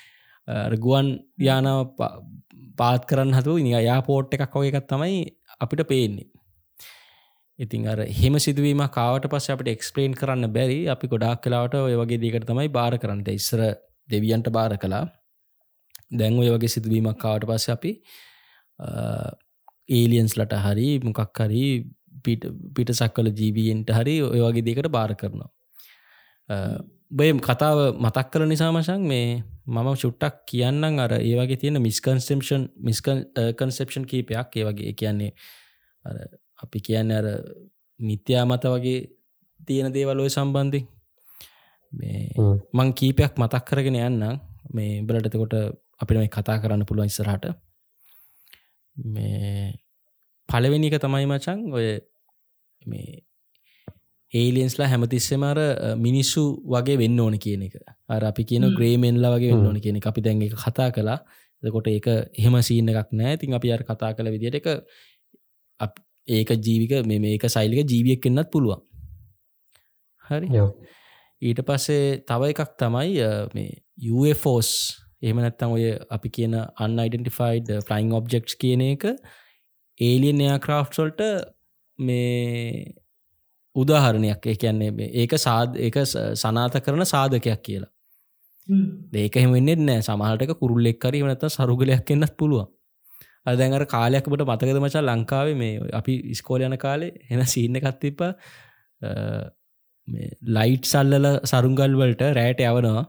ගුවන් යානාව පාත් කරන්න හතු යා පෝට් එකක් වගේ එකත් තමයි අපිට පේන්නේ. ඉතින් අර හෙම සිදුවීම කාවට පස්ස අපට එක්ස්පලේන් කරන්න බැරි අපි ගොඩක් කලාවට ඔය වගේ දේකට තමයි බාර කරන්න. ඉස්සර දෙවියන්ට බාර කලා දැන් ඔය වගේ සිදුවීමක් කාවට පස්ස අපි ඒලියන්ස්ලට හරි මොකක් හරි පිට සක්කල ජීවීන්ට හරි ඔය වගේ දේකට බාර කරනවා. බය කතාව මතක් කර නිසාමශන් මේ මම චුට්ටක් කියන්නම් අර ඒ වගේ තියෙන මිස්කන්සෙම්ෂන් මිස්කන්සෙප්ෂන් කීපයක් ඒ වගේ. කියන්නේ අපි කියන්න අර මිත්‍යා මත වගේ තියෙන දේවලෝය සම්බන්ධි මේ මං කීපයක් මතක් කරගෙන යන්නම්. මේ බලටතකොට අපිට මේ කතා කරන්න පුළුවන් ඉස්සරහට මේ පලවෙනික තමයි මචන් ඔය මේ ඒලියන්ස්ලා හැමතිස්සෙමර මිනිස්සු වගේ වෙන්න ඕන කියන එක. අර අපි කියන ග්‍රේමෙන්ලා වගේ වෙන්න ඕන කියන අපි දැන් එක කතා කලා දකොට ඒක එහෙම සීන එකක් නෑ. තින් අපි අර කතා කළ විදිට එක ඒක ජීවික මේ මේක සයිලික ජීවියක් එන්නත් පුළුවන්. හරි. ඊට පස්සේ තව එකක් තමයි මේ UFෝස් එහෙම නැත්තම් ඔය අපි කියන අන්යිඩෙන්ටිෆයිඩ් ෆලයින් ඔබ්ජෙක්ස් කියන එක ඒලියන් එයා ක්‍රාෆ්ට්වල්ට මේ උදාහරණයක්. ඒ කියන්නේ ඒක සාධ ඒක සනාත කරන සාධකයක් කියලා. ඒක හෙමෙන්න්නේ නෑ සමහටක කුරුල්ලෙක් කරී වනත සරුගලයක් එන්නත් පුළුවන්. අදැඟර කාලයක්කට මතකද මචා ලංකාවේ මේ අපි ඉස්කෝල යන කාලේ එන සීන්න එකත්තිප ලයිට් සල්ලල සරුංගල් වලට රෑට යවනවා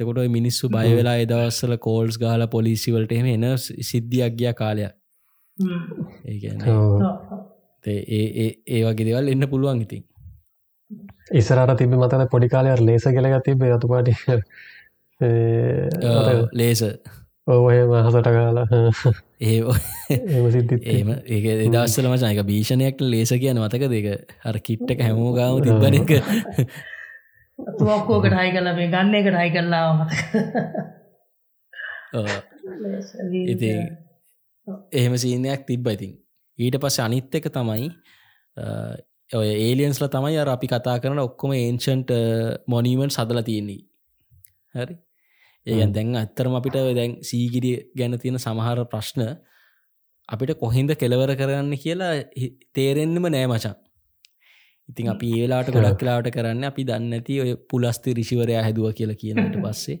එතකොට මිනිස්සු බය වෙලා එදවස්සල කෝල්ස් ගාල පොලිසිවලට එහෙම එන සිද්ධියක් ගිය කාලයක්. ඒ ඒ වගේ දෙවල් එන්න පුළුවන් ඉතින්. ඉස්සරට තිබි මතන පොඩිකාලයක් ලේස කෙලග තිබේ අතුපාටි ලේස ඔය මහසට කාලා ඒ ඒම ඒක එදස්සල මචායක භීෂණයක් ලේස කියන මතක දෙක හර කිට්ටක හැමෝ ගාම තිබන එක තුවක්කෝකට හයි කල මේ ගන්න එකට හයි කල්ලා මත ඉති එහෙම සීනයක් තිබ්බ. ඉතින් ඊට පස්ස අනිත් එක තමයි ඔය ඒලියන්ස්ල තමයි අර අපි කතා කරන ඔක්කොම ඒන්ෂන්ට මොනීමෙන්ට් සදල තියෙන්නේ. හරි? ඒගන් දැන් අත්තරම අපිට දැන් සීගිරිය ගැන තියෙන සමහර ප්‍රශ්න අපිට කොහින්ද කෙලවර කරන්න කියලා තේරෙන්න්නම නෑ මචන් ඉතින් අපි ඒලාට ගොඩක් කලාවට කරන්න අපි දන්න ඇති ඔය පුලස්ති රිසිවරයා හැදුව කියලා කියනට පස්සේ.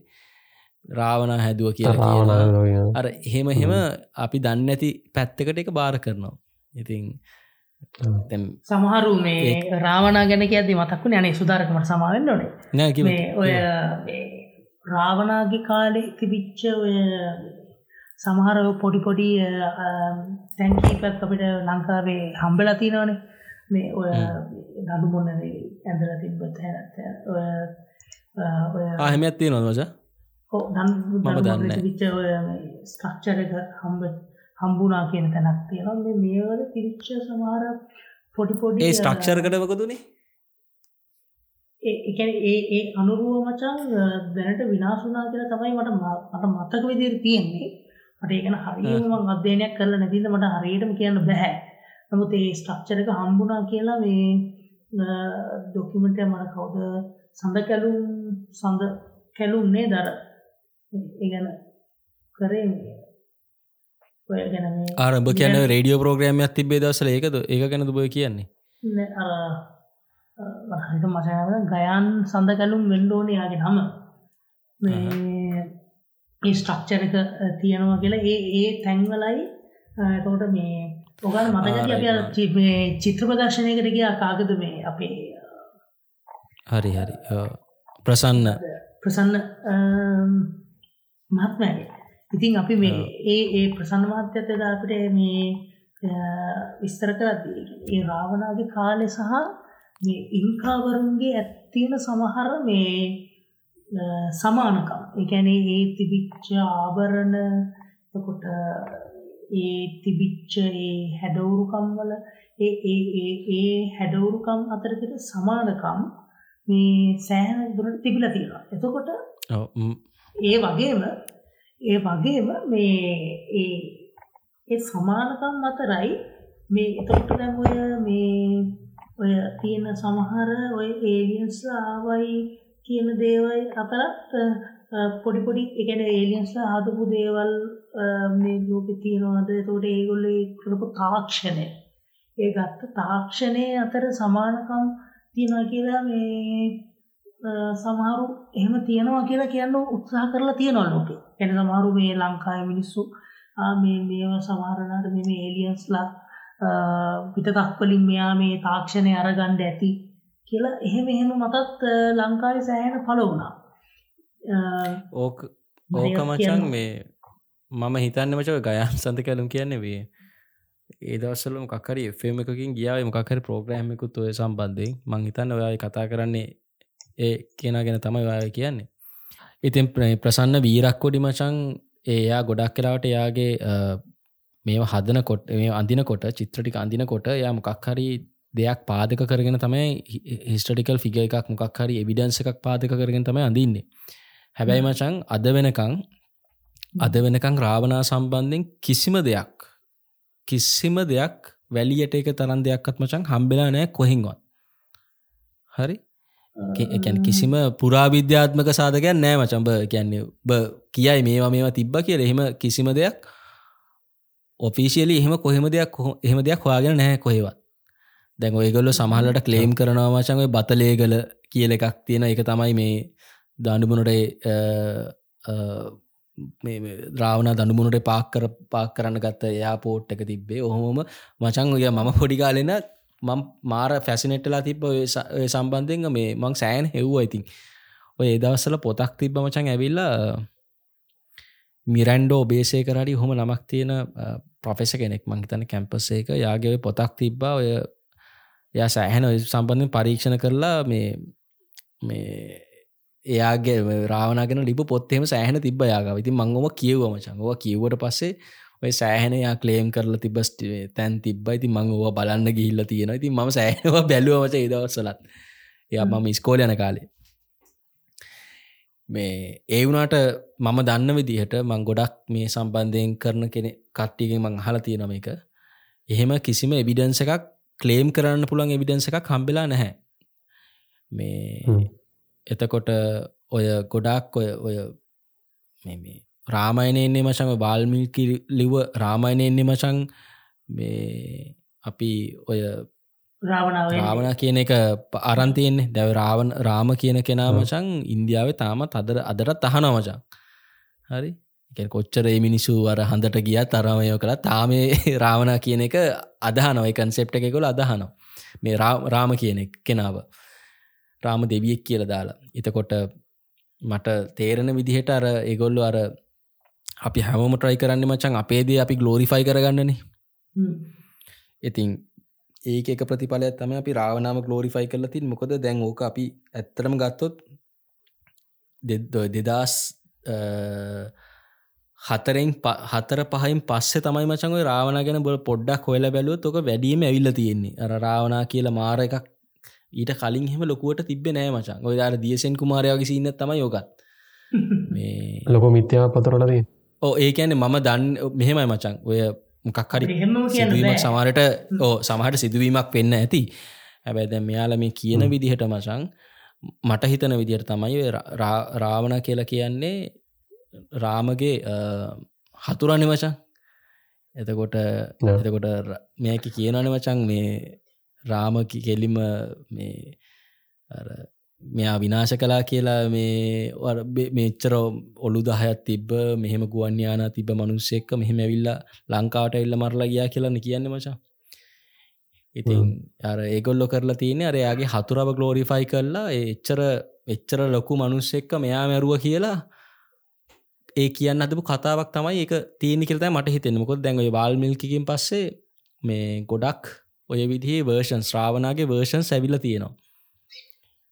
රාවනා හැදුව කියලා අර එහෙම එහෙම අපි දන්න ඇති පැත්තකට එක බාර කරනවා. ඉතින් සමහරු මේ රාවනා ගැන ඇති මතක්ුණ යනේ සුදාරකමට සමාවෙන්න ඕනේ. නෑ ඔය රාවනාගේ කාලෙ තිබිච්ච ඔය සමහර පොඩි පොඩි තැන්කීපත් අපිට ලංකාවේ හම්බලා තියෙනවනේ මේ ඔය නඩු මොන්න ඇඳල තිබ්බත් හැනත් ආහෙමත් තියෙන නොජ විච්ච ඔය ස්ට්‍රක්චර එක හම්බ හම්බුනා කියන තැනක් තියෙනවා. මේ මේවල තිරිච්ච සමහර පොඩි පොඩි ඒ ස්ට්‍රක්චරකටවකතුනේ එකන ඒ ඒ අනුරුව මචන් දැනට විනාශනා කියලා තමයි මට මට මතක විදිර තියෙන්නේ. මට ඒකන හරිම අධ්‍යයනයක් කරල නැතිද මට හරියටම කියන්න බැහැ නමුත් ඒ ස්ට්‍රක්චරක හම්බුනා කියලා මේ ඩොක්කිමටය මට කවුද සඳ කැලුම් සඳ කැලුම්නේ දර ඒගැන කරේ ඔය ගැන ආරම්භ කියන රඩියෝ ප්‍රෝග්‍රමයක් තිබේ දවසල ඒකද? ඒක ගැනද බොය කියන්නේ? හරික මසන ගයන් සඳ කැලුම් වෙන්ඩෝන යාගේ හම ඒ ස්ට්‍රක්චර එක තියෙනවා කියලා. ඒ ඒ තැන්වලයි තෝට මේ ඔගල් මතක චිත්‍ර ප්‍රදර්ශනයකට කිය කාගද මේ අපේ හරි හරි. ප්‍රසන්න. ප්‍රසන්න මහත්මෑගේ ඉතින් අපි මේ ඒ ඒ ප්‍රසන්න මහත්‍යත අපට මේ විස්තර කරදී ඒ රාවනාගේ කාලෙ සහ මේ ඉන්කාවරුන්ගේ ඇත්තියෙන සමහර මේ සමානකම්. එකැනේ ඒ තිබිච්ච ආභරණ කොට ඒ තිබිච්ච ඒ හැඩවුරුකම් වල ඒ ඒ හැඩවුරුකම් අතරතිට සමානකම් මේ සෑහන දුරට තිබිල තියෙනවා. එතකොට ඒ වගේම ඒ වගේම මේ ඒ ඒ සමානකම් අතරයි මේ එතකොට දැන් ඔය මේ ඔය තියෙන සමහර ඔය ඒලියන්ස් ආවයි කියන දේවල් අතරත් පොඩි පොඩි එකන ඒලියන්ස් හදපු දේවල් මේ ලෝකෙ තියෙනවාද එතකොට ඒගොල්ලෝ කරපු තාක්ෂණය ඒ ගත්ත තාක්ෂණය අතර සමානකම් තියෙනවා කියලා මේ සමහරු එහෙම තියෙනවා කියලා කියන්න උත්සාහ කරලා තියෙනවා ලෝකෙ. එන සමහරු මේ ලංකාවේ මිනිස්සු මේ මේව සමහරනට මේ ඒලියන්ස්ලා පිටතක් වලින් මෙයා මේ තාක්ෂණය අරගන්න ඇති කියලා එහෙම එහෙම මතත් ලංකාවේ සෑහෙන පළ වුණා. ඕක ඕක මචන් මේ මම හිතන්න මචව ගයම් සඳ කැලුම් කියන්න වේ ඒ දවස්සල මොකරි ෆෙම එකකින් ගියාව මොකර ප්‍රෝග්‍රෑමකුත් ඔය සම්බන්ධයෙන් මං හිතන්න ඔයාය කතා කරන්නේ ඒ කියෙන ගැන තමයි වාය කියන්නේ. ඉතින් ප්‍රසන්න වීරක්කොඩි මචන් ඒයා ගොඩක් කලාවට එයාගේ මේ හදන කොට මේ අඳිනකොට චිත්‍රටික අඳිනකොට යා මොකක් හරි දෙයක් පාදක කරගෙන තමයි හිස්ටටිකල් ෆිග එකක් මොකක් හරි එවිඩන්ස එකක් පාදක කරගෙන තමයි අඳින්නේ. හැබැයි මචන් අද වෙනකං අද වෙනකං රාවනා සම්බන්ධෙන් කිසිම දෙයක් කිසිම දෙයක් වැලියට එක තරන් දෙයක්ත් මචන් හම්බෙලා නෑ කොහින්වත්. හරි? එකැන් කිසිම පුරාවිද්‍යාත්මක සාධකයන් නෑ මචම්බ කියන්නේ බ කියයි මේවා මේවා තිබ්බ කියල. එහෙම කිසිම දෙයක් ඔෆිසිියලි එහෙම කොහෙම දෙයක් එහෙම දෙයක් හවාගෙන නැහැ කොහෙවත්. දැන් ඔයගොල්ල සමහලට කලේම් කරනවා මචන්ය බතලේගල කියල එකක් තියෙන එක තමයි මේ දඩුමනට ද්‍රාවන දනුමුණට පාක් කර පාක් කරන්න ගත්ත එයා පෝට් එක තිබ්බේ. ඔහොම මචං ඔය මම පොඩිකාලෙන මං මාර ෆැසිනෙට්ටලා තිබ්බ සම්බන්ධෙන් මේ මං සෑන් හෙව්ව ඉතින් ඔය ඒදවස්සල පොතක් තිබ්බ මචන් ඇවිල්ලා මිරැන්ඩෝ බේසය කරඩි හොම නමක් තියෙන ප්‍රොෆෙස කෙනෙක් මංහිතන කැම්පසේක යාගේ පොතක් තිබ්බා. ඔය ය සෑහැන සම්බන්ධෙන් පරීක්ෂණ කරලා මේ මේ එයාගේ රාවනගෙන ලිප පොත්තෙම සෑහන තිබ යාග ඉතින් මංගොම කියව මචංගව කිව්වට පස්සේ ඔය සෑහනයා කලේම් කරලා තිබස්ට තැන් තිබ්බයි ති මං ඕව බලන්න ගිල්ල තියෙන ඉතින් ම සෑහවා බැලුවමච ඒදවස්සලත් එය මම ඉස්කෝල යන කාලේ. මේ ඒ වුනාට මම දන්න විදිහට මං ගොඩක් මේ සම්බන්ධයෙන් කරන කෙනෙ කට්ටියගෙන් මං හල තියෙනම එක එහෙම කිසිම එවිඩන්ස එකක් කලේම් කරන්න පුළන් එවිඩන්ස එකක් හම්බෙලා නැහැ. මේ එතකොට ඔය ගොඩක් ඔය ඔය මේ රාමායනයන්නේ මචං බාල්මිල්කි ලිව රාමායනයන්නේ මචං මේ අපි ඔය රාවණ කියන එක අරන්තියෙන්නේ දැව රාවන රාම කියන කෙනා මචං ඉන්දියාවේ තාමත් අදර අදරත් අහන මචං. හරි? කොච්චර මිනිසු අර හඳට ගිය තරමයෝ කළ තාමේ රාවණ කියන එක අදහනවයි කන්සෙප්ට එකකොල අදහනවා. මේ රාම කියන කෙනාව රාම දෙවියෙක් කියල දාලා. එතකොට මට තේරණ විදිහට අර ඒගොල්ලු අර අපි හැමෝම ට්‍රයි කරන්න මචන් අපේදේ අපි ගලෝරිෆයි කරගන්නන. ඉතින් ඒක එක ප්‍රතිඵලයක් තම අපි රාවනාම ගලෝරිෆයි කරල තින් මොකද දැන් ඕක අපි ඇත්තරම ගත්තොත් දෙදස් හතරෙන් හතර පහයින් පස්සේ තමයි මචන්ව රාවන ගැන බොල පොඩ්ඩක් හොල බැලුව තොක වැඩීම ඇවිල්ල තියෙන්නේ. අර රාවනා කියල මාර එකක් ඊට කලින් හෙම ලොකුවට තිබෙ නෑ මචන් ඔය දාර දියසෙන් කුමාරයාගේ සින්න තම යෝගත් මේ ලොක මිත්‍යා පතරලදී ඕ ඒකැන මම දන්න මෙහෙමයි මචන් ඔය මොකක් හරි සිදුවීමක් සමහරට ඕ සමහට සිදුවීමක් වෙන්න ඇති. හැබැ දැ මෙයාල මේ කියන විදිහට මචන් මට හිතන විදිහට තමයි රාවණ කියලා කියන්නේ රාමගේ හතුරණි වචන් එතකොට එතකොට මේක කියනන වචන් මේ රාම කෙලිම මේ මෙයා විනාශ කලා කියලා මේ මෙච්චර ඔලු දහයත් තිබ්බ මෙහෙම ගුවන්්‍යාන තිබ මනුස්සෙක්ක මෙහෙම ඇවිල්ලා ලංකාවට එල්ල මරලා ගියා කියලන්න කියන්න මචා. ඉතින් අර ඒගොල්ලො කරලා තියන්නේ අරයාගේ හතුරව ගලෝරිෆයි කරලා එච්චර එච්චර ලොකු මනුස්සෙක්ක මෙයා මැරුව කියලා ඒ කියන්න අදපු කතාවක් තමයි එක තීනි කරත මට හිතෙන මොකොත් දැන්ග වාල්මිල්කින් පස්සේ මේ ගොඩක් ඔය විදිහේ වර්ෂන් ශ්‍රාවනාගේ වර්ෂන් සැවිල තියෙනවා.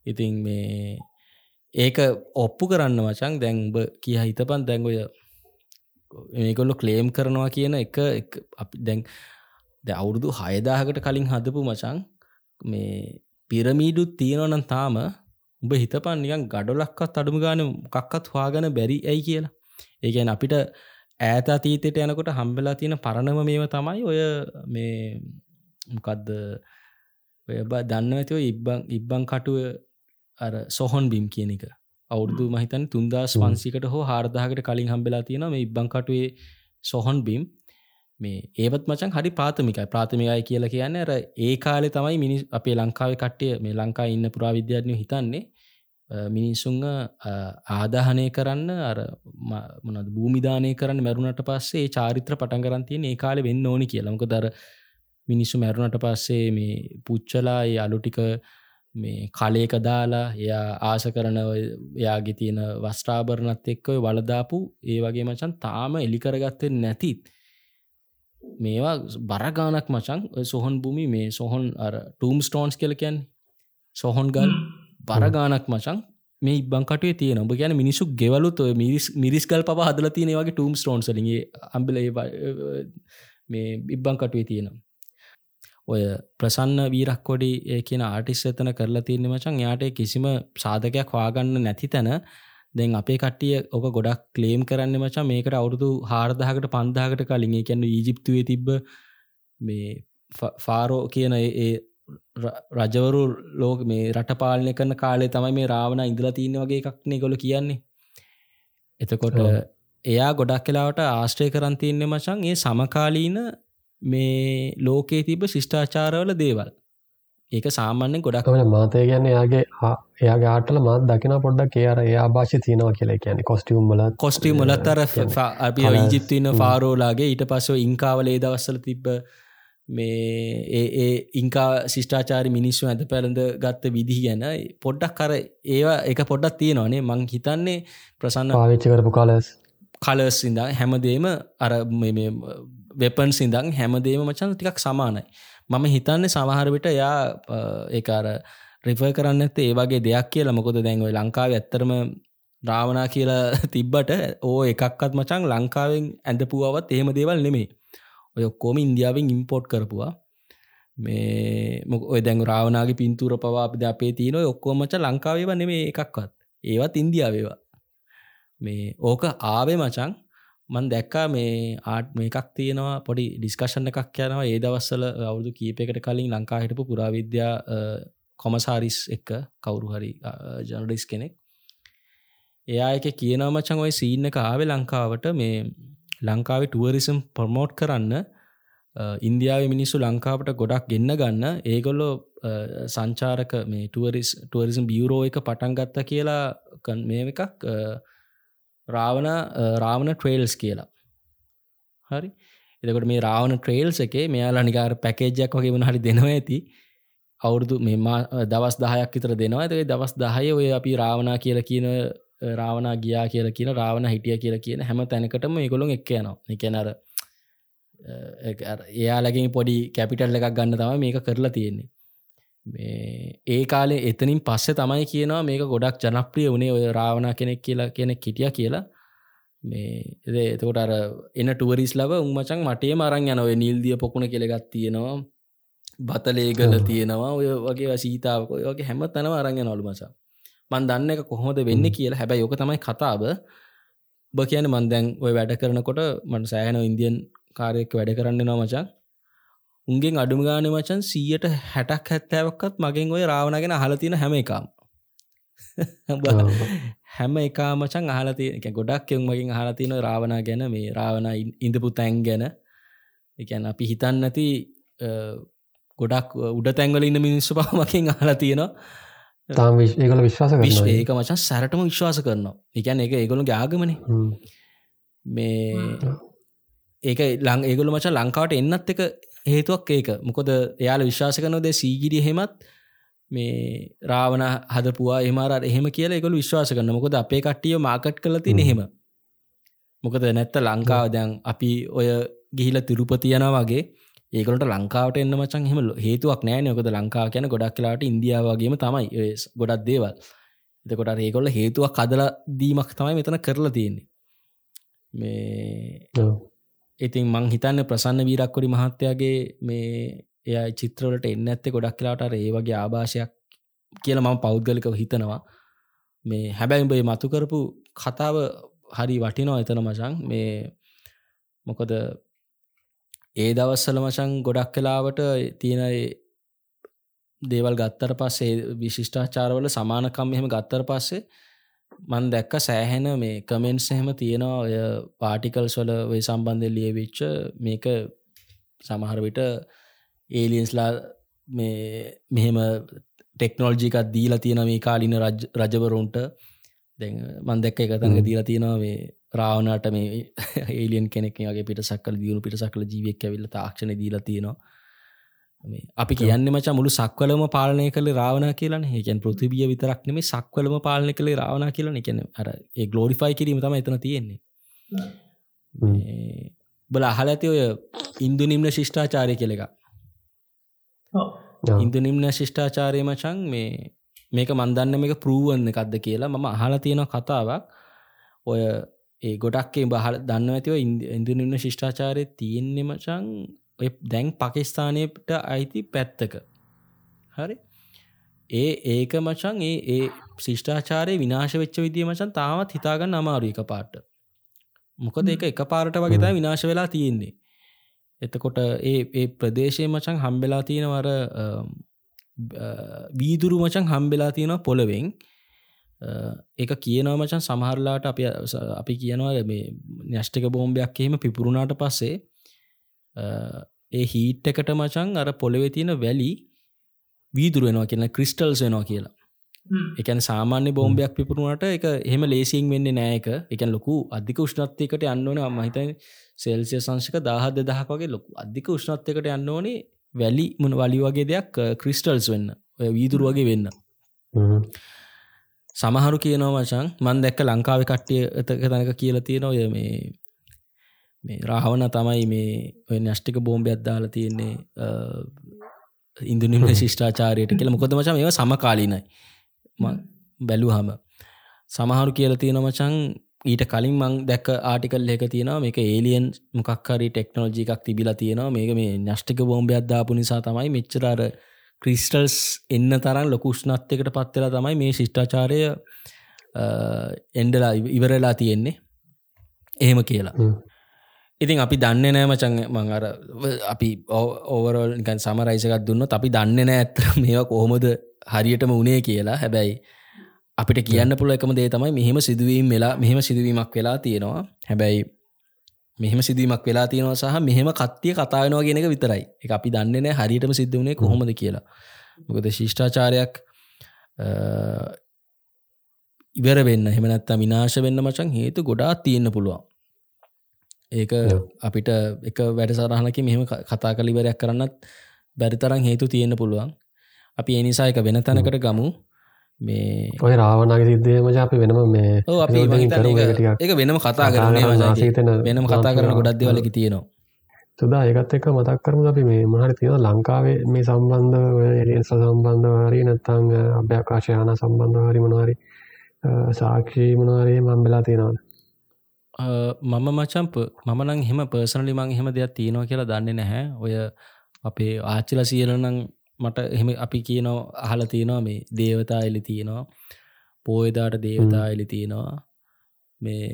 ඉතින් මේ ඒක ඔප්පු කරන්න මචන් දැන්බ කිය හිතපන් දැන්ගොය මේකොල්ලො කලේම් කරනවා කියන එක අපි දැන් ද අවුරුදු හයදාහකට කලින් හදපු මචන් මේ පිරමීඩුත් තියෙනවනම් තාම උඹ හිතපන් නිකන් ගඩොලක්කත් අඩුම ගාන කක්කත් හවාගන බැරි ඇයි කියලා. ඒගැන අපිට ඈත අතීතයට යනකොට හම්බෙලා තියෙන පරණම මේව තමයි ඔය මේ මොකක්ද ඔය බ දන්න ඇතිව ඉබ්බං ඉබ්බං කටුව අර සොහොන් බිම් කියන එක. අවුරදු මහිතන් තුන්දස් වන්සිකට හෝ හාර්දාහකට කලින් හම්බෙලා තියෙන මේ ඉබ්බං කටුවේ සොහොන් බිම්. මේ ඒවත් මචන් හරි ප්‍රාථමිකයි. ප්‍රාථමිකයි කියලා කියන්න ඇර ඒ කාලෙ තමයි මිනි අපේ ලංකාව කට්ටිය මේ ලංකා ඉන්න පුරා විද්‍යාඥය හිතන්නේ මිනිස්සුං ආදාහනය කරන්න අර මොනද භූමිධානය කරන්න මැරුණට පස්සේ චාරිත්‍ර පටන් කරන්තියෙන් ඒ කාලෙ වෙන්න ඕනි කියලමක දර මිනිස්සු මැරුණට පස්සේ මේ පුච්චලා අලුටික මේ කලේක දාලා එයා ආස කරන එයාගේ තියෙන වස්ට්‍රාභරණත් එක්ක වලදාපු ඒ වගේ මචන් තාම එලිකරගත්තෙන් නැතිත් මේවා බරගානක් මචන් සොහොන් භූමි මේ සොහොන් ටූම් ස්ටෝන්ස් කලකයන් සොහොන් ගල් බරගානක් මචන් මේ ඉබංකටේ තියෙන. ඔබ ගැන මිනිසු ගෙවලුත් මිරිස් මිරිස්කල් පව හදල තියෙන වගේ ටූම් ස්ටෝන්සලිගේ අම්බල මේ ඉබ්බංකටුවේ තියෙනවා ඔය ප්‍රසන්න වීරක් කොඩි ඒ කියන ආටිස් එතන කරලා තියන්නේ මචන් යාට කිසිම සාධකයක් වාගන්න නැති තැන. දැන් අපේ කට්ටිය ඕක ගොඩක් කලේම් කරන්න මචා මේකට අවුරුදු හාරදහකට පන්දාකට කලින්. කියන්න ඊජිප්තුවේ තිබ්බ මේ ෆාරෝ කියන ඒ රජවරු ලෝක මේ රට පාලනය කරන කාලේ තමයි මේ රාවණ ඉඳලා තියන්න වගේ එකක්නේ ගොල කියන්නේ. එතකොට එයා ගොඩක් කලාවට ආශ්‍රය කරන්තියන්නේ මචන් ඒ සමකාලීන මේ ලෝකයේ තිබ ශිෂ්ඨාචාරවල දේවල්. ඒක සාමාන්‍යෙන් ගොඩක්මට මාතය ගැන්න එයාගේ එයා ගාටල මත් දකින පොඩ්ඩක් කියර එයා භාෂ තියනවා කියලා කියන කොස්ටියම්මල කොස්ටියම් මලත්තර අපි ඊජිප්තින ෆාරෝලාගේ ඊට පස්සව ඉංකාවලේ දවස්සල තිබ්බ මේ ඒ ඒ ඉංකා ශිෂ්ඨාචාරි මිනිස්සු ඇද පැළඳ ගත්ත විදිහ ගැන පොඩ්ඩක් කර ඒවා එක පොඩ්ඩක් තියෙනවානේ. මං හිතන්නේ ප්‍රසන්න පාවිච්චි කරපු කාලස් කලස් ඉඳා හැමදේම අර වෙපන් සිදං හැමදේම මචන් ටිකක් සමානයි. මම හිතන්නේ සමහරවිට යා ඒකාර රිෆ කරන්න ඇත ඒ වගේ දෙයක් කියලා. මොකොද දැන්ව ලංකාව ඇත්තරම රාවනා කියලා තිබ්බට ඕ එකක්ත් මචන් ලංකාවෙන් ඇඳපුුවත් එහෙම දේවල් නෙමේ ඔය ඔක්කෝම ඉන්දියාවෙන් ඉම්පෝට් කරපුවා. මේ මොක ඔය දැන් රාවනාගේ පින්තුර පවා අපිද අපේ තියන ඔක්කෝමච ලංකාවේව නෙමේ එකක්වත්. ඒවත් ඉන්දියාවේවා. මේ ඕක ආවේ මචන් මන් දැක්කා මේ ආට් මේකක් තියෙනවා පොඩි ඩිස්කශන එකක් යනවා. ඒ දවස්සල අවුදු කීපයකට කලින් ලංකා හිටපු පුරාවිද්‍යා කොමසාරිස් එක්ක කවුරු හරි ජනඩිස් කෙනෙක්. එයා එක කියනමචන් ඔය සීන්න එක ආවෙ ලංකාවට මේ ලංකාවේ ටුවරිසම් ප්‍රමෝට් කරන්න. ඉන්දියාව මිනිස්සු ලංකාවට ගොඩක් ගෙන්න්න ගන්න. ඒගොල්ලෝ සංචාරක මේ ටුවරිස් ටුවරිසම් බියරෝ එක පටන් ගත්ත කියලා මේ එකක් රාවණ රාවණ ට්‍රේල්ස් කියලා. හරි. එතකොට මේ රාවණ ට්‍රේල්ස් එකේ මෙයාලා නිකාර පැකේජයක් වගේ වන හරි දෙනවා ඇති. අවුරුදු මෙම දවස් දහයක් විතර දෙනවා. ඇතේ දවස් දහය ඔය අපි රාවනා කියලා කියන රාවනා ගියා කියලා කියන රාවණ හිටිය කියලා කියන හැම තැනකටම ඒගොලොන් එක් යනවා. එකනර එයාලගින් පොඩි කැපිටල් එකක් ගන්න තම මේක කරලා තියෙන්නේ. ඒ කාලේ එතනින් පස්සේ තමයි කියනවා මේක ගොඩක් ජනප්‍රිය වනේ ඔය රාවනා කෙනෙක් කියලා කෙනෙක් හිටිය කියලා. මේ එතකොට අර එන ටුවරිස් ලබ උමචන් මටේ මරං යනව. නිල්දිය පොකුණ කෙළගත් තියෙනවා. බතලේගල තියෙනවා. ඔය වගේ සීතාවක වගේ හැම තැනව අරංය නොලු මචා. මන් දන්න එක කොහොමද වෙන්න කියලා. හැබැයි යෝක තමයි කතාව. බ කියන මන්දැන් ඔය වැඩ කරනකොට මට සෑහන ඉන්දියන් කාරයෙක් වැඩ කරන්න නවා මචා උන්ගෙන් අඩුම ගාන මචන් සීයට හැටක් හැත්තෑවක්කත් මගෙන් ඔය රාවණගෙන අහලතින හැම එකම්. හැම එකා මචන් අහලති ගොඩක් එවුම් මගින් අහලතින රාවනා ගැන මේ රාවණ ඉඳපු තැන් ගැන. එකැන් අපි හිතන්න නැති ගොඩක් උඩ තැන්වල ඉන්න මිනිස්සු පහමකින් අහලා තියෙනවා. තාම ඒකල විශ්වාස විශ් ඒක මචන් සැරටම විශ්වාස කරනවා. එකැන එක ඒගොළු ගාගමන මේ ඒක ලං ඒගොල මචන් ලංකාවට එන්නත් එක හේතුවක් ඒක. මොකොද එයාල විශ්වාස කනොද සීගිරි හෙමත් මේ රාවන හදපුවා එමර එහෙම කියල එකකු විශ්වාස කරන්න මොකද අපේ කට්ටිය මාකට් කලති නෙහෙම මොකද නැත්ත ලංකාව දැන් අපි ඔය ගිහිල තිරුපතියන වගේ ඒකට ලංකාවට එන්න මචන් හෙම හේතුවක් නෑ යොකද ලංකා කියන ගොඩක් කලාට ඉන්දියාවගේම තමයි ගොඩක් දේවල්. එතකොට ඒකොල්ල හේතුවක් කදල දීමක් තමයි මෙතන කරලා තියෙන්නේ. මේ ඉතින් මං හිතන්න ප්‍රසන්න වීරක්කොඩි මහත්තයාගේ මේ එය චිත්‍රවලට එන්න ඇත්තේ ගොඩක් කලාට ඒ වගේ ආභාෂයක් කියල මම පෞද්ගලිකව හිතනවා. මේ හැබැයිබේ මතු කරපු කතාව හරි වටිනෝ එතන මචන් මේ මොකද ඒ දවස්සල මචන් ගොඩක් කලාවට තියෙන දේවල් ගත්තර පස්සේ විශිෂ්ඨාචාරවල සමානකම් එහෙම ගත්තර පස්සේ මන් දැක්ක සෑහෙන මේ කමෙන්ට්ස් එහෙම තියෙනවා. ඔය පාටිකල්ස් වල ඔය සම්බන්ධය ලියවිච්ච මේක සමහර විට ඒලියන්ස්ලා මේ මෙහෙම ටෙක්නෝල්ජිකත් දීලා තියෙන මේ කාලින රජවරුන්ට. දැ මන් දැක්ක එකතඟ දීලා තියෙනවා මේ රාවනට මේ ඒලියන් කෙනෙක් වගේ පිට සක්කල දියුණු පිට සකල ජීවෙක් ඇවිල්ල තාක්ෂණ දීලා තියෙනවා අපි කියන්න මචා මුළු සක්වලම පාලනය කළ රාවන කියලන. ඒකන් පෘතිබිය විතරක් නෙමේ සක්වලම පාලනය කළේ රාවන කියලන. එකන අර ඒ ගලෝඩිෆයි කිරීම තම එතන තියෙන්නේ. බල අහල ඇති ඔය ඉන්දු නිම්න ශිෂ්ඨාචාරය කෙල එක ඉන්දු නිම්න ශිෂ්ඨාචාරය මචන් මේ මේක මන්දන්න මේක පරූවන්න එකක්ද කියලා මම අහල තියෙන කතාවක්. ඔය ඒ ගොඩක්ේ බහල දන්න ඇතිව ඉන්දු නිම්න ශිෂ්ඨාචාරය තියෙන්නේ මචන් ඔය දැන් පකිස්ථානයට අයිති පැත්තක. හරි? ඒ ඒක මචන් ඒ ඒ ශිෂ්ඨාචාරය විනාශ වෙච්ච විදිිය මචන් තාමත් හිතාගන්න අමාරු එක පාට මොකද ඒක එක පාරට වගේතා විනාශ වෙලා තියෙන්නේ. එතකොට ඒ ඒ ප්‍රදේශය මචන් හම්බෙලා තියෙනවර වීදුරු මචන් හම්බෙලා තියෙනවා පොළවෙෙන් ඒක කියනව මචන් සමහරලාට අප අපි කියනවා මේ න්‍යෂ්ටික බෝම්භයක් එහෙම පිපුරුණාට පස්සේ ඒ හීට් එකට මචන් අර පොළවෙ තියෙන වැලි වීදුර වෙනවා කියන ක්‍රිස්ටල්ස් වෙනවා කියලා. එකන සාමාන්‍ය බෝම්භයක් පිපුරුණට එක එහෙම ලේසිං වෙන්න නෑක එකන් ලොකු අධික උෂ්ණත්යකට යන්නවන මහිතයි සෙල්සිය සංශක දාහද දහක් වගේ ලොකු අධික උෂ්ණත්යකට යන්න ඕනේ වැලි මුණ වලි වගේ දෙයක් ක්‍රිස්ටල්ස් වෙන්න. ඔය වීදුර වගේ වෙන්න. සමහරු කියනවා මචන් මන් දැක්ක ලංකාව කට්ටිය එතක තැනක කියලා තියෙන ඔය මේ මේ රාවන තමයි මේ ඔය න්‍යෂ්ටික බෝම්භයක් දාලා තියෙන්නේ ඉන්දුනිම ශිෂ්ඨාචාරයට කියල. මොකොද මචම ඒ සමකාලීනයි. බැලූ හම සමහරු කියල තියෙන මචන් ඊට කලින් මං දැක් ආටිකල් එක තියෙනවා. මේක ඒලියන් මොකක්හරි ටෙක්නෝජි එකක් තිබිලා තියෙනවා. මේක මේ න්‍යෂ්ටික බෝම්භයක් දාපු නිසා තමයි මෙච්චරර ක්‍රිස්ටල්ස් එන්න තරම් ලොකුෂ්නත්යකට පත්වෙලා තමයි මේ ශිෂ්ඨාචාරය එන්ඩලා ඉවරලා තියෙන්නේ. එහෙම කියලා ඉතින් අපි දන්න නෑ මචන් මං අර අපි ඕවරෝල් නිකන් සමරයිසකත් දුන්න අපි දන්න නෑ ඇත්තර මේවා කොහොමද හරියටම උනේ කියලා. හැබැයි අපිට කියන්න පුළ එකම දේ තමයි මෙහෙම සිදුවීම් වෙලා මෙහෙම සිදුවීමක් වෙලා තියෙනවා. හැබැයි මෙහෙම සිදුවීමක් වෙලා තියෙනවා සහ මෙහෙම කත්තිය කතාවෙනවා කියෙනක විතරයි. එක අපි දන්න නෑ හරියටම සිද්ධ වුණේ කොහොමද කියලා. මොකද ශිෂ්ඨාචාරයක් ඉවර වෙන්න හෙමනත්තා විනාශ වෙන්න මචන් හේතු ගොඩා තියෙන්න්න පුළුවන්. ඒක අපිට එක වැඩසරහනක මෙහෙම කතා කලිවරයක් කරන්නත් බැරිතරම් හේතු තියෙන්න පුළුවන්. අපි එනිසා එක වෙන තැනකට ගමු. මේ ඔය රාවනගේ සිද්ධය මජ අපි වෙනම මේ ඒක වෙනම කතා කරන වෙනම කතා කරන ගොඩක් දෙවලකි තියෙනවා. තුදා ඒකත් එක මතක් කරමු අපි මේ මහරි තියෙන ලංකාවේ මේ සම්බන්ධ එලියන්ස සම්බන්ධ හරි නැත්තං අභ්‍යකාශයන සම්බන්ධ හරි මොනහරි සාක්ෂී මොනහරේ මම්බෙලා තියෙනවද මම මචම්ප මම නං හෙම පර්සනලි මං හෙම දෙයක් තියෙනවා කියලා දන්නේ නැහැ. ඔය අපේ ආච්චිල සියලනං මට එහෙම අපි කියනෝ අහල තියෙනවා මේ දේවතා එලි තියෙනවා පෝයදාට දේවතා එලි තියෙනවා. මේ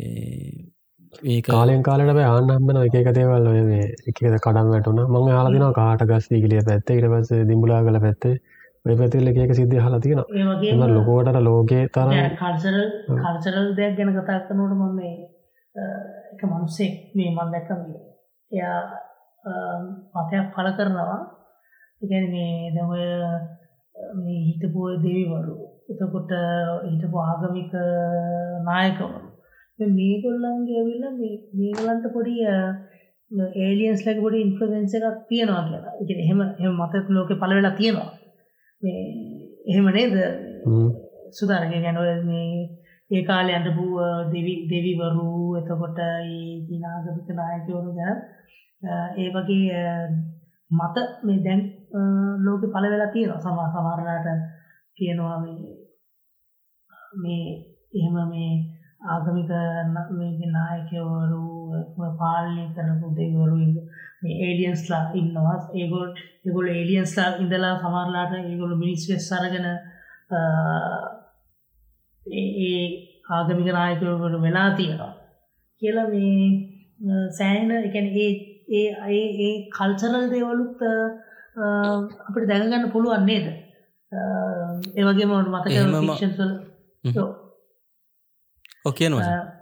ඒ කාලෙන් කාලට ආන්නම්බන එක දේවල් ඔය මේ එකද කඩම් වැටුන මං හලදින කාට ගස්දී කලිය පැත්තේ. ඉට පස දිම්බුලා කල පැත්තේ ඔය පැතිල්ල එක සිද්ධ හලා තියෙන ලොකෝටට ලෝකයේ තර කල්සරල් දෙයක් ගැන කතා කරනට මම එක මනුස්සෙක් මේ මන් දැක්කම එයා මතයක් පල කරනවා. ඉගැන මේ දමය මේ හිතපුය දෙවිවරු එතකොට හිටපු ආගමික නායකවරු. මේගොල්ලන්ගේ ඇවිල්ල මේගලන්ට පොඩි ඒලියන්ස් ලක පොඩි ඉන්ෆලන්ස එකක් තියෙනවා කියලා. ඉ එහෙම එම මතක ලෝක පල වෙලා තියෙනවා. මේ එහෙම නේද? සුදාරග ගැනව මේ ඒ කාලෙ අඳපු දෙවිවරු එතකොට දිනාගමික නායකවරු ගැන ඒ වගේ මත මේ දැන් ලෝක පල වෙලා තියෙන සමා සමරලාට කියනවා මේ එහෙම මේ ආගමික නායකවරු පාලනය කරපු දෙවරු මේ ඒඩියන්ස්ලා ඉන්නවා. ඒගොල් ඒගොල් ඒඩියන්ස්ලා ඉඳලා සමරලාට ඒගොලු මිනිස් වෙස් සරගෙන ඒ ආගමික නායකවරු වෙලා තියෙනවා. කියලා මේ සෑහෙන ඒ ඒ ඒ ඒ කල්චරල් දේවලුත් අපට දැනගන්න පුළුවන් නේද? ඒවගේ මොට මතක ශන්සල් ඕකයන මචන්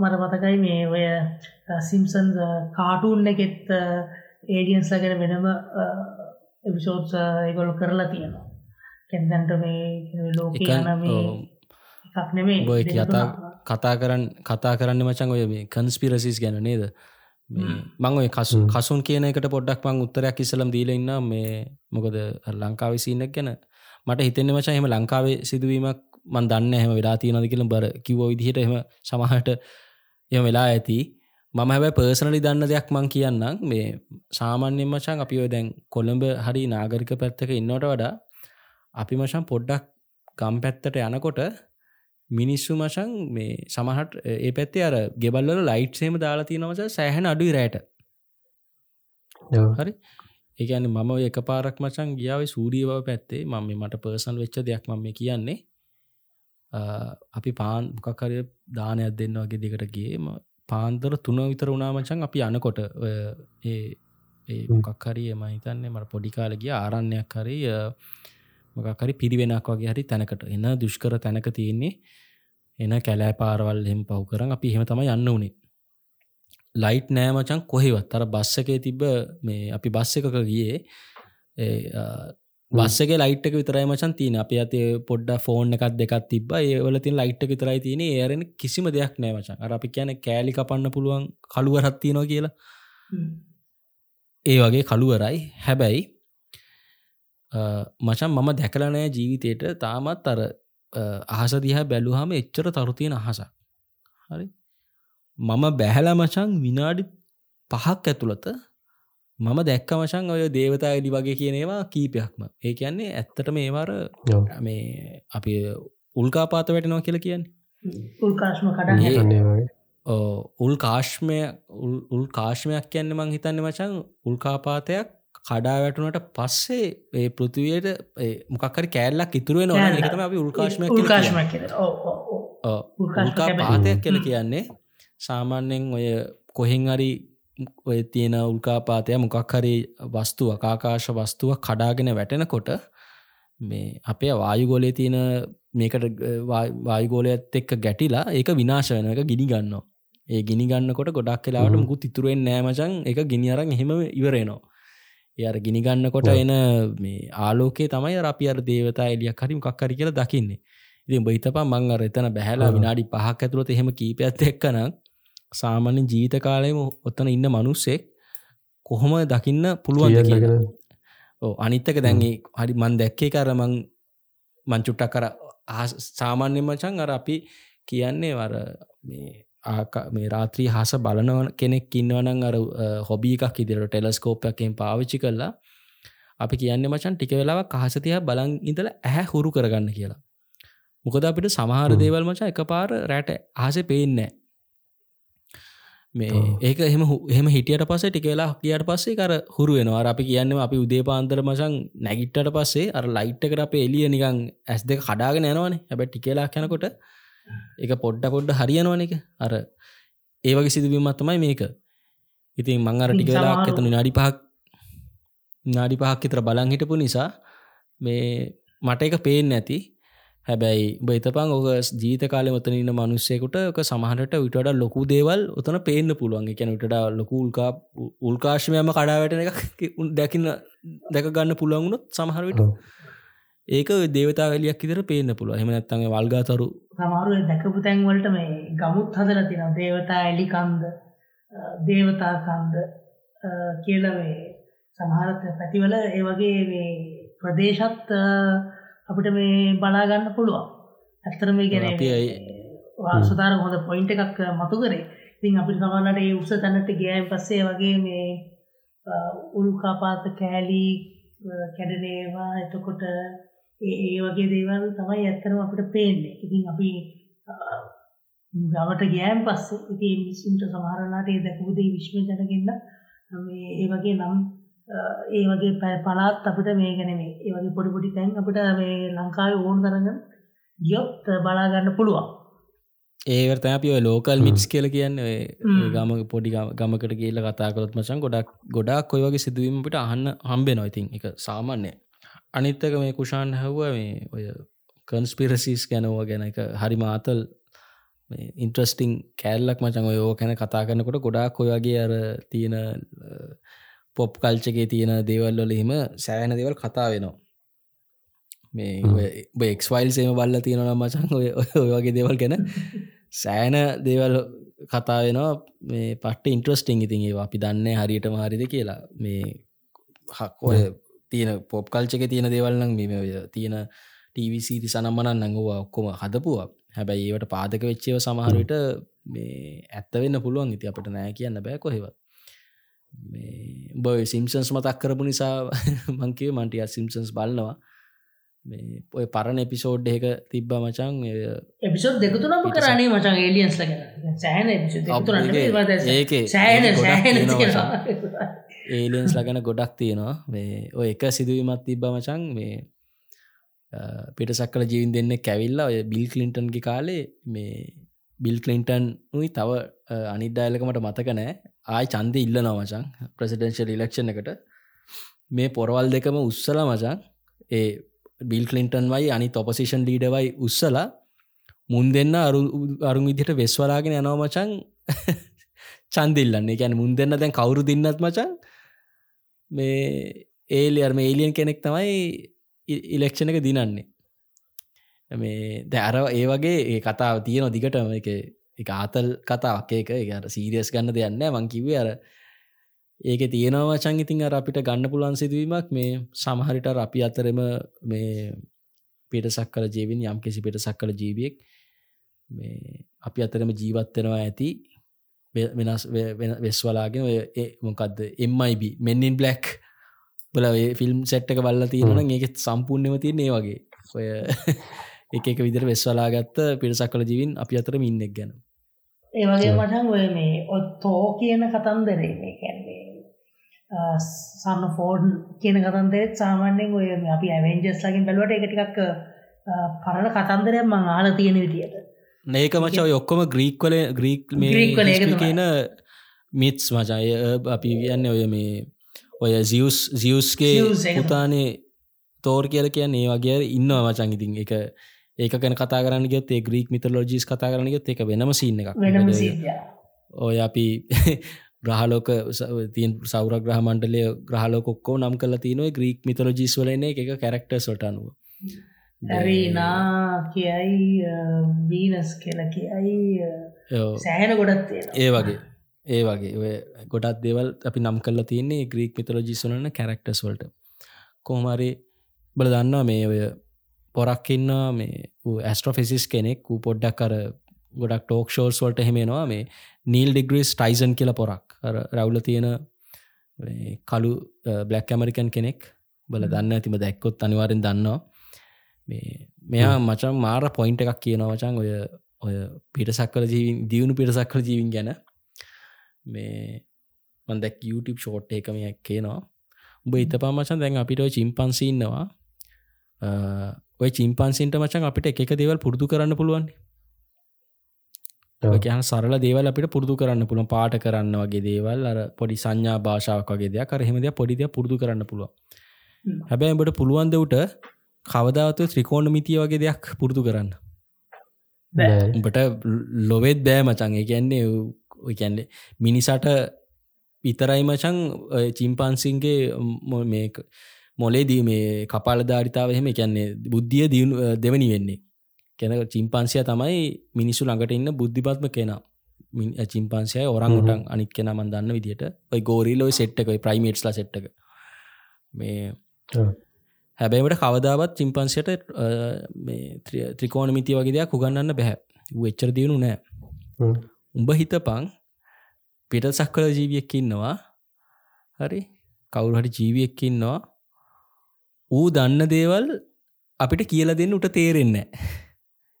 මට මතකයි මේ ඔය සිම්සන් කාටූන් එකෙත් ඒඩියන්ස් ලගෙන වෙනම එපිසෝඩ්ස් ඒගොලු කරලා තියෙනවා. කැන්දන්ට මේ ලෝක යන මේ එකක් නෙමේ බොය කතා කතා කරන්න කතා කරන්න මචන් ඔය මේ කන්ස්පිරසිස් ගැන නේද? මං ඔය කසු කසුන් කියන එකට පොඩ්ඩක් මං උත්තරයක් ඉස්සලම් දීල ඉන්න මේ මොකද ලංකාව සිීනක් ගැන. මට හිතෙන්න මචා එහම ලංකාවේ සිදුවීමක් මන් දන්න හැම වෙලා තියෙනද කියල බර කිවෝ විදිහට එම සමහට එම වෙලා ඇති. මම හැබැ පර්සනලි දන්න දෙයක් මං කියන්නම්. මේ සාමාන්‍යෙන් මචන් අපි ඔය දැන් කොළඹ හරි නාගරික පැත්තක ඉන්නවට වඩා අපි මචන් පොඩ්ඩක් ගම් පැත්තට යනකොට මිනිස්සු මචන් මේ සමහට ඒ පැත්තේ අර ගෙබල්ල ලයිට්සේම දාලා තියෙනවස සෑහන අඩුයි රෑට. හරි? ඒකන මම එක පාරක් මචන් ගියාව සූරිය බව පැත්තේ. මම මට පර්සන් වෙච්ච දෙයක් මම කියන්නේ. අපි පාන් මොකක්කරය දානයක් දෙන්න වගේ දෙකට ගේම පාන්දර තුන විතර වුණාමචන් අපි යනකොට. ඒ ඒ මොකක් හරි එම හිතන්නේ මට පොඩිකාල ගිය ආරණ්‍යයක් හරි මොකක්හරි පිරිවෙනක් වගේ හරි තැනකට. එන්න දුෂ්කර තැනක තියෙන්නේ එන කැලෑ පාරවල් එම පහු කරන් අපි හෙම තම යන්න වනේ ලයිට් නෑමචන් කොහෙවත්. අර බස්ස එකේ තිබ මේ අපි බස්ස එකක ගියේ බස්සක ලයිට්ක විතරයි මචන් තියන අප අතේ පොඩ්ඩ ෆෝන් එකක් දෙකක් තිබ ඒවල තින් ලයිට්ක විතරයි තියෙන ඒරෙන කිසිම දෙයක් නෑමචන් අර අපි කියන කෑලි කපන්න පුළුවන් කළුවරත්තිනවා කියලා. ඒ වගේ කළුවරයි. හැබැයි මචන් මම දැකලනෑ ජීවිතයට තාමත් අර අහස දිහා බැලුහම එච්චර තරුතියෙන අහසක්. හරි? මම බැහැල මචන් විනාඩි පහක් ඇතුළත මම දැක්ක මචන් ඔය දේවතා එලි වගේ කියනේවා කීපයක්ම. ඒ කියන්නේ ඇත්තට මේවාර මේ අපි උල්කාපාත වැටෙනවා කියලා කියන්නේ. උල් කාශ්මය උල් කාශ්මයක් කියන්න මං හිතන්න මචන් උල්කාපාතයක් කඩා වැටුනට පස්සේ ඒ පෘතිවයට මොකක්කර කෑල්ලක් ඉතුරුවෙන ඕන එකතම අපි උල්කාශ්මය උල්කා පාතයක් කියල කියන්නේ සාමාන්‍යෙන් ඔය කොහෙන් අරි ඔය තියෙන උල්කාපාතය මොකක් හරි වස්තුව අකාකාශ වස්තුව කඩාගෙන වැටෙනකොට මේ අපේ වායුගෝලය තියෙන මේකට වායුගෝලයත් එක්ක ගැටිලා ඒක විනාශ වෙන එක ගිනි ගන්නවා. ඒ ගිනි ගන්නකොට ගොඩක් කලාට මුකුත් ඉතුරුවෙන් නෑමචන් එක ගිනි අරන් එහෙම ඉවරේනවා එයාර ගිනිගන්නකොට එන ආලෝකේ තමයි අපි අර දේවතා එලියක් හරි මොකක්කරි කියලා දකින්නේ. ඉතින් බහිතපා මං අර එතන බැහැලා විනාඩි පහක් ඇතුළත එහෙම කීපයක්ත් එක්කනම් සාමාන්‍යෙන් ජීවිත කාලයම ඔත්තන ඉන්න මනුස්සෙක් කොහොම දකින්න පුළුවන් අනිත්තක දැන්ගේ හරි මන් දැක්කේ කරමං මංචුට්ටක් කර සාමාන්‍ය මචන් අර අපි කියන්නේ වර මේ මේ රාත්‍රී හස බලනව කෙනෙක් ඉන්නවනං අර හොබී එකක් ඉදිරට ටෙලස්කෝප්යක්ෙන් පාවිච්චි කරලා අපි කියන්න මචන් ටික වෙලාවක් කහසතිය බලන් ඉඳල ඇහැ හුරු කරගන්න කියලා. මොකද අපිට සමහර දේවල් මචා එක පාර රෑට ආස පේන්නෑ මේ ඒක එහම එහම හිටියට පස්සේ ටිකලා කියට පස්සේ කර හුරුවෙනවා අපි කියන්න අපි උදේ පාන්දර මසං නැගිට්ට පස්සේ අර ලයිට්කට අප එලිය නිකං ඇස් දෙක කඩාගෙන යනවන. හැබැ ටිකලා කැනකොට එක පොඩ්ඩ පොඩ්ඩ හරියනවන එක අර ඒ වගේ සිදුවීමත් තමයි මේක. ඉතින් මං අර ටිකලා ඇතන නාඩි පහක් නාඩි පහක් විතර බලන් හිටපු නිසා මේ මට එක පේෙන් නැති. හැබැයි බයිතපන් ඕක ජීත කාලය ඔතන ඉන්න මනුස්සයකුට සමහට විටට ලොකු දේවල් ඔතන පේන්න පුළුවන්. එකැන විට ලොකු උල්කා උල්කාශ්මයම කඩාවැටන එක දැකින්න දැක ගන්න පුළුවන්ගුණොත් සමහරවිට ඒක දේවතාවලියක් ඉදර පේන්න පුළුව හෙම නැත්තඟ වල්ගාතරු සමහරුව දැකපු තැන්වලට මේ ගමුත් හදල තින දේවතා එලිකන්ද දේවතාකන්ද කියලවේ සමහරත පැතිවල ඒ වගේ මේ ප්‍රදේශත් අපිට මේ බලාගන්න පුළුවන්. ඇත්තර මේ ගැන වාසතාර හොඳ පොයින්ට එකක් මතු කරේ. ඉතින් අපිට සමන්නට ඒ උස තැනට ගෑම් පස්සේ වගේ මේ උල්කාපාත කෑලී කැඩනේවා. එතකොට ඒ වගේ දේවල් තමයි ඇත්තනම අපිට පේන්නේ. ඉතින් අපි ගවට ගෑම් පස්සේ ඉති මිස්සුන්ට සමහරලාට ඒ දැකපුදේ විශ්ම ජනගන්න ඒ වගේ නම් ඒ වගේ පලාත් අපිට මේ ගැනේ ඒ වගේ පොඩි පොඩි තැන් අපිට මේ ලංකාව ඕන් කරගන්න ගියොත් බලාගන්න පුළුවන්. ඒවර්ත අපි ලෝකල් මිට්ස් කියල කියන්න. ගම පොඩි ගමකට කියල කතා කරොත් මචන් ගොඩක් ගොඩක් කොයි වගේ සිදුවීමට අහන්න හම්බේ නොයිතින් එක සාමාන්‍යය අනිත්තක මේ කුෂාන් හැව්ව මේ ඔය කන්ස්පිරසිස් ගැනව ගැන එක හරි මාතල් ඉන්ට්‍රස්ටිං කෑල්ලක් මචන් ඔය කැන කතා කරනකොට ගොඩාක් ඔයගේ අර තියෙන පොප් කල්චගේ තියෙන දේවල්වල හිම සෑන දෙවල් කතා වෙනවා. මේ එක්වයිල් සේම බල්ල තියෙනවා මචන් ඔය ඔය වගේ දේවල් ගැන සෑන දේවල් කතා වෙනවා. මේ පට්ට ඉන්ට්‍රස්ටිං ඉතින් ඒවා. අපි දන්න හරියට මාරිද කියලා. මේ හක් ඔය තියෙන පොප් කල්චක තියෙන දේවල්නම් මෙම තියෙන ටීවිසිති සනම්මනන් නඟවා ඔක්කොම හදපුවා. හැබැයි ඒවට පාදක වෙච්චේව සමහරට මේ ඇත්ත වෙන්න පුළුවන්. ඉති අපට නෑ කියන්න බෑ කොහෙවත්. බොයි සිම්සන්ස් මතක් කරපු නිසා මංකිව මන්ටිය සිම්සන්ස් බලනවා. මේ ඔය පරණ එපිසෝඩ් එක තිබ්බ මචන් එපිසෝඩ් දෙකතුනම කරන්නේ මචන් ඒලියන්ස් ලගෙන සෑන ඒක ඒලියන්ස් ලගන ගොඩක් තියෙනවා. මේ ඔය එක සිදුවීමත් තිබ්බ මචන් මේ පිටසක්කල ජීවින් දෙන්න කැවිල්ලා ඔය බිල් කලින්ටන්ගේ කාලේ මේ බිල් කලින්ටන් නුයි තව අනිද්දායලකමට මතක නෑ. ආය චන්ද ඉල්ල නවචන් ප්‍රසිඩෙන්ශල් ඉලක්ෂණ එකට. මේ පොරවල් දෙකම උත්සල මචන් ඒ බිල් කලින්ටන් වයි අනි ඔපසිෂන් ලීඩවයි උත්සලා මුන් දෙන්න අරු අරුන් විදිහට වෙස්වලාගෙන යනවමචන් චන්දිල්ලන්නේ ගැන මුන් දෙන්න දැන් කවුරු දින්නත් මචන් මේ ඒලියර්ම ඒලියන් කෙනෙක් තමයි e-, ඉලෙක්ෂණ එක දිනන්නේ. මේ දැර ඒ වගේ ඒ කතාව තියෙන දිගටම එක එක ආතල් කතාවක්. ඒක එක සීරියස් ගන්න දෙයන්න මං කිවේ අර ඒක තියෙනවා චංගිතින් අර අපිට ගන්න පුළුවන් සිදුවීමක් මේ සමහරිට අපි අතරම මේ පිටසක් කල ජීවින් යම් කිසි පිටසක් කල ජීවියෙක් මේ අපි අතරම ජීවත්වෙනවා ඇති වෙනස් වෙස්වලාගෙන මොකක්ද එම්යිබ මෙන්නින් බ්ලක් බල ෆිල්ම් සෙට්ක බල්ල තියෙන ඒක සම්පූර්ණයම තියන්නේ වගේ. ඔය එක එක විදිර වෙස්වලා ගත්ත පිරිසක් කල ජීවින් අපි අතරම ඉන්නෙක් ගැන. ඒවගේ මටන් ඔය මේ ඔත්තෝ කියන කතන්දරේ මේ කැන්නේ සන්න ෆෝඩ් කියන කතන්දෙත් සාමාන්‍යෙන් ඔය අපි ඇවෙන්ජස් ලකින් බැලුවට එකටිකක් පරණ කතන්දරයක් මං ආල තියෙන විදියට ඒක මචා ඔක්කොම ග්‍රීක් වල ග්‍රීක් කියන මිත්ස් මචාය අපි කියන්න ඔය මේ ඔය සිියස් සිියස්ගේ පුතානේ තෝර් කියල කියන්න ඒ වගේ ඉන්නවා මචන් ඉතින්. එක ඒක ගැන කතා කරන්න ගත් ඒ ග්‍රීක් මිතලෝජිස් කතා කරන්න ගත් එක වෙනම සින්න එකක්. ඔය අපි ග්‍රහලෝක තියන් සෞරග්‍රහ මණ්ඩලය ග්‍රහලෝකොක්කෝ නම් කල තියනව ග්‍රීක් මිතලෝජිස් වලන එක කැරක්ට සොටනුව ඇරීනා කියයි වීනස් කියල කියයි සෑහන ගොඩත් ඒ වගේ ඒ වගේ. ඔය ගොඩත් දෙවල් අපි නම් කල්ල තියන්නේ ග්‍රීක් මිතලෝජිස්වලන කැරක්ටස් වලට. කෝමරි බල දන්නවා මේ ඔය පොරක්කින්නවා මේ ඇස්ට්‍රොෆෙසිස් කෙනෙක් වූ පොඩ්ඩක් කර ගොඩක් ටෝක් ෂෝල්ස් වලට හෙමෙනවා මේ නීල් ඩිග්‍රිස් ටයිසන් කියල පොරක්. රවුල තියෙන කලු බ්ලක් ඇමරිකන් කෙනෙක්. බල දන්න ඇතිම දැක්කොත් අනිවාරෙන් දන්නවා මේ මෙයා මචන් මාර පොයින්ට එකක් කියනවා වචන් ඔය ඔය පිටසක් කල ජීවින් දියුණු පිටසක් කල ජීවින් ගැන. මේ මන්දැක් YouTube ෂෝට් එකම කියනවා. උඹ ඉත පාමචන් දැන් අපිට චිම්පන්සින්නවා ඔය චිම්පන්සින්ට මචන් අපිට එක දේවල් පුරුදු කරන්න පුළුවන්. යන සරල දේවල් අපිට පුරදු කරන්න පුළුවන්. පාට කරන්න වගේ දේවල් අර පොඩි සංඥා භාෂාවක් වගේ දෙයක්. කරහෙමද පොඩිද පුරදු කරන්න පුළුව හැබැයි බට පුළුවන්ද උට කවදාවතු ත්‍රිකෝණ මිතිය වගේ දෙයක් පුරුදු කරන්න. උඹට ලොවෙත් බෑ මචන් එකන්නේ කැන්නේ මිනිසට විතරයි මචන් චිම්පන්සින්ගේ මේ මොලේදී මේ කපාල ධාරිතාව එහෙම කියන්නේ බුද්ධිය දියුණු දෙවනි වෙන්නේ. කැන චිම්පන්සිය තමයි මිනිස්සු ළඟට ඉන්න බුද්ධිපත්ම කෙනා. චිම්පන්සිය ඔරන් ටන් අනිත් කෙන මන් දන්න විදිට ඔයි ගෝරීලෝයි සෙට්ටකයි ප්‍රයිමේට්ස්ලා සෙට්ටක මේ හැබැයිමට කවදාවත් චිම්පන්සියට ත්‍රිකෝණ මිති වගේ දෙයක් උගන්නන්න බැහැ. වෙච්චර දියුණු නෑ. උඹ හිතපං පිට සක්කල ජීවියක්කින්නවා හරි? කවුරුහට ජීවියක්කින්නවා ඌ දන්න දේවල් අපිට කියල දෙන්න උට තේරෙන්නේ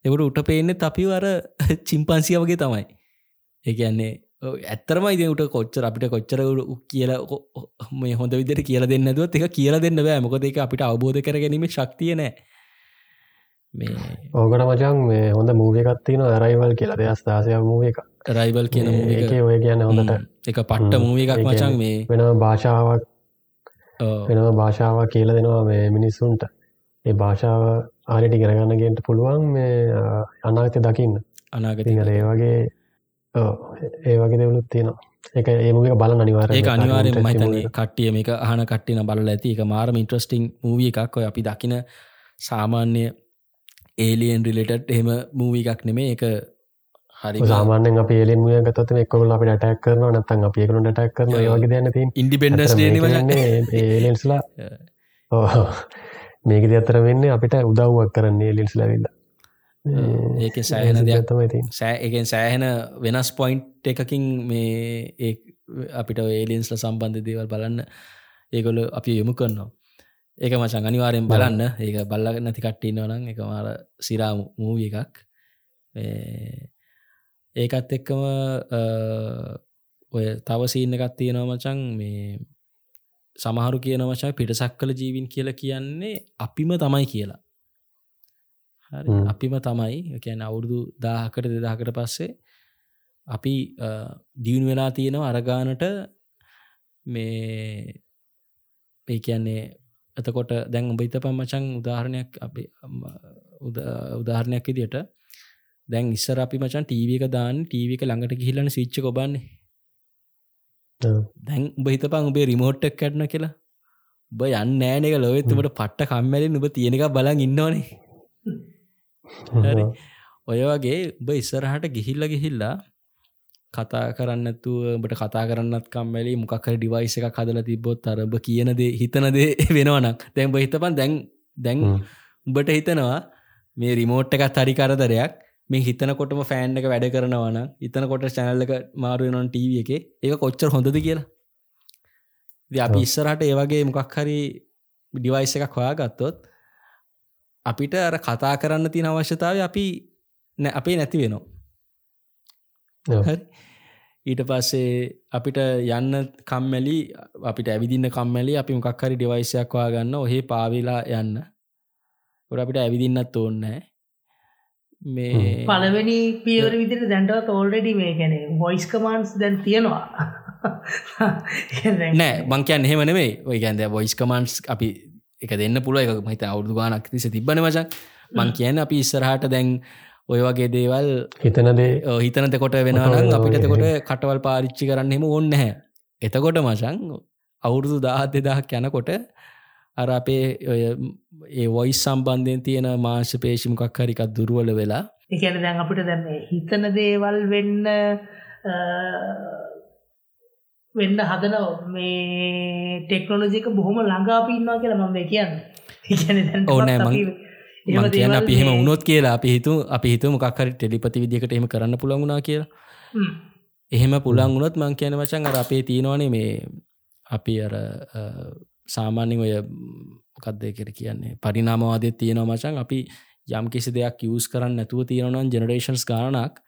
එකට උට පේන්න අපි අර චිම්පන්සිය වගේ තමයි. ඒන්නේ ඇත්තරම ඉදට කොච්චර අපිට කොච්චර කියල මේ හොඳ විදිට කියල දෙන්න දුවත් එක කියල දෙන්න බෑ. මොකද එක අපිට අවබෝධ කර ගැනීම ශක්තිය නෑ. මේ ඕකට මචන් මේ හොඳ මූවකත්තින රයිවල් කියලා. දෙයක් දාසය මූව එක. රයිවල් කියන ඔය කියන්න හොඳට. එක පට්ට මූව එකක් මචන් මේ. වෙන භාෂාවක් වෙනම භාෂාවක් කියල දෙනවා මේ මිනිස්සුන්ට. ඒ භාෂාව ආරිටි කරගන්නගෙන්ට පුළුවන් මේ අනාගත දකින්න. අනාගත අර ඒ වගේ ඒ දෙවලුත් තියෙනවා. එක ඒමක බල අනිවාර ඒක අනිවාරෙන් මහිතන්නේ කට්ටිය මේක අහන කට්ටින බල ඇති. එක මාරම ඉන්ට්‍රස්ටිං මූවිය එකක්. ඔය අපි දකින සාමාන්‍ය ඒලියන් රිලෙටඩ් එහෙම මූවී එකක් නෙමේ එක හරි සාමානෙන් ඒලෙන් මුය ගතත එක්කොල අපි ටක් කරන නත්තන් අප ඒකනු ටක් කරන වගේ දැන ති ඉන්ඩිපෙන්ඩස් ඒලෙන්ස්ලා මේකද අතර වෙන්න අපිට උදව්වක් කරන්නේ ලින්ස් ලවිල්ලා ඒක සෑහෙන දෙයක් තමයි ති සෑ එකෙන් සෑහෙන වෙනස් පොයින්ට් එකකින් මේ ඒ අපිට ඒලින්ස්ල සම්බන්ධ දේවල් බලන්න ඒගොල අපි යොමු කරනවා. ඒක මචන් අනිවාරයෙන් බලන්න. ඒක බල්ලග නැති කට්ටින්න වනන් එක මාර සිරා මූවිය එකක්. ඒකත් එක්කම ඔය තව සීන්න එකත් තියෙනව මචන් මේ සමහරු කියන වචා පිටසක් කළ ජීවින් කියල කියන්නේ අපිම තමයි කියලා අපිම තමයි කියන අවුරුදු දාහකට දෙදාකට පස්සේ අපි දියුණු වෙලා තියෙනවා අරගානට මේ ඒ කියන්නේ එතකොට දැන් උඹ හිත පම්මචන් උදාහරණයක් අපි උදාහරණයක් විදියට දැන් ඉස්සර අපි මචන් ටීව එක දාන්න ටීව එක ළඟට ගිහිල්ලන සිච්ච කොබන්නේ දැන් උඹ හිතපන් උබේ රිමෝට්ටක් කැටන කියලා. උබ යන්න නෑන එක ලොවෙත්තුමට පට්ට කම්මැලින් උබ තියෙනක බලන් ඉන්නවනේ හරි. ඔය වගේ උබ ඉස්සරහට ගිහිල්ල ගිහිල්ලා කතා කරන්නතු බට කතා කරන්නත් කම්මැලි මොකක්කර ඩිවයිස එක කදල තිබොත් අරබ කියනදේ හිතනදේ වෙනවනක් දැන් හිතපන් දැන් දැන් උඹට හිතනවා මේ රිමෝට් එකත් හරි කරදරයක්. මේ හිතනකොටම ෆෑන් එක වැඩ කරනවන ඉතනකොට චැනල්ලක මාරුවනොන් ටීව එක. ඒක කොච්චර හොඳද කියලා. අපි ඉස්සරහට ඒවගේ මොකක් හරි ඩිවයිස එකක් හොයා ගත්තොත් අපිට අර කතා කරන්න තින අවශ්‍යතාව අපි අපේ නැති වෙනවා. ඊට පස්සේ අපිට යන්න කම්මැලි අපිට ඇවිදින්න කම්මැලි අපි මොකක් හරි ඩිවයිසයක් වා ගන්න ඔහේ පාවිලා යන්න. ොට අපිට ඇවිදින්නත් ඕන්නෑ මේ පලවෙනි පියවර විදිර දැන්ටවත් ඕල්ඩඩි මේ ගැන වොයිස් කමන්ස් දැන් තියෙනවා. නෑ බංකයන් එහෙම නෙමේ ඔය ගැන්ද වොයිස් කමන්ස් අපි එක දෙන්න පුළුව එක මහිත අවුදු ගානක් තිස තිබන මචක් මං කියන අපි ඉස්සරහට දැන් ඔය වගේ දේවල් හිතනදේ හිතන දෙකොට වෙනනම් අපිට තකොට කටවල් පාරිච්චි කරන්න හෙම ඕන්න හැ එතකොට මචන් අවුරුදු දාහත් දෙදහක් යනකොට අර අපේ ඒ වොයිස් සම්බන්ධයෙන් තියෙන මාංශ පේශිමකක් හරිකත් දුරුවල වෙලා එකන දැන් අපිට දැම හිතන දේවල් වෙන්න වෙන්න හදන මේ ටෙක්නොලජික බොහොම ළඟාපින්නවා කියලා මම කියන්න. ඕනෑ මං කියන අපි එහෙම උනොත් කියලා අපි හිතු අපි හිතු මොකක්හරි ටෙලිපති විදිකට එහෙම කරන්න පුළඟුණා කියලා. එහෙම පුළන් වුණොත් මං කියන වචන් අර අපේ තියෙනවානේ මේ අපි අර සාමාන්‍යෙන් ඔය මොකක්දය කර කියන්නේ පරිනාමවාදය තියෙනව මචන් අපි යම් කිසි දෙයක් යස් කරන්න නැතුව තියෙනවනම් ජෙනරේෂන්ස් ගානක්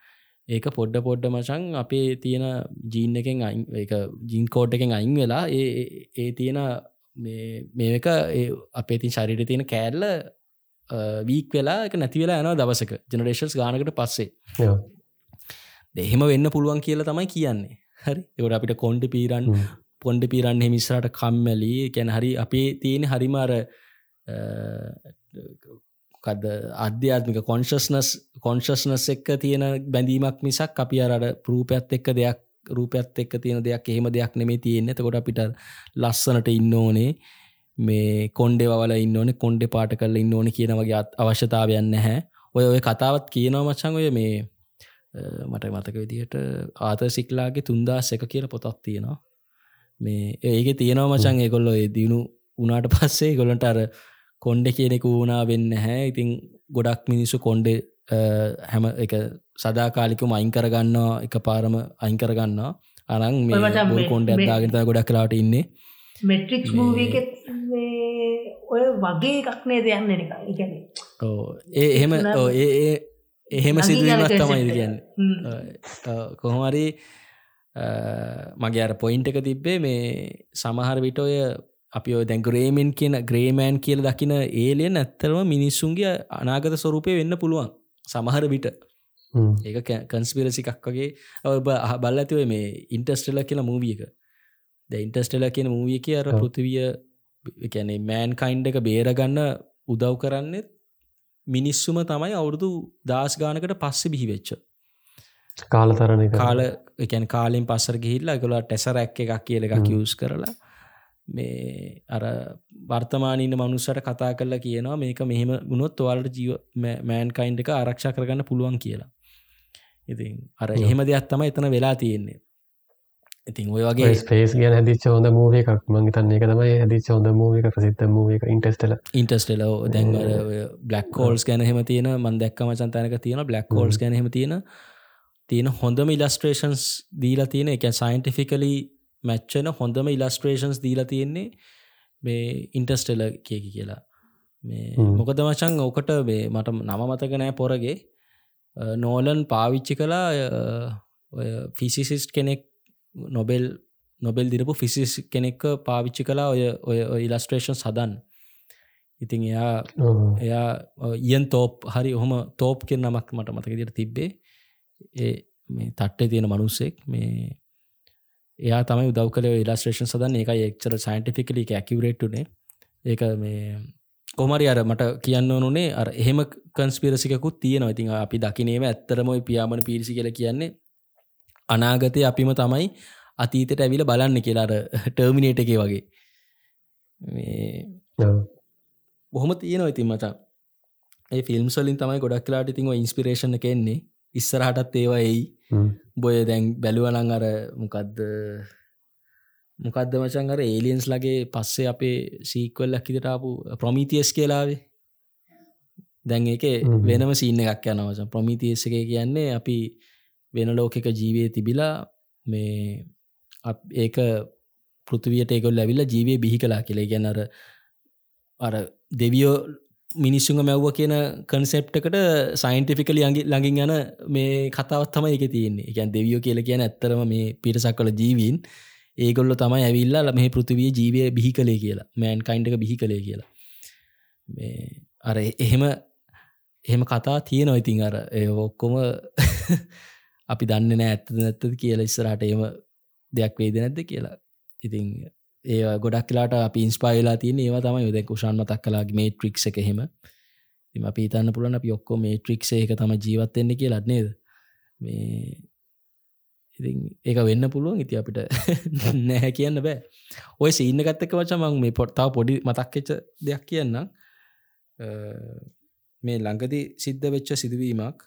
ඒක පොඩ්ඩ පොඩ්ඩ මචන් අපේ තියෙන ජීන් එකෙන් එක ජීන් කෝඩ් එකෙන් අයින් වෙලා ඒ ඒ තියෙන මේක අපේ තින් ශරිට තියෙන කෑල්ල වීක් වෙලා එක නැති වෙලා යන දවසක ජනරේෂන්ස් ගානකට පස්සේ. දෙහෙම වෙන්න පුළුවන් කියලා තමයි කියන්නේ. හරි? එවට අපිට කොන්්ඩ පීරන් පොන්්ඩ පිරන්න හිමිස්රට කම්මැලි. කැන හරි අපේ තියෙන හරිමාර කද අධ්‍යාත්මික කොන්ශස්නස් කොන්ශස්නස් එක්ක තියෙන බැඳීමක් මිසක් අපි අරට පරූපයත් එක්ක දෙයක් රූපයත් එක්ක තියෙන දෙයක් එහෙම දෙයක් නෙමේ තියෙන්නේ. තකොට අපිට ලස්සනට ඉන්න ඕනේ මේ කොන්්ඩෙ වල ඉන්න ඕනේ කොන්්ඩෙ පාට කරල ඉන්න ඕන කියන වගේ අවශ්‍යතාවයන්න හැ ඔය ඔය කතාවත් කියනවා මචන් ඔය මේ මට මතක විදිහට ආත සික්ලාගේ තුන්දස් එක කියල පොතක් තියෙනවා. මේ ඒක තියෙනවා මචන් ඒකොල්ලො දියුණු උනාට පස්සේ ගොලන්ට අර කොන්්ඩ කියනෙකු වුණා වෙන්න හැ ඉතින් ගොඩක් මිනිස්සු කොන්්ඩෙ හැම එක සදාකාලිකම අයින් කරගන්නවා එක පාරම අයින් කරගන්නවා. අනං මේ කොන්ඩ ඇදාගෙනත ගොඩක් කලාට ඉන්නේ. මෙට්‍රික්ස් ඔය වගේ එකක්නේ දෙයන්න එක එකන ඕ ඒ එහෙම ඒ එහෙම සිදුවීමක් තමයි කියන්න. කොහොමරි මගේ අර පොයින්ට එක තිබ්බේ මේ සමහර විට ඔය අපි දැන් ග්‍රේමෙන් කියන ග්‍රේමෑන් කියල දකින ඒලියන් ඇත්තරම මිනිස්සුන්ගේ අනාගත ස්වරූපය වෙන්න පුළුවන් සමහර විට. ඒක කන්ස්පිරසිකක් වගේ. ඔබ බල් ඇතිව මේ ඉන්ටස්ටෙල කියලා මූවියක ද ඉන්ටස්ටෙල කියන මූවිය කිය අර පෘතිවිය කැනෙ මෑන් කයින්් එක බේරගන්න උදව් කරන්නෙත් මිනිස්සුම තමයි අවුරුදු දස් ගානකට පස්සෙ බිහිවෙච්ච කාලතරණ කාල එකන් කාලින් පස්සර ගිහිල්ලා ගොලා ටෙසරැක් එකක් කියල එකක් යස් කරලා මේ අර වර්තමානීන මනුස්සට කතා කරලා කියනවා මේක මෙහෙම ගුණොත් ඔයාලට ජීව මෑන් කයින්් එක ආරක්ෂා කරගන්න පුළුවන් කියලා. ඉතින් අර එහෙම දෙයක් තම එතන වෙලා තියෙන්නේ. ඉතින් ඔය වගේ ස්පේස් ගැන හැදිච හොඳ මූව එකක් මං තන්නේ එක තමයි හැදිච හොඳ මූව එක ප්‍රසිද්ධ මූව එක ඉන්ටස්ටල ඉන්ටස්ටල දැන් බ්ලක් කෝල්ස් ගැන හෙම තියෙන මන් දැක්ක මචන්තනක තියෙන බ්ලක් කෝල්ස් ගැන හෙම තියෙන තියෙන හොඳම ඉලස්ට්‍රේෂන්ස් දීලා තියෙන එක සයින්ටිෆිකලි මැච්චන හොඳම ඉලස්ට්‍රේෂන්ස් දීලා තියෙන්නේ මේ ඉන්ටස්ටෙල කියකි කියලා. මේ මොකද මචන් ඕකට මේ මට නම මතක නෑ පොරගේ. නෝලන් පාවිච්චි කලා ෆිසිසිස්ට් කෙනෙක් නොබෙල් නොබෙල් දිරපු ෆිසිස් කෙනෙක්ක පාවිච්චි කලා ඔය ඔය ඉලස්ට්‍රේෂන් සදන් ඉතින් එයා එයා ඉයන් තෝප් හරි ඔහොම තෝප් කෙන් නමක් මට මතක දිට තිබ්බේ. ඒ මේ තට්ටේ තියෙන මනුස්සෙක් මේ එයා තමයි උදව කල ඉලස්ට්‍රේෂන් සදන් එක එක්චර සයින්ටිෆිකලි ඇකිවරේට්ටුනේ ඒක මේ කොමරි අර මට කියන්න ඕනුනේ අර එහෙම කන්ස්පිරසිකුත් තියෙන ඉතින් අපි දකිනේම ඇත්තරමයි පියාමන පිරිසි කියල කියන්නේ අනාගතය අපිම තමයි අතීතයට ඇවිල බලන්න කියලාර ටර්මිනේට එක වගේ. බොහොම තියෙනවා ඉතින් මචා ඒ ෆිල්ම් සලින් තමයි ගොඩක් කලාට ඉතින් ඉන්ස්පිරේෂණ කෙන්නේ ඉස්සරහටත් ඒවා එයි බොය දැන් බැලුවනං අර මොකක්ද මොකක්ද මචන් අර ඒලියන්ස් ලගේ පස්සේ අපේ සීක්වල්ලක් හිතටාපු ප්‍රමිතියස් කියලාවේ? දැන් එක වෙනම සීන්න එකක් යනවච ප්‍රමිතියස් එක කියන්නේ අපි වෙන ලෝකෙක ජීවය තිබිලා මේ ඒක පෘතිවියට ඒකොල් ඇවිල්ල ජීවය බිහි කලා කියලේ. ගැන අර අර දෙවියෝ මිනිස්සුම මැව්ව කියන කන්සෙප්ටකට සයින්ටිෆිකලි අගේ ළඟින් යන මේ කතාවත් තම එක තියන්නේ. එකන් දෙවියෝ කියල කියන ඇත්තරම මේ පිටසක් කල ජීවීන්. ඒගොල්ල තමයි ඇවිල්ලා මේ පෘතිවිය ජීවය බිහි කළේ කියලා. මෑන් කයින්්ක බිහි කළේ කියලා. මේ අර එහෙම එහෙම කතා තියෙනවා ඉතින් අර. ඒ ඔක්කොම අපි දන්න නෑ ඇත්ත නැත්තද කියලා ඉස්සරට එම දෙයක් වේද නැද්ද කියලා. ඉතිං ඒ ගොඩක් කලාට අපි ඉන්ස්පයිලා තියන ඒවා තමයි. යොද කුෂාන් මතක් කලාගේ මේ ට්‍රික් එක හෙම එම අපි තන්න පුලන අපි ඔක්කො මේ ට්‍රික් එක තම ජීවත්වෙන්නේ කිය ලත්නේද මේ ඉති ඒක වෙන්න පුළුවන්. ඉති අපිට නැහැ කියන්න බෑ. ඔය සීන්න ගත්තක වචමං මේ පොට්තාව පොඩි මතක්කෙච්ච දෙයක් කියන්නම්. මේ ළඟදී සිද්ධ වෙච්ච සිදුවීමක්.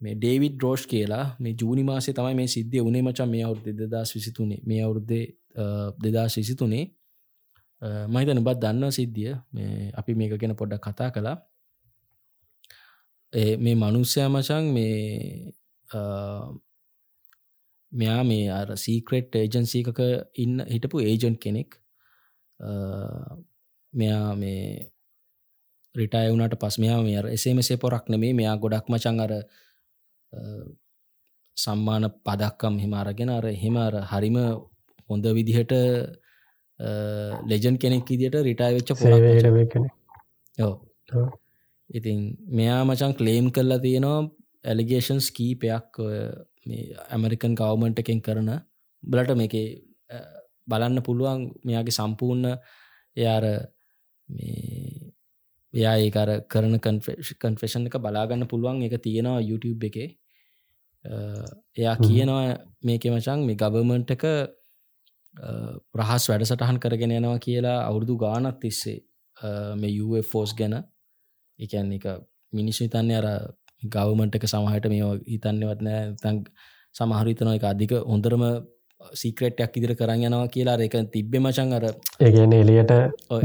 මේ ඩේවිඩ් රෝෂ් කියලා. මේ ජූනි මාසේ තමයි මේ සිද්ධිය උනේ මචන් මේ අවුරුදු දෙදස් විසිතුනේ. මේ අවුරුද්දේ දෙදා ශිසිතුනේ මහිතන බත් දන්න සිද්ධිය. මේ අපි මේක ගැන පොඩ්ඩක් කතා කළා. මේ මනුස්්‍යයා මචන් මේ මෙයා මේ අර සීක්‍රෙට් ඒජන්සීකක ඉන්න හිටපු ඒජන්් කෙනෙක්. මෙයා මේ රිටය වුණට පස් මෙයා මේ එසේ මෙසේ පොරක් නෙමේ මෙයා ගොඩක් මචන් අර සම්මාන පදක්කම් හිමාරගෙන අර හෙම අර හරිම හොඳ විදිහට ලෙජන් කෙනෙක් ඉදිට රිටයි වෙච්ච පොලට කෙනෙ ඉතින් මෙයා මචන් ක්ලේම් කරලා තියෙනවා ඇලිගේෂන්ස් කීපයක් ඇමරිකන් කවමන්ට එකෙන් කරන. බලට මේක බලන්න පුළුවන් මෙයාගේ සම්පූර්ණ එයාර එයා ඒකර කරන කන්ෆෙෂන් එක බලාගන්න පුළුවන් එක තියෙනවා YouTube එකේ. එයා කියනවා මේක මචන් මේ ගවමන්ට එක රහස් වැඩසටහන් කරගෙන යනවා කියලා අවුරුදු ගානත් තිස්සේ මේ ෆෝස් ගැන. එකන් එක මිනිස්සු හිතන්න අර ගවමන්ට එක සමහට මේ හිතන්නවත් නෑ. තැන් සමහරිතන එක අධික හොඳරම සීක්‍රට්යක් ඉදිර කරන්න යනවා කියලා. එක තිබ්බෙ මචන් අර ඒගැන එලියට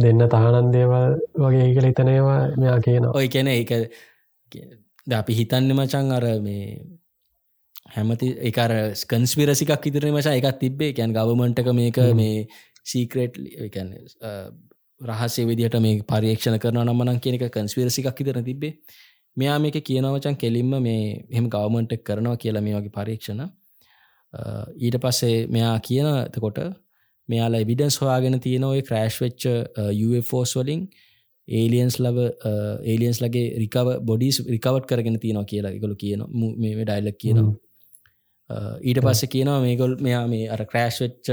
දෙන්න තානන් දේවල් වගේ කියල හිතනේවා මෙයා කියන ඔය කැන එක අපි හිතන්න මචන් අර මේ හැමති එකර ස්කන්ස්පිරසිකක් ඉදිර මචා එකක් තිබ්බේ. කැන් ගවමන්ටක මේක මේ සීක්‍රේට් රහසේ විදිහට මේ පරීක්ෂණ කරන නම්මනන් කියන එක කන්ස්පිරසිකක් ඉදිර තිබේ මෙයා මේක කියනවචන් කෙලින්ම මේ එහෙම ගවමන්ට කරනවා කියලා මේ වගේ පරීක්ෂණ ඊට පස්සේ මෙයා කියනතකොට මෙයාලා එවිඩන්ස් හොයාගෙන තියෙන ඔය ක්‍රෑශ් වෙච්ච ෆෝස් වලින් ඒලියන්ස් ලව ඒලියන්ස් ලගේ රිකව බොඩිස් රිකවට් කරගෙන තියෙනවා කියලා එකකළු කියන මේ ඩයිලක් කියනවා ඊට පස්ස කියනවා මේගොල් මෙයා මේ අර ක්‍රෑශ් වෙච්ච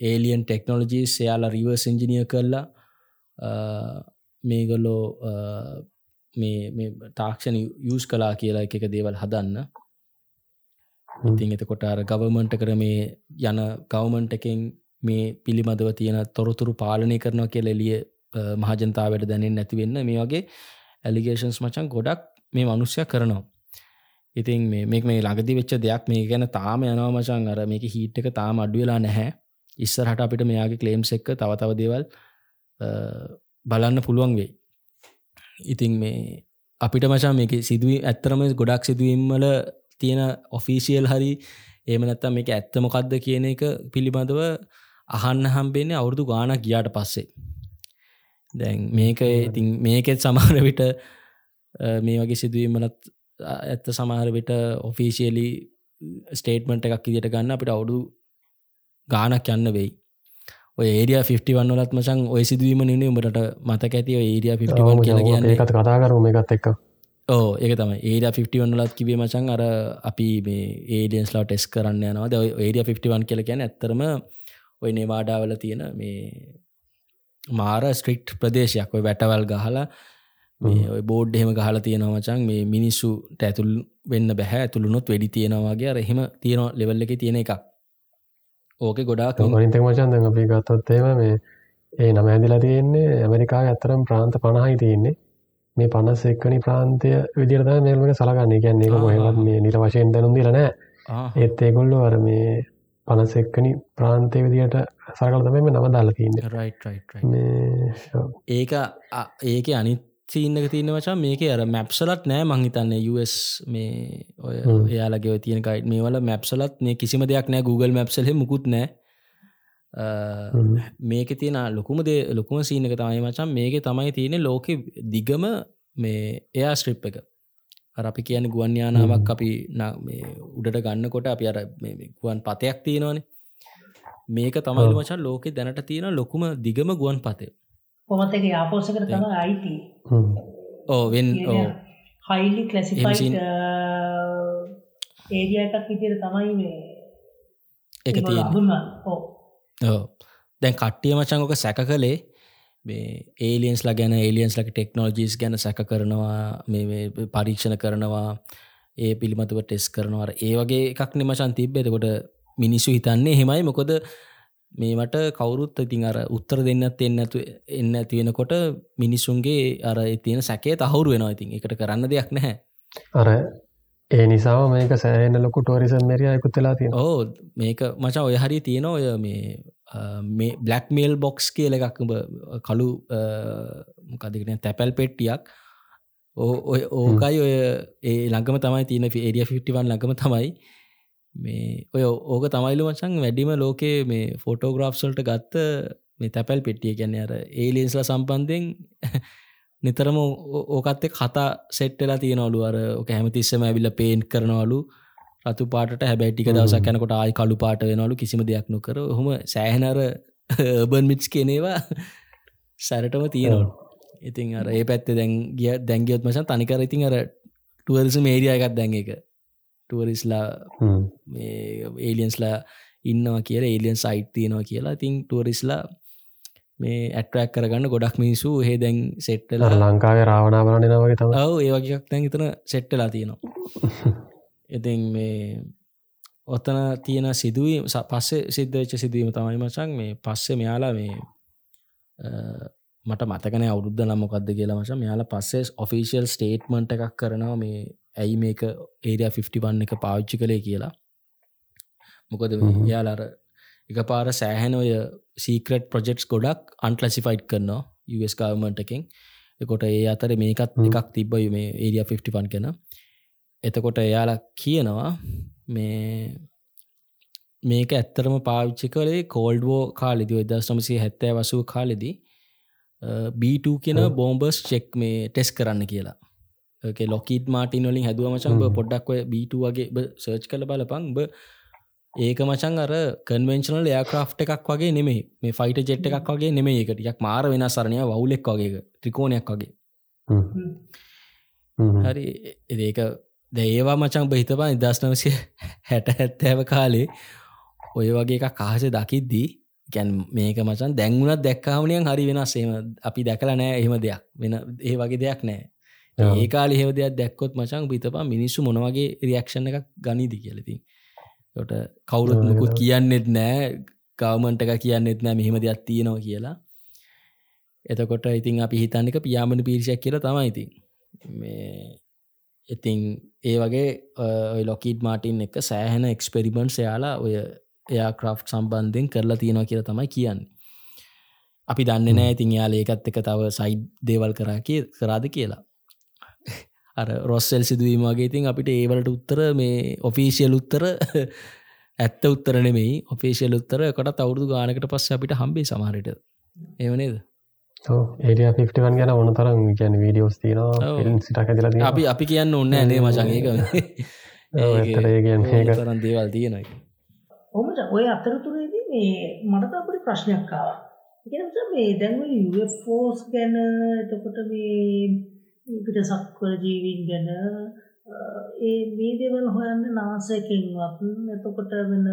ඒලියන් ටෙක්නෝලජී එයාලා රිවර්ස් ඉංජිනිය කරලා මේගොල්ලෝ මේ තාක්ෂණ යස් කලා කියලා එක දේවල් හදන්න. ඉතින් එතකොට අර ගවමන්ට කර මේ යන ගවමන්ට එකෙන් මේ පිළිබඳව තියෙන තොරතුරු පාලනය කරනවා කියල එලිය මහජනතාවට දැනෙන් නැතිවෙන්න මේ වගේ ඇලිගේෂන්ස් මචන් ගොඩක් මේ මනුෂ්‍ය කරනවා. ඉතින් මේක මේ ළඟදි වෙච්ච දෙයක්. මේ ගැන තාම යනවා මචන් අර මේක හිට් එක තාම අඩුවෙලා නැහැ. ඉස්සරහට අපිට මෙයාගේ ක්ලේම්ස් එක්ක තව තව දේවල් බලන්න පුළුවන් වෙයි. ඉතින් මේ අපිට මචා මේක සිදුව ඇත්තරම ගොඩක් සිදුවීම්මල තියෙන ඔෆිසිියල් හරි ඒම නැත්තම් මේක ඇත්ත මොකක්ද කියන එක පිළිබඳව අහන්න හම්බෙන්නේ අවුරදු ගානක් ගියාට පස්සේ. දැන් මේක ඉතින් මේකෙත් සමහර විට මේ වගේ සිදුවීමලත් ඇත්ත සමහර විට ඔෆිසිියලි ස්ටේට්මට එකක් ඉදිට ගන්න අපිට අවුඩු ගානක් යන්න වෙයි. 51 වලත් මචන් ඔය සිදුවීම නෙ උඹට මතක ඇති ඒරිය 51 කියලා කියන්න. එකත් කතා කරුම එකත් එක්ක. ඕ ඒක තමයි. ඒඩ 51 ලත් කිවේ මචන් අර අපි මේ ඒඩියන්ස්ලා ටෙස් කරන්න යනවාද ඒඩිය 51 කියල කියන ඇත්තරම ඔය නවාඩාවල තියෙන මේ මාර ස්ට්‍රික්් ප්‍රදේශයක්. ඔය වැටවල් ගහලා ඔය බෝඩ් එහෙම ගහලා තියෙනවා මචන් මේ මිනිස්සුට ඇතුල් වෙන්න බැහැ ඇතුළුනොත් වැඩි තියෙනවාගේ රහෙම තියෙනවා ලෙවල්ල එක තියෙන එකක්. ඕක ගොඩාක් ගනිතක මචන් දැන් අපි ගත්තොත්තේම මේ ඒ නම ඇදිලා තියෙන්නේ ඇමරිකා ඇතරම් ප්‍රාන්ත පණහයි තියෙන්නේ. මේ පනස් එක්කනි ප්‍රාන්තය විදිරත මේල්මට සලගන්න කියන්නේ මොහවත් මේ නිල වශයෙන් දැනුම් දිලනෑ ඒත් ඒගොල්ලු අර මේ පනස් එක්කනි ප්‍රාන්තය විදියට සරකල් තමම නම දාලා තින්න ඒක ඒක අනිත් සීන්නක තියන්න වචා මේක අර මැප්සලත් නෑ මංහිතන්න US මේ ඔය එයාලගේ තියෙන ගයිඩ් මේ වල මැප්සලත් මේ කිසිම දෙයක් නෑ Google මැප්සලහ මුකුත් නෑ. මේක තියෙන ලොකුම දේ ලොකුම සීනක තමයි මචන් මේක තමයි තියෙන ලෝක දිගම මේ එයා ස්ට්‍රිප් එක. අපි කියන ගුවන් යානාවක් අපි උඩට ගන්න කොට අපි අර ගුවන් පතයක් තියෙනවානේ. මේක තමයි මචන් ලෝකෙ දැනට තියෙන ලොකුම දිගම ගුවන් පතය කොමත් එක යාපෝසකට තම අයිති ඕවෙන් ඕ හයිලි කලසිෆයි ඒරිය එකක් විදිර තමයි මේ එක තියෙන දැන් කට්ටිය මචංගොක සැක කළේ මේ ඒලියන්ස්ලා ගැන ඒලියන්ස්ලක ටෙක්නෝජිස් ගැන සැක කරනවා මේ පරීක්ෂණ කරනවා ඒ පිළිමතුව ටෙස් කරනවාර ඒ වගේ එකක් නිමචන් තිබ්බෙතකොට මිනිස්සු හිතන්නේ හෙමයි මොකොද මේමට කවුරුත් ඉතින් අර උත්තර දෙන්නත් එන්න ඇතු එන්න ඇතිවෙනකොට මිනිස්සුන්ගේ අර තියෙන සැකේ තහවුරු වෙනවා ඉතින්. එකට කරන්න දෙයක් නැහැ. අර ඒ නිසා මේක සෑහන ලොකු ටෝරිසම් මරිය යකුත්තලා තියෙන ඕ මේක මචා ඔය හරි තියෙන ඔය මේ මේ බ්ලක් මේල් බොක්ස් කියල එකක් කළු මොකදගෙන තැපැල් පෙට්ටියක්. ඔය ඕකයි ඔය ඒ ළඟම තමයි තියෙන ඒරිය ෆිට්ටිවන් ළඟම තමයි මේ ඔය ඕක තමයිලු මචන් වැඩිම ලෝකයේ මේ ෆෝටෝග්‍රාෆ්සල්ට ගත්ත මේ තැපැල් පෙට්ටිය. ගැන්න අර ඒලින්ස්ල සම්බන්ධයෙන් නිතරම ඕකත්ත කතා සෙට්ටලා තියෙනවලු. අර ඕක හැමතිස්සම ඇවිල්ල පේන්් කරනවලු. රතු පාට හැබැටික දවසක් යනකොට ආයි කළු පාට වෙනවලු කිසිම දෙයක් නොකර. හොම සෑහනර බන් මිච් කෙනේවා සැරටම තියෙනවලු. ඉතින් අර ඒ පැත්තේ දැන් ගිය දැංගියොත් මසන් තනිකර ඉතින් අර ටුවරිස මේරිය එකත් දැන් එක ටුවරිස්ලා ඒලියන්ස්ලා ඉන්නවා කියල ඒලියන් සයිට් තියෙනවා කියලා. ඉතින් ටුවරිස්ලා මේ ඇට්‍රක් කරගන්න ගොඩක් මිනිසු හෙ දැන් සෙට්ටල ලංකාවේ රාවනා බලන නවගේ තම ඔව ඒවගේක් තැන් තන සෙට්ටලා තියෙනවා. ඉතින් මේ ඔත්තන තියෙන සිදුවීම පස්සේ සිද්ධවෙච්ච සිදුවීම තමයි මචන් මේ පස්සේ මෙයාලා මේ මට මතකන අවුද්ධ නම්මොකක්ද කියලා මච. මෙයාලා පස්සේ ඔෆිසිියල් ස්ටේට්මන්ට් එකක් කරනවා මේ ඇයි මේක ඒරිය 51 එක පාවිච්චි කළේ කියලා. මොකද යාලාර එක පාර සෑහැන ඔය සීක්‍රට් ප්‍රජෙක්ස් ගොඩක් අන්ටලසිෆයිට් කරනවා US ගවමට එකෙන්. එකොට ඒ අතර මේකත් එකක් තිබ්බයි මේ ඒරිය 51 කෙන එතකොට එයාලා කියනවා මේ මේක ඇත්තරම පාවිච්චි කළේ කෝල්ඩ්වෝ කාලෙදි වෙදස් සමසි හැත්තෑ වසූ කාලෙදී. B2 කියෙන බෝම්බර්ස් චෙක් මේ ටෙස් කරන්න කියලා ලොකීට මාටින් වලින් හැදුවමචන් පොඩ්ඩක් B2 වගේ සර්ච් කළ බලපං බ ඒක මචන් අර කන්වෙන්ශනල් යාක්‍රාෆ් එකක් වගේ නෙමේ මේ ෆයිට ජෙට් එකක් වගේ නෙමේ එකටියක් මාර වෙන සරණය වුලෙක් වගේ ත්‍රිකෝණයක් වගේ. හරි. ඒක දේවා මචන් බහිතපා ඉදස්නවසය හැට හැත්තෑව කාලේ. ඔය වගේ එකක් කාහස දකිද්දී ගැන් මේක මචන් දැංගුණත් දැක්කාවනයන් හරි වෙනස්සේම අපි දැකල නෑ එහෙම දෙයක්. වෙන ඒ වගේ දෙයක් නෑ ඒකාල හෙව දෙයක් දැක්කොත් මචන් බිතපා මිනිස්සු මොනවගේ රියක්ෂණ එකක් ගනිදි කියලති ට කවුරුත් මුකුත් කියන්නෙත් නෑ ගවමන්ට එක කියන්නෙත් නෑ මෙහෙම දෙයක් තියෙනවා කියලා. එතකොට ඉතින් අපි හිතන්නක පියාමණ පිරිෂක් කියල තමයි ඉතින්. මේ ඉතිං ඒ වගේ ලොකීඩ් මාටින් එක සෑහෙන එක්ස්පෙරිමෙන්ට් එයාලා ඔය එයා ක්‍රෆ් සම්බන්ධයෙන් කරලා තියෙනවා කියලා තමයි කියන්න. අපි දන්න නෑ ඉතින් යාල ඒකත් එක තව සයිඩ් දේවල් කරා කිය කරාද කියලා අර රොස්සෙල් සිදුවීම වගේ ඉතින් අපිට ඒවලට උත්තර මේ ඔෆිසිියල් උත්තර ඇත්ත උත්තර නෙමෙයි. ඔෆිසිියල් උත්තර කොට තවුරුදු ගානකට පස්ස අපිට හම්බේ සමහරයට ඒවනේද ඒඩිය ෆිවන් ගැන ඕන තරම් ගැන වීඩියෝස් තියනවා සිටක දල අපි අපි කියන්න ඔන්න ඇනේ මචන්ඒක තරන් දේවල් තියෙනයි ඔමට ඔය අතරතුරේදී මේ මටත අපට ප්‍රශ්නයක්කාව මේ දැන්ව ෆෝස් ගැන එතකොට මේ පිට සක්වල ජීවින් ගැන ඒ මේ දෙවල් හොයන්න නාසයකින්වත් එතකොට වෙන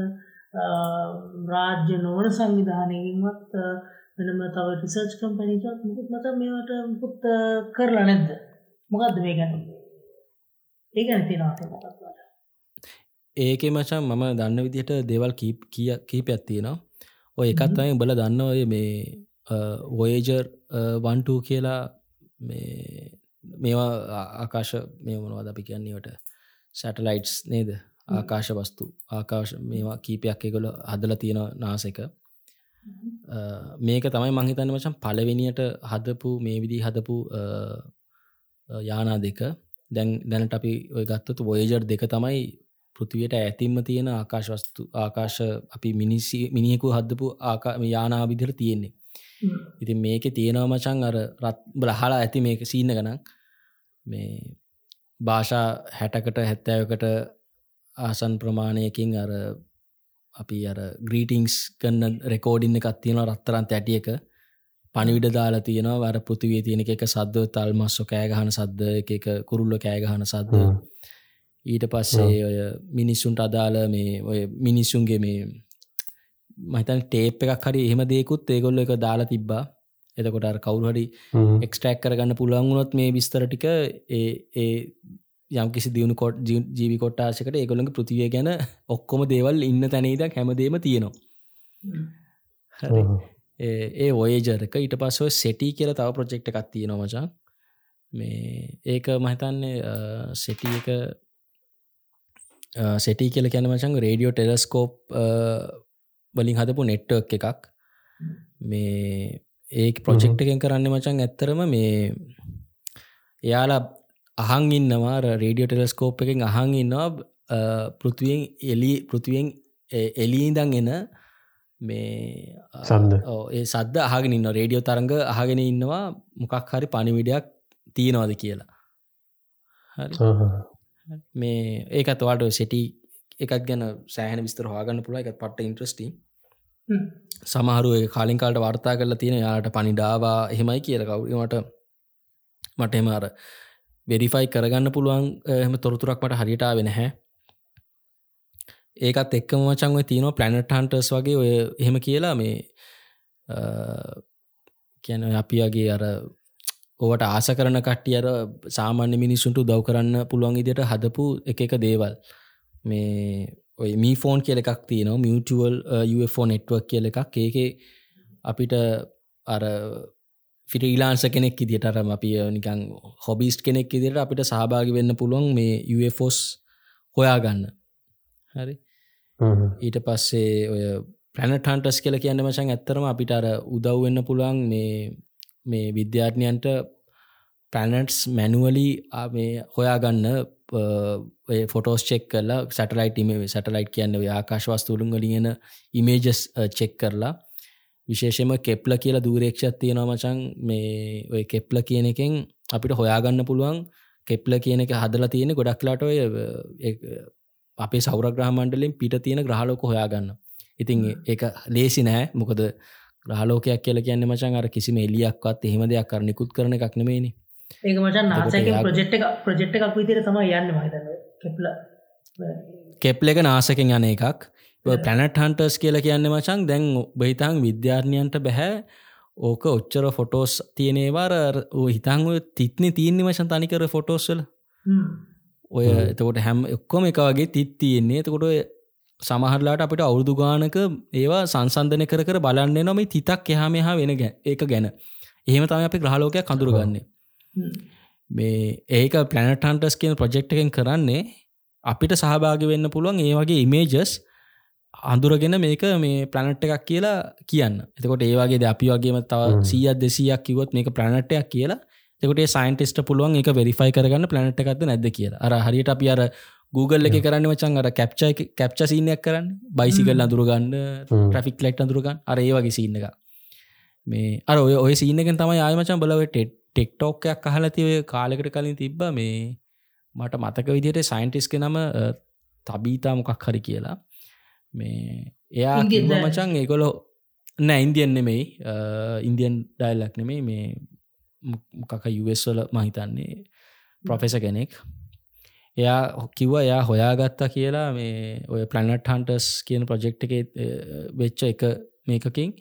රාජ්‍ය නොවන සංවිධානයකින්වත් වෙනම තව රිසර්ච් කම්පැනිකත් මුකුත් මත මේවට මුකුත් කරලා නැද්ද? මොකක්ද මේ ගැන? ඒ ගැන තියෙනවාට මොකක්වට ඒක මචන් මම දන්න විදිහට දෙවල් කීප කීපයක් තියෙනවා. ඔය එකත් අයි බල දන්න ඔය මේ වෝයජර් වන්ටූ කියලා මේ මේවා ආකාශ මේ මොනවද අපි කියන්නේවට සැටලයිට්ස් නේද? ආකාශ වස්තු. ආකාශ මේවා කීපයක් එකගොල හදල තියෙන නාසක. මේක තමයි මංහිතන්න වචන් පලවෙනියට හදපු මේ විදි හදපු යානා දෙක. දැන් දැනට අපි ඔය ගත්තතු වෝයජර් දෙක තමයි පෘතිවයට ඇතින්ම තියෙන ආකාශවස්තු ආකාශ අපි මිනිස්සි මිනිියකු හදපු යානා විදිර තියෙන්නේ. ඉතින් මේක තියෙනවා මචන් අර රත් බ්‍රහලා ඇති මේක සීන්න ගනක් මේ භාෂා හැටකට හැත්තෑවකට ආසන් ප්‍රමාණයකින් අර අපි අර ග්‍රීටිංස් කන්න රෙකෝඩින්න එකත් තියෙන රත්තරන්ත ඇටියක පනිවිඩ දාලා තියෙනවා. වර පෘතිවේ තියෙන එක සද්ද තල්මස්සො කෑගහන සද්ද එක කුරුල්ල කෑගහන සද්ද. ඊට පස්සේ ඔය මිනිස්සුන්ට අදාළ මේ ඔය මිනිස්සුන්ගේ මේ මහිතන් ටේප් එකක් හරි එහෙම දෙකුත් ඒගොල්ල එක දාලා තිබ්බා එතකොට කවුරහරි එක්ස්ට්‍රක් කරගන්න පුළුවන් වුණොත් මේ විස්තර ටික ඒ යම් කිසි දියුණු කොට් ජීවි කොට්ටාශකට ඒගොළඟ පෘතිවය ගැන ඔක්කොම දේවල් ඉන්න තැනේදක් හැමදේම තියෙනවා. ඒ ඔයජරක ඊට පස්සව සෙටි කියල තව ප්‍රජෙක්්ට එකක් තියෙන මචා. මේ ඒක මහිතන්නේ සෙටි එක සෙටි කියල කැන මචන් රේඩියෝ ටෙලස්කෝප් වලින් හදපු නෙට්ටක් එකක්. මේ ඒ ප්‍රොජෙක්් එකෙන් කරන්න මචන් ඇත්තරම මේ එයාලා අහන් ඉන්නවා රේඩියෝ ටෙලස්කෝප් එකෙන් අහන් ඉන්නවා පෘතිවෙන් එලි පෘතිවෙන් එලීදං එන මේ සද්ද ඒ සද්ද අහගෙන ඉන්න රේඩියෝ තරඟ අහගෙන ඉන්නවා. මොකක් හරි පණිවිඩයක් තියෙනවාද කියලා. හරි. මේ ඒකත් වාට සෙටි එකත් ගැන සෑහන විස්තර හාගන්න පුළ එකත් පට්ට ඉන්ට්‍රස්ටි සමහරුව කාලින් කාලට වර්තා කරලා තියෙන යාට පනිඩාවා එහෙමයි කියල. කවුීමට මට එමාර වෙරිෆයි කරගන්න පුළුවන් එහම තොරතුරක් මට හරිටාව නැහැ. ඒකත් එක්කම මචන්ව තියන පලනට් හන්ටර්ස් වගේ ඔය එහෙම කියලා මේ කියන අපියගේ අර ඕවට ආස කරන කට්ටිය අර සාමාන්‍ය මිනිස්සුන්ට දව් කරන්න පුළුවන් ඉදිට හදපු එක එක දේවල්. මේ ඔය මී ෆෝන් කියල එකක් තියනවා මියටුවල් UFෝ නෙට්වක් කියල එකක්. ඒක අපිට අර ෆිටීලාන්ස කෙනෙක් ඉදිටරම අපි නිකං හොබිස්ට කෙනෙක් ඉදිට අපිට සහභාගි වෙන්න පුළුවන් මේ UFෝස් හොයාගන්න. හරි? ඊට පස්සේ ඔය ප්‍රැනටහන්ටස් කියල කියන්න මචන් ඇත්තරම අපිට අර උදව් වෙන්න පුළුවන් මේ මේ විද්‍යාර්ථනයන්ට පැනට්ස් මැනුවලි මේ හොයාගන්න ෆොටෝස් චෙක් කරලා සැටලයිට ම සැටලයිට් කියන්න ආකාශවස්තුූලුන් ගලියෙන ඉමේජස් චෙක් කරලා. විශේෂම කෙප්ල කියලා දූරේක්ෂත් තියෙනවා මචන් මේ ඔය කෙප්ල කියන එකෙන් අපිට හොයාගන්න පුළුවන්. කෙප්ල කියන එක හදලා තියෙන ගොඩක්ලාට ඔය අපේ සෞරග්‍රහමණ්ඩලින් පිට තියෙන ග්‍රහලෝක හොයාගන්න. ඉතින් ඒක ලේසි නෑ. මොකද ග්‍රහලෝකයක් කියල කියන්න මචන් අර කිසිම එලියක්වත් එහෙම දෙයක් කර නිකුත් කරන එකක් නෙමේනි ඒක මචන් නාසක ප්‍රජෙට් එක ප්‍රජෙට් එකක් විදිර තම යන්න මහිතන්න කෙප්ල කෙප්ල එක නාසකෙන් යන එකක්. පැනට් හන්ටර්ස් කියලා කියන්න මචන් දැන් බහිතන් විද්‍යාර්ණයන්ට බැහැ ඕක ඔච්චර ෆොටෝස් තියනේවාර හිතන් තිත්න තියන්නේ වශන් තනිකර ෆොටෝස්වල ඔය එතකොට හැම් එක්කොම එක වගේ තිත් තියෙන්නේ. එතකොට සමහරලාට අපිට අවුරුදු ගානක ඒවා සංසන්ධනය කර කර බලන්න නොම තිතක් එහා මෙහා වෙන ගැ ඒක ගැන. එහෙම තම අපි ග්‍රහලෝකයක් කඳුරගන්නේ මේ ඒක පලනටන්ටස් කියන ප්‍රජෙක්් එකෙන් කරන්නේ අපිට සහභාග වෙන්න පුළුවන් ඒ වගේ ඉමේජස් අඳුරගෙන මේක මේ ප්ලනට් එකක් කියලා කියන්න. එතකොට ඒවාගේ අපි වගේම තව සීයක් දෙසියක් කිවොත් මේක ප්ලනට්ටයක් කියලා. එකොට සයින්ටිස්ට පුළුවන් එක වෙරිෆයි කරගන්න ප්ලනට් එකක්ද නැද කියලා. අර හරියට අපි අර Google එක කරන්න වචන් අර කැප්ච කැප්ච සිීනයක් කරන්න. බයිසිකල් අඳුරගන්න ට්‍රෆික් ලෙක්ට අඳුරගන්න අර ඒ වගේ සින්න එක මේ අර ඔය ඔය සිීනකෙන් තමයි ආයමචන් බලව ටෙක්ටෝක්කයක් අහලති ඔය කාලෙකට කලින් තිබ්බ මේ මට මතක විදියට සයින්ටිස්ක නම තබීතා මොකක් හරි කියලා. මේ එයා මචන් ඒකොලො නෑ ඉන්දියන් නෙමෙයි. ඉන්දියන් ඩයිල්ලක් නෙමේ මේ මොකක යුවස්වල මහිතන්නේ ප්‍රොෆෙස කෙනෙක්. එයා කිව්ව එයා හොයාගත්තා කියලා මේ ඔය පලනට් හන්ටස් කියන ප්‍රජෙක්් එක වෙච්ච එක මේකකින්.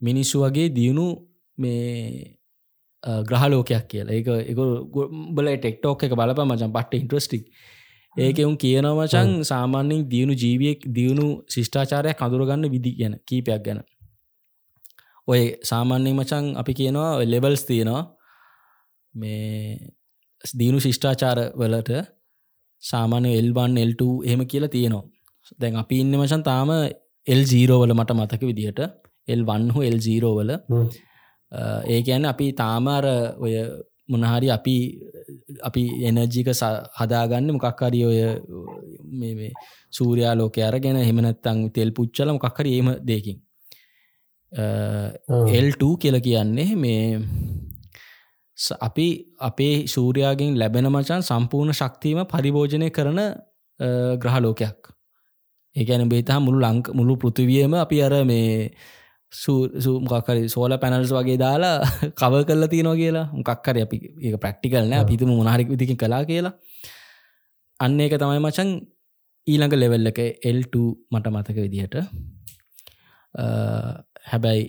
මිනිස්සු වගේ දියුණු මේ ග්‍රහලෝකයක් කියලා. ඒක එක බල ටෙක්ටෝක් එක බලප මචන් පට්ට ඉන්ට්‍රස්ටික් ඒක උන් කියනවචන් සාමාන්‍යෙන් දියුණු ජීවියෙක් දියුණු ශිෂ්ඨාචාරයක් කඳුරගන්න විදි ගැන කීපයක් ගැන. ඔය සාමාන්‍යෙන් මචන් අපි කියනවා ලෙබල්ස් තියෙනවා. මේ දියුණු ශිෂ්ඨාචාර වලට සාමාන්‍ය එල්වන් එල්ට එහෙම කියලා තියෙනවා. දැන් අපි ඉන්න මචන් තාම එල් ජීරෝවල මට මතක විදිහට. එල් වන්හු එල් ජීරෝවල ඒ ගැන අපි තාමාර ඔය මොනහරි අපි අපි එනජික හදාගන්න මොකක්හරි ඔය මේ සූරයා ලෝක අරගෙන හෙමනත්තං තෙල් පුච්චල මොකක්හරි ඒම දෙකින් එල්2 කියල කියන්නේ මේ අපි අපේ සූරයාගෙන් ලැබෙන මචන් සම්පූර්ණ ශක්තිීම පරිභෝජනය කරන ග්‍රහලෝකයක්. ඒගැන බේතා මුළු ලංක මුළු පෘතිවියම අපි අර මේ සූමකරි සෝල පැනල්ස් වගේ දාලා කව කල්ල තියනවා කියලා. මොකක්කර අපි ඒ ප්‍රක්ටිකල් නෑ. පිතුම මොනහරික් විදිකින් කලා කියලා. අන්න ඒක තමයි මචන් ඊළඟ ලෙවල් එක L2 මට මතක විදිහට. හැබැයි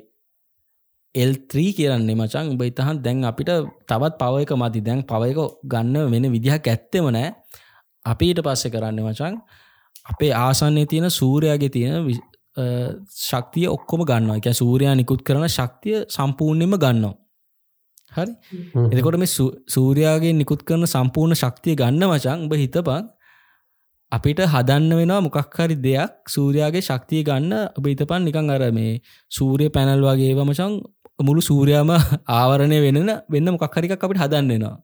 එල්3 කියරන්නේ මචන් උඹ ඉතහන් දැන් අපිට තවත් පව එක මති දැන් පවයක ගන්න වෙන විදිහක් ඇත්තෙම නෑ. අපිට පස්සෙ කරන්න මචන් අපේ ආසන්නේ තියෙන සූරයාගේ තියෙන ශක්තිය ඔක්කොම ගන්නවා. එක සූරයා නිකුත් කරන ශක්තිය සම්පූර්ණයම ගන්නවා. හරි? එතකොට මේ සූරයාගේ නිකුත් කරන සම්පූර්ණ ශක්තිය ගන්න මචන් උඹ හිතපන්. අපිට හදන්න වෙනවා මොකක් හරි දෙයක් සූරයාගේ ශක්තිය ගන්න. ඔබ හිතපන් නිකං අර මේ සූරය පැනල් වගේ වමචන් මුළු සූරයාම ආවරණය වෙන වෙන්න මොකක්හරිකක් අපිට හදන්නෙනවා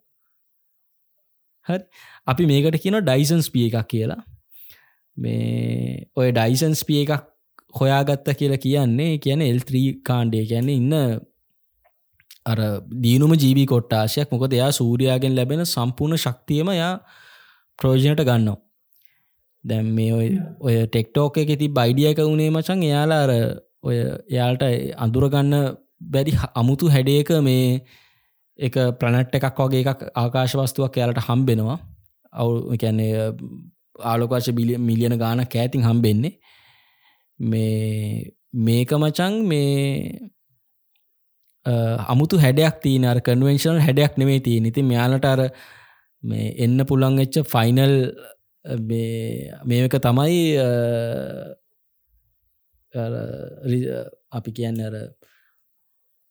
හරි? අපි මේකට කියන ඩයිසන්ස් පිය එකක් කියලා. මේ ඔය ඩයිසන්ස් පිය එකක් හොයාගත්ත කියලා කියන්නේ කියන එල්3 කාණ්ඩය. කියන්නේ ඉන්න අර දීනුම ජීවී කොට්ටාශයක්. මොකද එයා සූරයාගෙන් ලැබෙන සම්පූර්ණ ශක්තියම යා ප්‍රෝජනයට ගන්නවා. දැම් මේ ඔය ඔය ටෙක්ටෝක එක ති බයිඩිය එක වුණේ මචන් එයාලා අර ඔය එයාල්ට අඳුරගන්න බැරි අමුතු හැඩේක මේ එක ප්‍රනට් එකක් වගේ එකක් ආකාශවස්තුවක් එයාලට හම්බෙනවා. අවු කැන්නේ ආලෝකාශ බිලිය මිලියන ගාන කෑතින් හම්බෙන්නේ. මේ මේක මචන් මේ අමුතු හැඩයක් තියන කන්වෙන්ශනල් හැඩයක් නෙමේ තිය ඉති මෙයාලට අර මේ එන්න පුළන් එච්ච ෆයිනල් මේක තමයි අපි කියන්න අර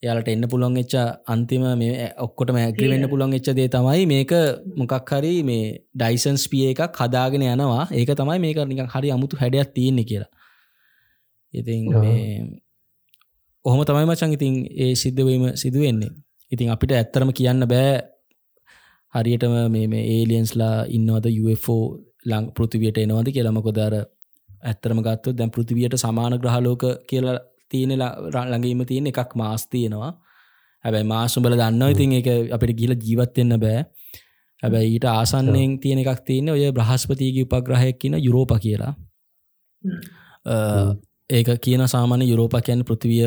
යාලට එන්න පුළොන් එච්ච අන්තිම මේ ඔක්කොට මැග්‍රිවෙන්න පුළොන් එච්ච දේ තමයි මේක මොකක් හරි මේ ඩයිසන්ස් පිය එකක් හදාගෙන යනවා. ඒක තමයි මේක නික හරි අමුතු හැඩයක් තියෙන්නේ කියලා ඉතින් ඔහොම තමයි මචන් ඉතින් ඒ සිද්ධවීම සිදුවෙන්නේ ඉතින් අපිට ඇත්තරම කියන්න බෑ හරියටම මේ ඒලියන්ස්ලා ඉන්නවද UFO ලං පෘතිවියට එනවද කියලමකොදර ඇත්තරම ගත්තු දැන් පෘතිවියට සමාන ග්‍රහලෝක කියලා තියෙන ළඟීම තියෙන එකක් මාස් තියෙනවා. හැබැයි මාසුඹල දන්න ඉතින් එක අපිට ගිල ජීවත්වෙන්න බෑ. හැබැයි ඊට ආසන්නෙන් තියෙන එකක් තියෙන ඔය බ්‍රහස්පතිගේ උපග්‍රහයක් කියන යුරෝප කියලා ඒක කියන සාමාන්‍ය යුරෝප කියන්න පෘතිවිය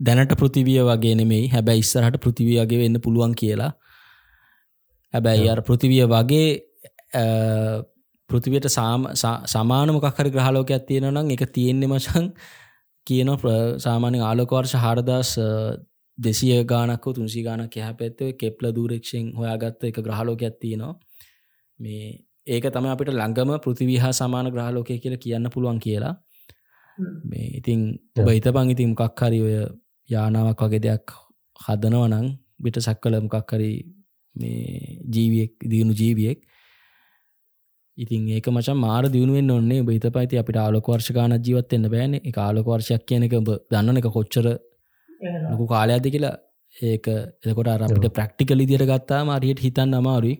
දැනට පෘතිවිය වගේ නෙමෙයි. හැබැයි ඉස්සරහට පෘතිවියගේ වෙන්න පුළුවන් කියලා. හැබැයි අර පෘතිවිය වගේ පෘතිවයට සමාන මොකක්හරි ග්‍රහලෝකයක් තියෙන නම් එක තියෙන්නේ මචන් කියන සාමාන්‍ය ආලෝකවර්ෂ හාරදස් දෙසිය ගානක් තුන්සි ගානක් හැ පැත්තව කෙප්ල දූරක්ෂෙන් හොයාගත්ත එක ග්‍රහලෝකයක් තියෙනවා. මේ ඒක තම අපිට ළඟම පෘතිවිහා සමාන ග්‍රහලෝකය කියල කියන්න පුළුවන් කියලා මේ ඉතිං බහිත පං ඉතින් මොකක් හරි ඔය යානාවක් වගේ දෙයක් හදනවනං බිට සක්කල මොකක් හරි මේ ජීවියෙක් දියුණු ජීවියෙක්. ඉතින් ඒක මචන් මාර දියුණුවෙන් ඔන්නේ බහිත පයිති අපිට ආලෝකවර්ෂකාන ජීවත්වෙන්න බෑන. එක ආලෝකවර්ෂයක් කියන එක දන්නන එක කොච්චර ලොකු කාලයක්ද කියලා. ඒක එකොට අපිට ප්‍රක්ටිකල් ඉදිර ගත්තා මාරියට හිතන්න අමාරුයි.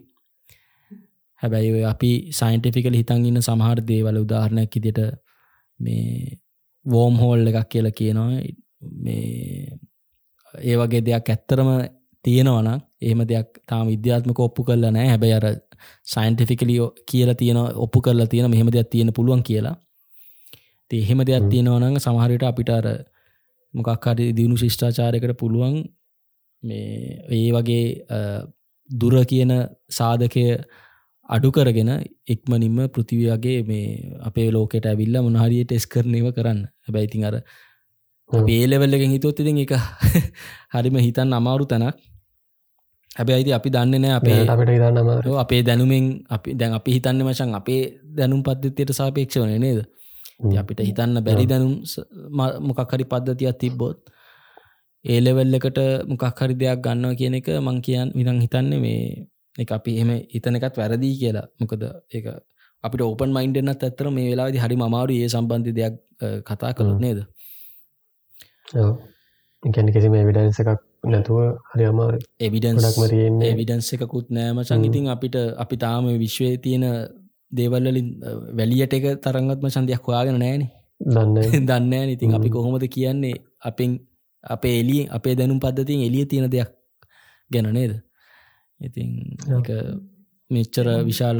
හැබැයි ඔය අපි සයින්ටිෆිකල් හිතන් ඉන්න සමහර දේවල උදාහරණයක් ඉදිට මේ වෝම් හෝල් එකක් කියලා කියනවා. මේ ඒ වගේ දෙයක් ඇත්තරම තියෙනවනම් එහෙම දෙයක් තාම විද්‍යාත්මක ඔප්පු කරලා නෑ හැබැයි අර සයින්ටිෆිකලියෝ කියලා තියෙන ඔප්පු කරලා තියෙන මෙහෙම දෙයක් තියෙන පුළුවන් කියලා. එහෙම දෙයක් තියෙනවනං සමහරයට අපිට අර මොකක් හරි දියුණු ශිෂ්ඨාචාරයකට පුළුවන් මේ ඒ වගේ දුර කියන සාධකය අඩු කරගෙන එක්මනින්ම පෘතිවයාගේ මේ අපේ ලෝකට ඇවිල්ල මොනහරිය ටෙස් කරනව කරන්න. හැබැයිතින් අර පේලෙවල්ලගෙන් හිතොත් ඉතින් එක හරිම හිතන් අමාරු තැනක්. හැබැයිති අපි දන්න නෑ අපේ අපිට ඉදන්නම අපේ දැනුමෙන් අපි දැන් අපි හිතන්න මචන් අපේ දැනුම් පද්ධතියට සාපේක්ෂ වන නේද? අපිට හිතන්න බැරි දැනුම් මොකක්හරි පද්ධතියක් තිබ්බොත් ඒලෙවල් එකට මොකක් හරි දෙයක් ගන්නවා කියන එක මං කියන් විදං හිතන්න මේ එක අපි එහෙම හිතන එකත් වැරදිී කියලා. මොකද ඒ අපිට ඕපන් මයින්ඩන්නත් ඇත්තර මේ වෙලාදි හරි මමාරු ඒ සම්බන්ධි දෙයක් කතා කළු නේද? ගැන කිසිම එවිඩන්ස එකක් නැතුව හරි අමාර එවිඩන්ස්ම තියෙන්නේ. එවිඩන්ස එකකුත් නෑම. සංගිතින් අපිට අපි තාම විශ්වය තියෙන දේවල්ලින් වැලියට එක තරංගත්ම සන්ධයක් හොයාගෙන නෑන. දන්න දන්න ඉතින් අපි කොහොමද කියන්නේ? අපෙන් අපේ එලිය අපේ දැනුම් පද්ධතින් එලිය තියෙන දෙයක් ගැන නේද ඉතින් මෙච්චර විශාල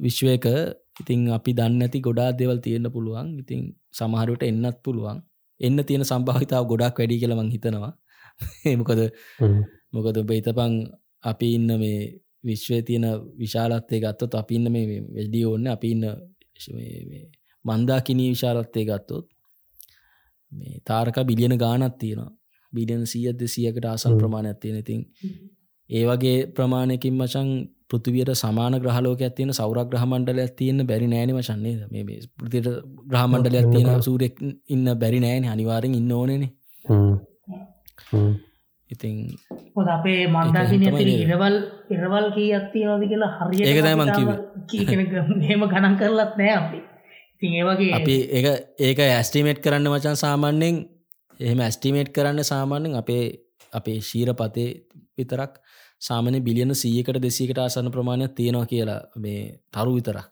විශ්වයක ඉතින් අපි දන්න ඇති ගොඩා දෙවල් තියෙන්න්න පුළුවන්. ඉතින් සමහරුවට එන්නත් පුළුවන්. එන්න තියෙන සම්භාවිතාව ගොඩක් වැඩි කියලමං හිතනවා. මොකද මොකද බේතපං අපි ඉන්න මේ විශ්වය තියෙන විශාලත්තය ගත්තොත් අපි ඉන්න මේ වැඩිය ඕන්න අපි ඉන්න මන්දාකිනී විශාලත්තය ගත්තොත් මේ තාරක බිලියන ගානත් තියෙනවා. බිලියන සීයද සියකට ආසල් ප්‍රමාණයක් තියෙන. ඉතින් ඒ වගේ ප්‍රමාණයකින් මචන් පෘතිවියට සමාන ග්‍රහලෝක ඇතියෙන සෞරක් ග්‍රහමණ්ඩලයක් තියන්න බැරි නෑන වශන්නේ මේ පෘතිට ග්‍රහමණ්ඩලයක් තියෙන සූරෙක් ඉන්න බැරි නෑන අනිවාරෙන් ඉන්න ඕනනේ ඉතින් හොද අපේ මන්දාසිනය ඉරවල් ඉරවල් කී අත්තිය නොද කියලා හරි ඒකදයි මංකිව හෙම ගණන් කරලත් නෑ අපි. ඉතින් ඒවගේ අපි ඒ ඒක ඇස්ටිමේට් කරන්න මචන් සාමාන්‍යෙන් එහෙම ඇස්ටිමේට් කරන්න සාමාන්‍යෙන් අපේ අපේ ශීර පතේ විතරක් සාමන බිලියන සීයකට දෙසීකට ආසන්න ප්‍රමාණයක් තියෙනවා කියලා මේ තරු විතරක්.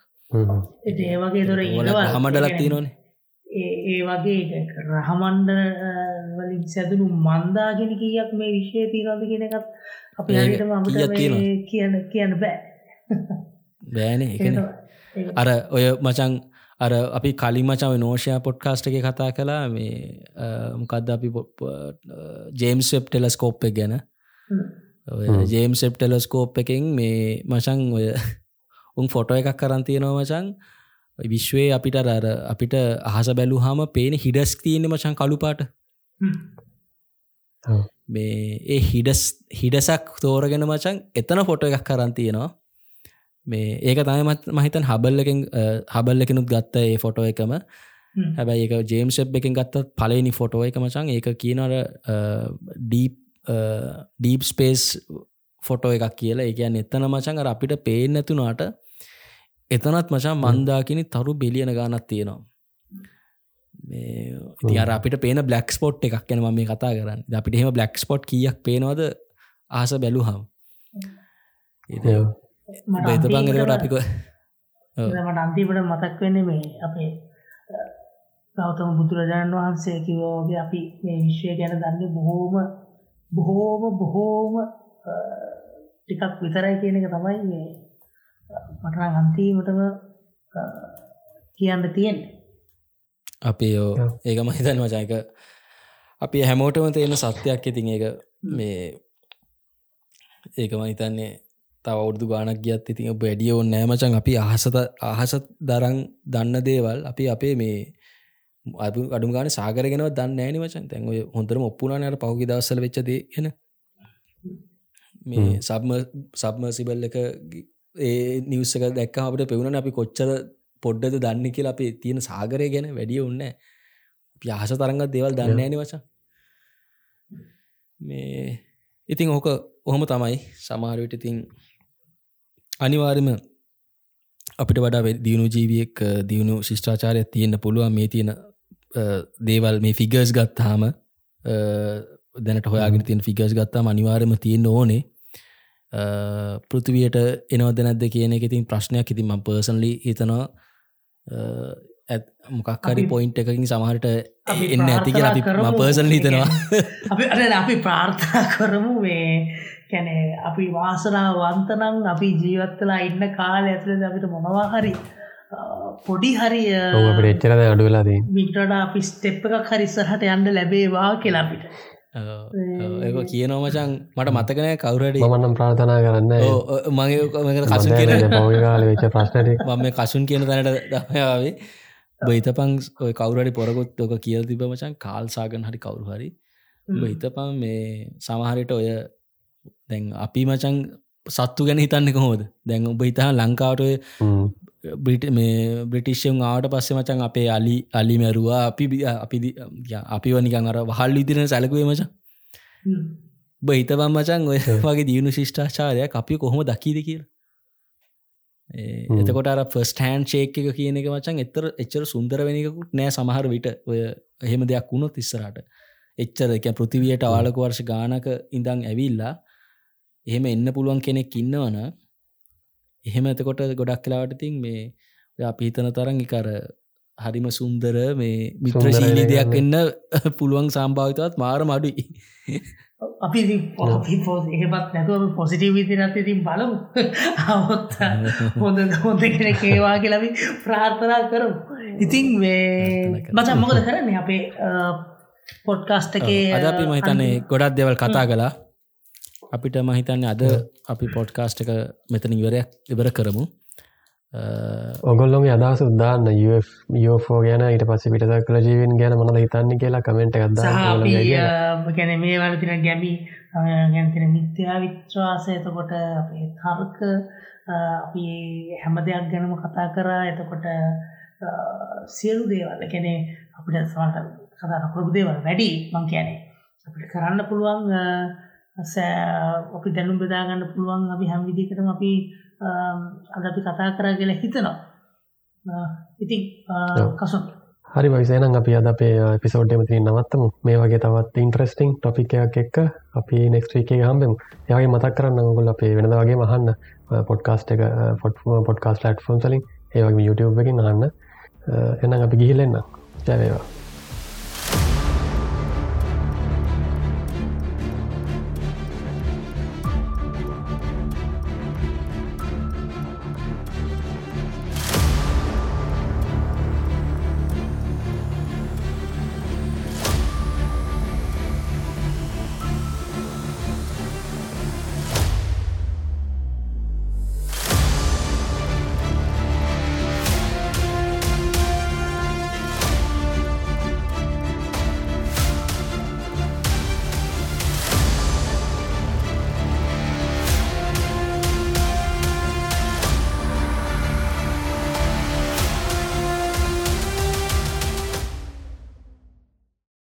ඒ වගේ තොර හමඩලක් තියෙනවනේ. ඒ වගේ රහමන්ඩ වලින් සැදුණු මන්දාගෙන කියක් මේ විශ්වය තිීනද කියෙන එකත් අප කියන්න කියන්න බෑ. බෑන එක අර ඔය මචන් අර අපි කලින් මචාව නෝෂය පොඩ්කාස්ට එක කතා කලා මේ මොකක්ද අපි ජේම්ස් වෙබ් ටෙලස්කෝප් එක ගැන ජේම් සෙප් ටෙලස්කෝප් එකෙන් මේ මචන් ඔය උන් ෆොටෝ එකක් කරන්තියනවා මචන් විශ්වයේ අපිට අර අපිට අහස බැලු හම පේන හිඩස් තියන්න මචන් කළුපාට මේ ඒ හිඩස් හිඩසක් තෝරගෙන මචන් එතන ෆොටෝ එකක් කරන්තියනවා මේ ඒක තමයිමත් මහිතන් හබල්ලකින් හබල්ලකෙනුත් ගත්ත ඒ ෆොටෝ එකම. හැබැයි ඒක ජේම්සබ් එකින් ගත්තත් පලනි ෆොටෝ එක මචන් ඒක කියනට ඩීප් ඩීප් ස්පේස් ෆොටෝ එකක් කියලා. ඒකයන් එතන මචන් අර අපිට පේෙන් නැතුනාට එතනත් මචා මන්දාකිනි තරු බිලියන ගානත් තියෙනවා. ඉති අර අපිට පේන බ්ලක් ස්පොට් එකක් යන මේ කතා කරන්න. අපිට එහෙම බ්ලක් ස්පොට් කියක් පේනවද? ආස බැලු හම් ඒත බංගරට අපික මට අන්තිපට මතක් වෙන්න මේ අපේ ගෞතම බුදුරජාණන් වහන්සේ කිවෝගේ අපි මේ විශ්වය ගැන දන්න බොහෝම බොහෝම බොහෝම ටිකක් විතරයි කියන එක තමයි මේ මට අන්තිීමටම කියන්න තියෙන් අපි යෝ. ඒක මහිතන් වචයක අපි හැමෝටම තියෙන සත්‍යයක් ඉතින් ඒක මේ ඒක මහිතන්නේ තව අවුරදු ගානක් ගියත් ඉතින් ඔබ වැඩිය ඔන්න නෑමචන් අපි අහසත අහස දරං දන්න දේවල් අපි අපේ මේ අඩු ගාන සාගරගෙනව දන්න ෑනි වචන් තැන් ඔය හොඳරම ඔප්පුනානයට පහුගි දවසල වෙච්චද එන මේ සබ්ම සබ්ම සිබල් එක ඒ නිවස්සක දැක්ක අපට පෙවුණ අපි කොච්චර පොඩ්ඩද දන්න කියලා අපේ තියෙන සාගරය ගැන වැඩිය ඔන්න පියහස තරගත් දේවල් දන්න ඇනි වචා මේ ඉතින් ඕක ඔහොම තමයි. සමාරයට ඉතින් අනිවාර්යම අපිට වඩා දියුණු ජීවියෙක් දියුණු ශිෂ්ඨාචාරයක් තියෙන්න්න පුළුවන්. මේ තියෙන දේවල් මේ ෆිගර්ස් ගත්තාම දැනට හොයාගෙන තියෙන ෆිගර්ස් ගත්තාම අනිවාර්යම තියෙන්න්න ඕනේ. පෘතිවයට එනවද නැද්ද කියන එක ඉතින් ප්‍රශ්නයක්. ඉතින් ම පර්සන්ලි හිතනවා ඇත් මොකක්කරි පොයින්ට් එකකින් සමහට එන්න ඇති කියලා අපි ම පර්සන් හිතනවා. අපි අර අපි ප්‍රාර්ථනා කරමු මේ කැනේ අපි වාසනා වන්තනං අපි ජීවත්තලා ඉන්න කාල ඇතුළද අපිට මොනවා හරි පොඩි හරි අපට එච්චරද අඩු වෙලාදී මිටට අපි ස්ටෙප් එකක් හරිස්සරහට යන්න ලැබේවා කියලා අපිට. ඒක කියනවමචන් මට මතකනය කවුරට මන්නම් ප්‍රාර්ථනා කරන්න මගේ කසු වෙච්ච ප්‍රශ්නට. මම කසුන් කියන තැනට දමයාවේ බහිතපං ඔය කවුරට පොරගොත් ඕක කියල් තිබ මචන් කාල්සාගන් හරි කවුරු හරි. බහිතපං මේ සමහරයට ඔය දැන් අපි මචන් සත්තු ගැන හිතන්න කොහෝද දැන් ඔබ හිතා ලංකාවට බ්‍රිට මේ බ්‍රිටිශ්යම් ආවට පස්සේ මචන් අපේ අලි අලි මැරුවා අපි අපි අපි වනිකන් අර වහල් විදිරෙන සැලකුවේ මචන් බහිතබම් මචන් ඔය වගේ දියුණු ශිෂ්ඨාචාරයක් අපි කොහොම දකීද කියලා. එතකොට අර ෆස්ටෑන් ශේක එක කියන එක මචන් එතර එච්චර සුන්දර වෙනකුත් නෑ සමහර විට. ඔය එහෙම දෙයක් වුණොත් ඉස්සරට එච්චර එක පෘතිවයට ආලක වර්ෂ ගානක ඉඳං ඇවිල්ලා එහෙම එන්න පුළුවන් කෙනෙක් ඉන්නවන එහෙම එතකොට ගොඩක් කලාවට තින් මේ අපිහිතන තරන් එකර හරිම සුන්දර මේ මිත්‍රශීලී දෙයක් එන්න පුළුවන් සම්භාවිතවත් මාර මඩුයි අපි එහෙමත් නැතුව පොසිටව විදිරත් ඉතින් බලමු. අවොත් හොඳ හොඳ කෙන කේවා කියලබි ප්‍රාර්ථනා කරු ඉතින් මේ මචන් මොකද කරන්නේ? අපේ පොඩ්කාස්ට එකේ අද අපි මහිතන්නේ ගොඩක් දෙවල් කතා කලා අපිට මහිතන්න අද අපි පොඩ්කාස්ට් එක මෙතන ඉවරයක් ඉවර කරමු. ඔගොල්ලොම අදහස උදාන්න යෝෆෝ ගැන ඊට පස්ස පිට කල ජීවන් ගැන මනද හිතන්න කියලා කමෙන්ට් එකක්ද ගැන මේ වලතින ගැමි ගැනතින මිත්‍යා විශ්වාසය. එතකොට අපේ තර්ක අපි හැම දෙයක් ගැනම කතා කරා. එතකොට සියලු දේවල් කැනෙ අපිට සට කතා නොකරපු දේවල් වැඩි මං කියනේ අපිට කරන්න පුළුවන් අපි දැනුම් බෙදාගන්න පුළුවන් අපි හැම විදිකටම අපි අද අපි කතා කරා කියලා හිතනවා. ඉතින් කසු හරි වයිසේනම් අපි අද අපේ පිසෝඩ්ඩම තින් නවත්තමු. මේ වගේ තවත් ඉන්ට්‍රස්ටිං ටොපිකයක් එක්ක අපි නෙක්ස්ට්‍රීකේ හම්බෙමු. යගේ මතක් කරන්න ගොල් අපේ වෙනද වගේ මහන්න පොඩ්කාස්ට එක ෆොට් පොඩ්කාස් ලට් ෆොන්සලින් ඒවගේ YouTube එකින් අහන්න. එනම් අපි ගිහිලෙන්න්න ජැවේවා